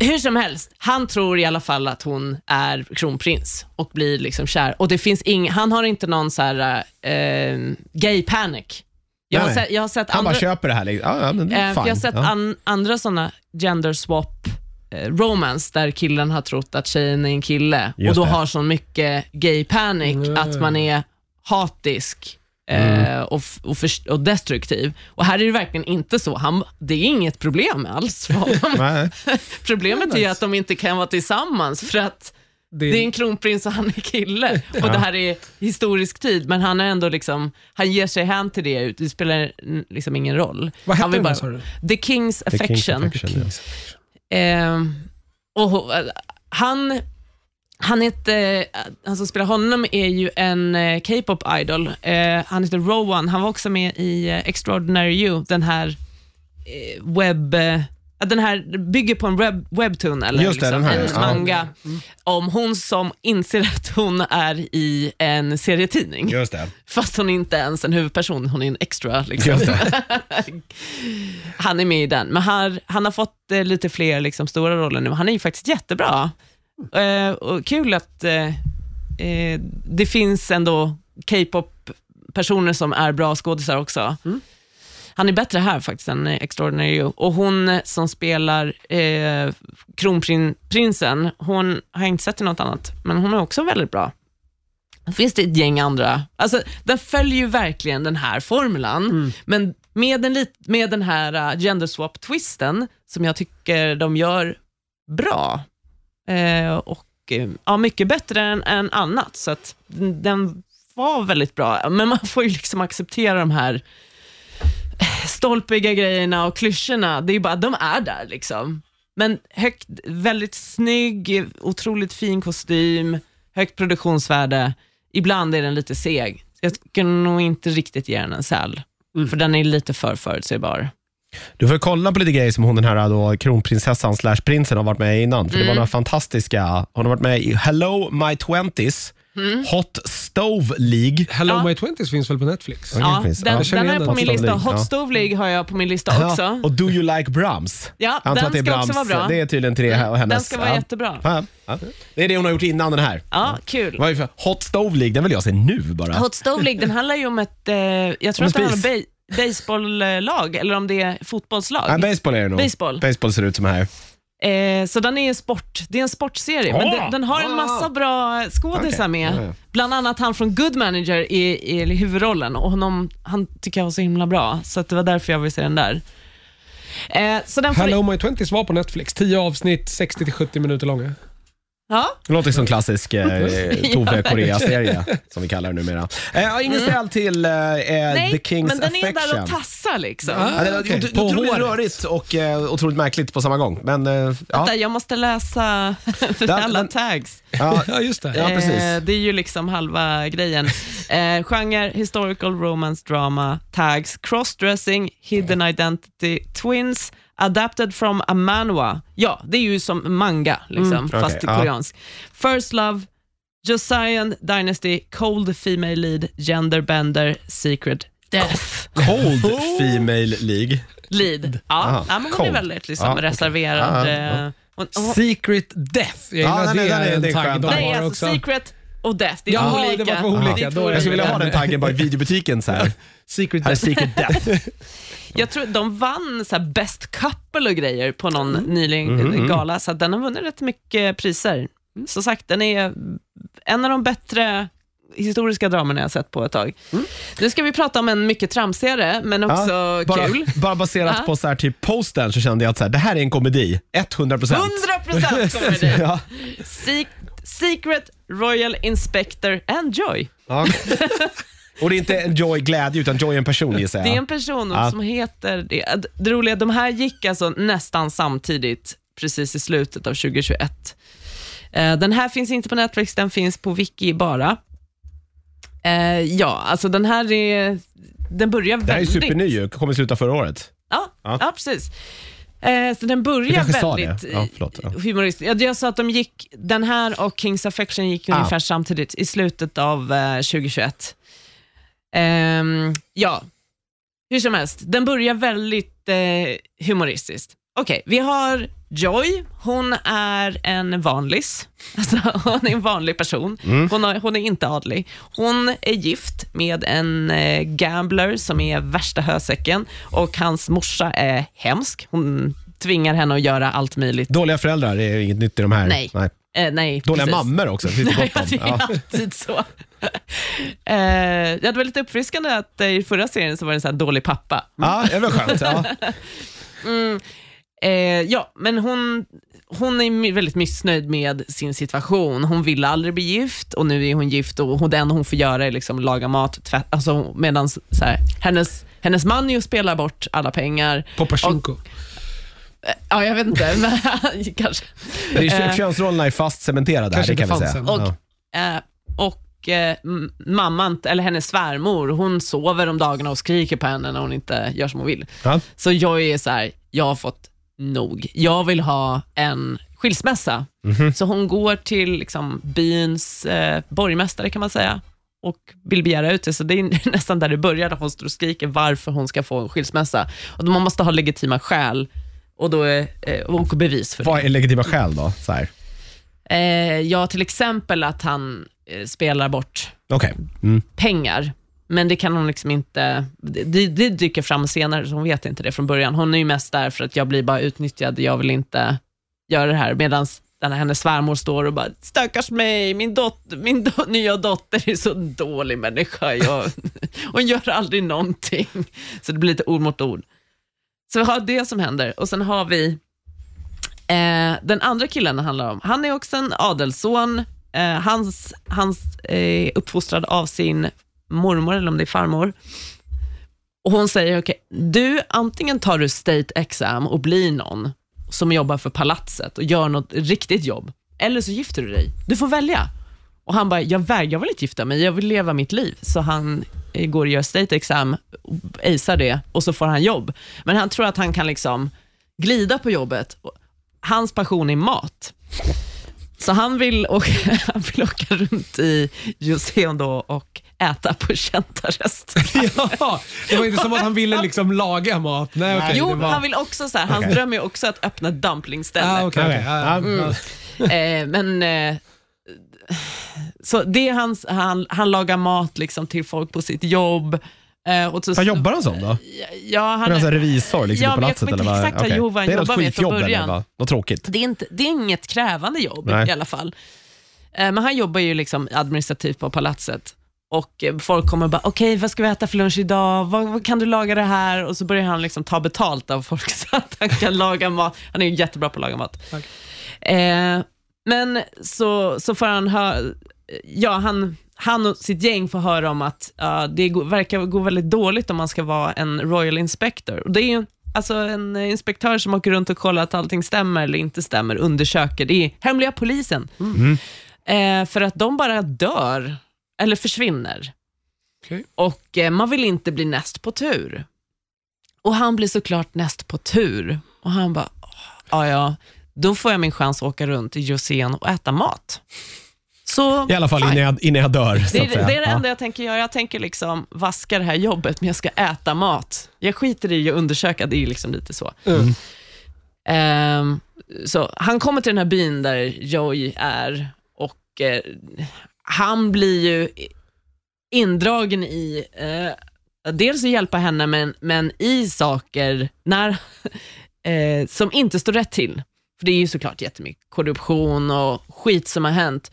Hur som helst, han tror i alla fall att hon är kronprins och blir liksom kär. Och det finns ing, Han har inte någon så här, eh, gay panic. Jag har, sett, jag har sett Han andra... bara köper det här. liksom. Ja, det Eh, jag har sett ja. an, andra såna gender swap eh, romance där killen har trott att tjejen är en kille Just och då det. har så mycket gay panic Mm. att man är hatisk Mm. och, f- och, först- och destruktiv. Och här är det verkligen inte så. Han, det är inget problem alls för honom. *laughs* *laughs* Problemet är ju nice. att de inte kan vara tillsammans för att det är en kronprins och han är kille. *laughs* Och det här är historisk tid, men han är ändå liksom, han ger sig hän till det. Det spelar liksom ingen roll. Vad hette den sa du? The King's The King's Affection. Affection, ja. Eh, och han, han heter, han som spelar honom är ju en eh, K-pop idol. Eh, han heter Rowan. Han var också med i eh, Extraordinary You, den här eh, webb... Eh, den här bygger på en web, webtoon, eller Just det, liksom, den här, en ja. manga, om hon som inser *laughs* att hon är i en serietidning. Just det. Fast hon är inte ens en huvudperson, hon är en extra. Liksom. *laughs* Han är med i den, men han, han har fått eh, lite fler liksom, stora roller nu. Han är ju faktiskt jättebra. Eh, och kul att eh, eh, det finns ändå K-pop-personer som är bra skådisar också. Han är bättre här faktiskt än Extraordinary You. Och hon som spelar eh, kronprinsen, hon har jag inte sett i något annat, men hon är också väldigt bra. Finns det ett gäng andra. Alltså, den följer ju verkligen den här formulan, men med den, med den här uh, gender swap-twisten, som jag tycker de gör bra. Eh, och eh, ja, Mycket bättre än, än annat, så att den, var väldigt bra. Men man får ju liksom acceptera de här stolpiga grejerna och klyschorna. Det är ju bara, de är där liksom. Men högt, väldigt snygg, otroligt fin kostym, högt produktionsvärde. Ibland är den lite seg. Jag skulle nog inte riktigt ge den en säl, för den är lite för förutsägbar. Du får kolla på lite grejer som hon den här då, kronprinsessan slash prinsen har varit med i innan. För det Mm. var några fantastiska. Hon har varit med i Hello My Twenties, Mm. Hot Stove League. Hello Ja. My Twenties finns väl på Netflix? Ja. Ja, den, Ja. Den igen är på den. min lista. Hot ja. Stove League har jag på min lista också. och Do You Like Brahms? Ja, den det ska Brahms. också vara bra. Mm. Det är tydligen tre och hennes. Den ska vara ja. jättebra. Ja, ja. Det är det hon har gjort innan den här. Ja, kul. Vad är det för Hot Stove League, den vill jag se nu bara. Hot Stove League, den handlar ju om ett, eh, jag tror Om att det en handlar baseballlag, eller om det är fotbollslag. Nej, baseball är det nog. Baseball. Baseball ser ut som här. Eh, så den är en sport, det är en sportserie, men den, den har en massa bra skådisar Okej. med. Ja, ja. Bland annat han från Good Manager i, i huvudrollen och honom, han tycker jag var så himla bra, så att det var därför jag ville se den där. Eh, så den får, Hello My Twenties var på Netflix. 10 avsnitt, 60-70 minuter långa. Ja, Det låter som klassisk eh, *laughs* Tove Korea-serie, som vi kallar det numera. Eh, ingen säl till eh, eh, Mm. nej, The King's men den är Affection. där och tassar liksom. Ah, Ja, det är okej. ot- På otroligt håret. rörigt och eh, otroligt märkligt på samma gång. Men, eh, ja, Vänta, jag måste läsa *laughs* alla den- tags. ja, *laughs* Ja, just det. Ja, precis. Eh, det är ju liksom halva grejen. Eh, genre, historical romance drama, tags, crossdressing, hidden identity, twins, adapted from a manhwa. Ja, det är ju som manga, liksom, fast Okej, ja. koreansk. First Love, Josiah Dynasty, Cold Female Lead, Gender Bender, Secret Death. Cold *laughs* Female League. Lead. Ja, Aha, ja men hon är väldigt liksom, Ja, okej. reserverad. Ja, ja. eh, hon- hon- Secret Death. Jag Ja, gillar är- det är- är en det är tagg skönt. de Nej, har alltså också. Secret och Death, det är Jaha, två det olika. var två olika. Det är två Då är det- Jag skulle vilja ha olika. den taggen bara i videobutiken. Så här. *laughs* Secret Här är Death. Secret Death. *laughs* Jag tror de vann så här best couple och grejer på någon Mm. nyligen gala, så att den har vunnit rätt mycket priser. Så sagt, den är en av de bättre historiska dramerna jag sett på ett tag. Nu ska vi prata om en mycket tramsigare, men också Ja, bara, kul. bara baserat Ja. på så här, typ postern så kände jag att så här, det här är en komedi. 100 procent. 100% kommer det. Ja. Secret Royal Inspector and Joy. Ja. *laughs* Och det är inte en Joy glädje, utan Joy är en person gissar jag. Det är en person Ja. som heter det. Det roliga, de här gick alltså nästan samtidigt, precis i slutet av 2021. Eh, Den här finns inte på Netflix, den finns på Wiki bara. Eh, Ja, alltså den här är, den börjar Det här är väldigt... superny ju, kom i slutet av förra året. Ja, Ja. ja. precis. Eh, så den börjar väldigt. Ja, förlåt. Ja. humoristisk. Jag, jag sa att de gick, den här och Kings Affection gick Ah. ungefär samtidigt i slutet av eh, 2021. Ehm, ja, hur som helst, den börjar väldigt eh, humoristiskt. Okej, vi har Joy. Hon är en vanlis. *laughs* Alltså, hon är en vanlig person. Hon, har, hon är inte adlig. Hon är gift med en eh, gambler som är värsta hösäcken och hans morsa är hemsk. Hon tvingar henne att göra allt möjligt. Dåliga föräldrar är inget nytt i de här. Nej. Eh, nej, Dåliga precis. mammor också. Det *laughs* det Ja, gott det om. är Ja. alltid så. *laughs* eh, det var lite uppfriskande att eh, i förra serien så var det en här dålig pappa. ja, det var skönt. Ja. Eh, ja, men hon, hon är väldigt missnöjd med sin situation. Hon ville aldrig bli gift och nu är hon gift och hon, det enda hon får göra är liksom laga mat, tvätt, alltså medan hennes, hennes man ju spelar bort alla pengar. Popashinko. Ja, jag vet inte, *laughs* men kanske. Det är, Eh. könsrollerna är fast cementerade här, det kan vi säga. Och, Ja. eh, och eh, m- mamman, eller hennes svärmor, hon sover om dagarna och skriker på henne när hon inte gör som hon vill. Ja. Så jag är så här, jag har fått nog. Jag vill ha en skilsmässa. Mhm. Så hon går till liksom, byns eh, borgmästare kan man säga och vill begära ut det. Så det är *laughs* nästan där det börjar, där hon står och skriker varför hon ska få en skilsmässa. Och man måste ha legitima skäl och, då är, eh, och bevis för det. Vad är legitima skäl då? Så här. Eh, ja, till exempel att han eh, spelar bort Okej. Mm. pengar. Men det kan hon liksom inte, det, det dyker fram senare, så hon vet inte det från början. Hon är ju mest där för att jag blir bara utnyttjad, jag vill inte göra det här. Medan hennes svärmor står och bara, stackars mig, min, dot, min do, *laughs* nya dotter är så dålig människa. Jag, *laughs* hon gör aldrig någonting. Så det blir lite ord mot ord. Så vi har det som händer och sen har vi eh, den andra killen det handlar om. Han är också en adelsson. Eh, hans hans eh, uppfostrad av sin mormor, eller om det är farmor. Och Hon säger, okej, du antingen tar du state exam och blir någon som jobbar för palatset och gör något riktigt jobb, eller så gifter du dig. Du får välja. Och han bara, jag vägrar, väl vill inte gifta mig, jag vill leva mitt liv. Så han eh, går och gör state exam, acear det och så får han jobb. Men han tror att han kan liksom glida på jobbet. Hans passion är mat. Så han vill åka, *laughs* han vill åka runt i Joseon då och äta på kända restauranger. *laughs* ja, det var inte som att han ville liksom laga mat. Nej, okej. Jo, var... han vill också så här, hans Okej. dröm är också att öppna ett dumplingställe. Ah, okej. Okej. Ja, Ja. ja. Eh, men eh, så det är hans, han, han lagar mat liksom till folk på sitt jobb. Eh, och så, Vad jobbar han som då? Ja, Han han är är, revisor liksom, Ja, på men jag palatset? kommer inte eller exakt vad. Jehovah Det är jobbar med från skitjobb eller början. vad? Något tråkigt? det, är inte, det är inget krävande jobb Nej. i alla fall. Eh, men han jobbar ju liksom administrativt på palatset. Och folk kommer och bara, okej vad ska vi äta för lunch idag? Vad, vad kan du laga det här? Och så börjar han liksom ta betalt av folk *laughs* så att han kan laga mat. Han är ju jättebra på att laga mat. Eh, men så, så får han höra, ja han, han och sitt gäng får höra om att ja, det verkar gå väldigt dåligt om man ska vara en Royal Inspector. Och det är ju alltså en inspektör som åker runt och kollar att allting stämmer eller inte stämmer, undersöker. Det är hemliga polisen. Eh, för att de bara dör eller försvinner. Okej. Och eh, man vill inte bli näst på tur. Och han blir såklart näst på tur. Och han bara, ja ja, då får jag min chans att åka runt i Joseon och äta mat. Så, I alla fall innan jag, innan jag dör. Det är, att säga. det är det Ja. enda jag tänker göra. Jag tänker liksom vaska det här jobbet, men jag ska äta mat. Jag skiter i att undersöka, det är liksom lite så. Mm. Ehm, så han kommer till den här byn där Joy är och eh, han blir ju indragen i, eh, dels att hjälpa henne, men, men i saker när, *laughs* eh, som inte står rätt till. För det är ju såklart jättemycket korruption och skit som har hänt.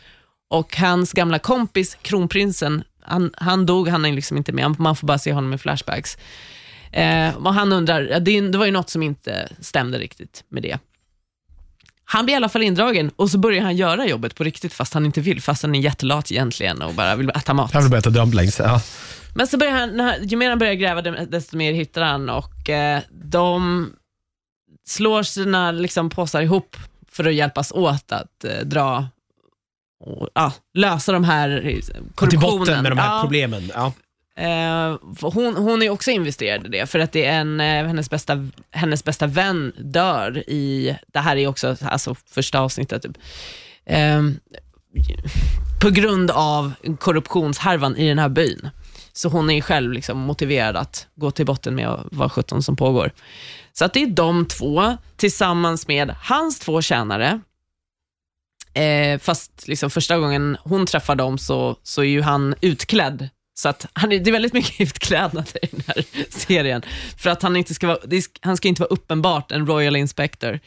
Och hans gamla kompis, kronprinsen, han, han dog, han är liksom inte med, man får bara se honom i flashbacks. Eh, och han undrar, det, det var ju något som inte stämde riktigt med det. Han blir i alla fall indragen och så börjar han göra jobbet på riktigt fast han inte vill, fast han är jättelat egentligen och bara vill äta mat. Jag vill bara äta dumplings. Ja. Men så börjar han, han- ju mer han börjar gräva desto mer hittar han och eh, de slår sina liksom, påsar ihop för att hjälpas åt att eh, dra och ja, lösa de här korruptionen. till botten med de här ja, problemen. Ja. Eh, hon, hon är också investerad i det, för att det är en, eh, hennes, bästa, hennes bästa vän dör i, det här är också alltså, första avsnittet, typ. Ehm, på grund av korruptionshärvan i den här byn. Så hon är själv liksom motiverad att gå till botten med vad 17 som pågår. Så att det är de två tillsammans med hans två tjänare. Eh, fast liksom första gången hon träffar dem så, så är ju han utklädd. Så att han är, det är väldigt mycket *laughs* utklädnad i den här serien. För att han, inte ska vara, han ska inte vara uppenbart en Royal Inspector.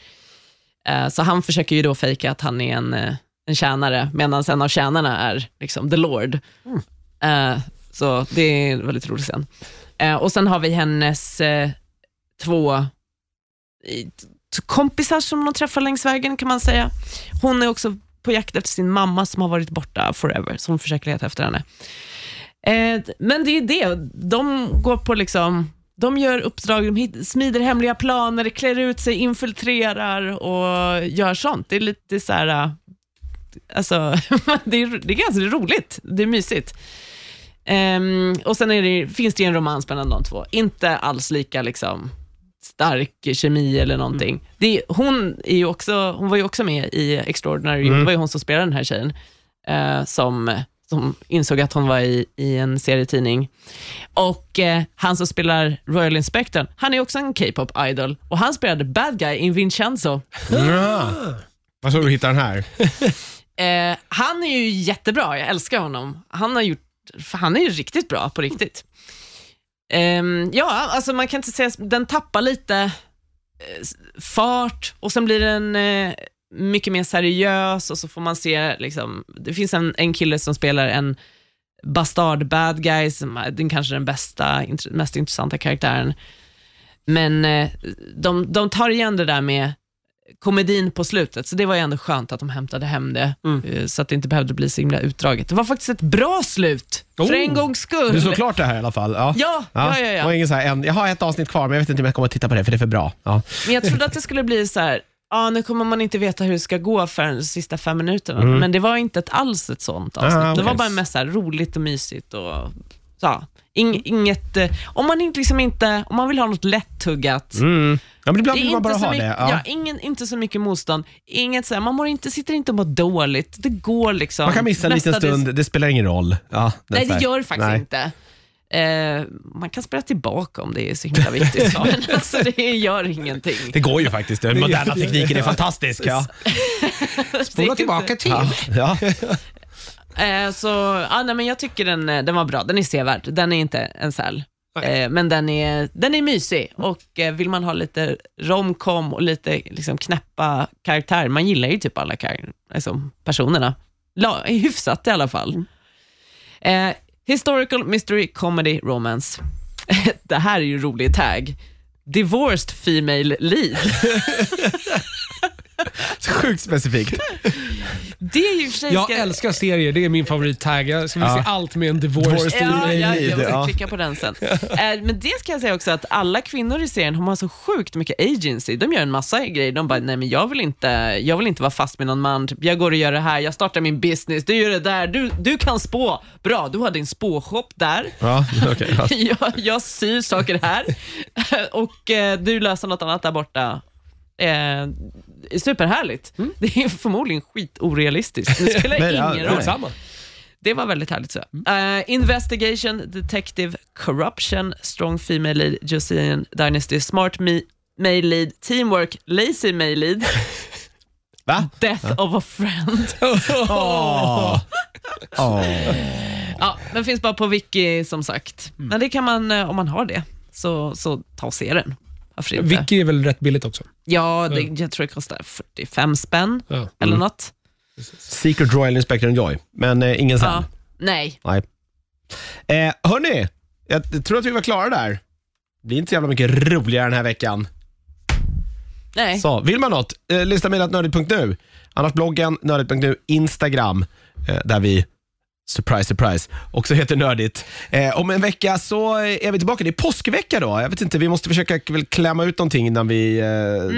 Eh, så han försöker ju då fejka att han är en, eh, en tjänare, medan en av tjänarna är liksom the Lord. Eh, så det är väldigt roligt sen. Eh, och sen har vi hennes två kompisar som de träffar längs vägen kan man säga. Hon är också på jakt efter sin mamma som har varit borta forever, så hon försöker leta efter henne. Eh, men det är det, de går på liksom de gör uppdrag, de smider hemliga planer, klär ut sig, infiltrerar och gör sånt. Det är lite så här, äh, alltså, *laughs* det, är, det är ganska roligt. Det är mysigt. Ehm, och sen det, finns det en romans mellan de två. Inte alls lika liksom, stark kemi eller någonting. Det, hon, är ju också, hon var ju också med i Extraordinary. Det var ju hon som spelade den här tjejen, eh, som, som insåg att hon var i, i en serietidning. Och eh, han som spelar Royal Inspector, han är också en K-pop idol och han spelade bad guy in Vincenzo. Ja. Vad tror du hittar den här? *laughs* Eh, han är ju jättebra, jag älskar honom. Han, har gjort, han är ju riktigt bra på riktigt. Ehm, ja, alltså man kan inte säga, den tappar lite eh, fart och sen blir den eh, mycket mer seriös och så får man se, liksom, det finns en, en kille som spelar en bastard bad guy, som är den kanske den bästa, int- mest intressanta karaktären. Men eh, de, de tar igen det där med komedin på slutet, så det var ju ändå skönt att de hämtade hem det, eh, så att det inte behövde bli så himla utdraget. Det var faktiskt ett bra slut, för Oh. en gångs skull. Du såg klart det här i alla fall? Ja. Ja, ja, ja, ja. var ingen så här, en, jag har ett avsnitt kvar, men jag vet inte om jag kommer att titta på det, för det är för bra. Ja. Men jag trodde att det skulle bli så här, ja, nu kommer man inte veta hur det ska gå förrän de sista fem minuterna. Men det var inte ett, alls ett sånt avsnitt. Ah, Det okej. var bara mest så här roligt och mysigt. Och, ja, ing, inget, eh, om, man inte, liksom inte, om man vill ha något lättuggat, Mm. Ja, men ibland Det vill man bara så ha mycket, det. ja. Ja. ingen, inte så mycket motstånd. Inget så här, man mår inte, sitter inte och mår dåligt. Det går liksom. Man kan missa en liten stund, det spelar ingen roll. Ja, Nej, så det gör det faktiskt Nej. inte. Eh, man kan spela tillbaka om det är så himla viktigt. Ja, men *laughs* alltså, det gör ingenting. Det går ju faktiskt. Den moderna tekniken är fantastisk. Ja. *laughs* Spola tillbaka till. Ja. Ja. *laughs* Eh, så, ja, nej, men jag tycker den, eh, den var bra. Den är sevärd. Den är inte en säl. Eh, men den är, den är mysig och eh, vill man ha lite romcom och lite liksom, knäppa karaktärer, man gillar ju typ alla kar- alltså, personerna, La, hyfsat i alla fall. Historical mystery comedy romance. *laughs* Det här är ju en rolig tag. Divorced female lead. *laughs* *laughs* Sjukt specifikt. Det är ju för sig... Jag ska- älskar serier, det är min favorittag. Jag ska vilja Ja. se allt med en divorce. Ja, ja, jag ska ja. klicka på den sen. *laughs* Eh, Men det ska jag säga också att alla kvinnor i serien har så sjukt mycket agency. De gör en massa grejer. De bara, nej men jag vill inte, jag vill inte vara fast med någon man. Typ, Jag går och gör det här, jag startar min business, du gör det där, du, du kan spå. Bra, du har din spåshop där. Ja, okej. *laughs* ja. Jag, jag syr saker här och eh, du löser något annat där borta. Eh, superhärligt. Det är förmodligen skitorealistiskt. Det spelar *laughs* Men, ja, ingen nej. roll. Samma. Det var väldigt härligt. Så. Eh, investigation, Detective, Corruption, Strong Female Lead, Josian Dynasty, Smart me, Male Lead, Teamwork, Lazy Male Lead, *laughs* Va? Death of a Friend. *laughs* Åh. Åh. Ja, den finns bara på Wiki som sagt. Men det kan man, eh, om man har det, så, så ta och se den. Varför inte? Vicky är väl rätt billigt också? Ja, det, jag tror det kostar 45 spänn Ja. eller något. Secret Royal Inspector Joy, men eh, ingen sen. Ja. Nej, Nej. Eh, hörni, jag tror att vi var klara där. Det blir inte så jävla mycket roligare den här veckan. nej. Så, vill man något, eh, lista mejlat nördigt.nu. Annars bloggen, nördigt.nu, Instagram, eh, där vi Surprise, surprise. Också heter Nördigt. Eh, om en vecka så är vi tillbaka. Det är påskvecka då. Jag vet inte, vi måste försöka väl klämma ut någonting innan vi, eh,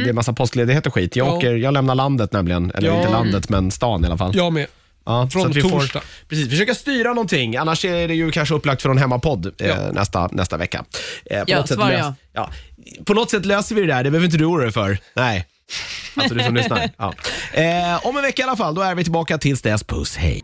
det är massa påskledighet och skit. Jag, Ja. åker, jag lämnar landet nämligen. Eller Ja. inte landet, men stan i alla fall. Jag med. Ja, Från så att vi får, torsdag. precis, försöka styra någonting. Annars är det ju kanske upplagt för någon hemmapodd eh, Ja. nästa, nästa vecka. Eh, på Ja, något sätt svar ja. ja. På något sätt löser vi det där. Det behöver inte du oroa dig för. Nej. Alltså du som lyssnar. *laughs* Ja. Eh, om en vecka i alla fall, då är vi tillbaka. Tills dess, puss, hej.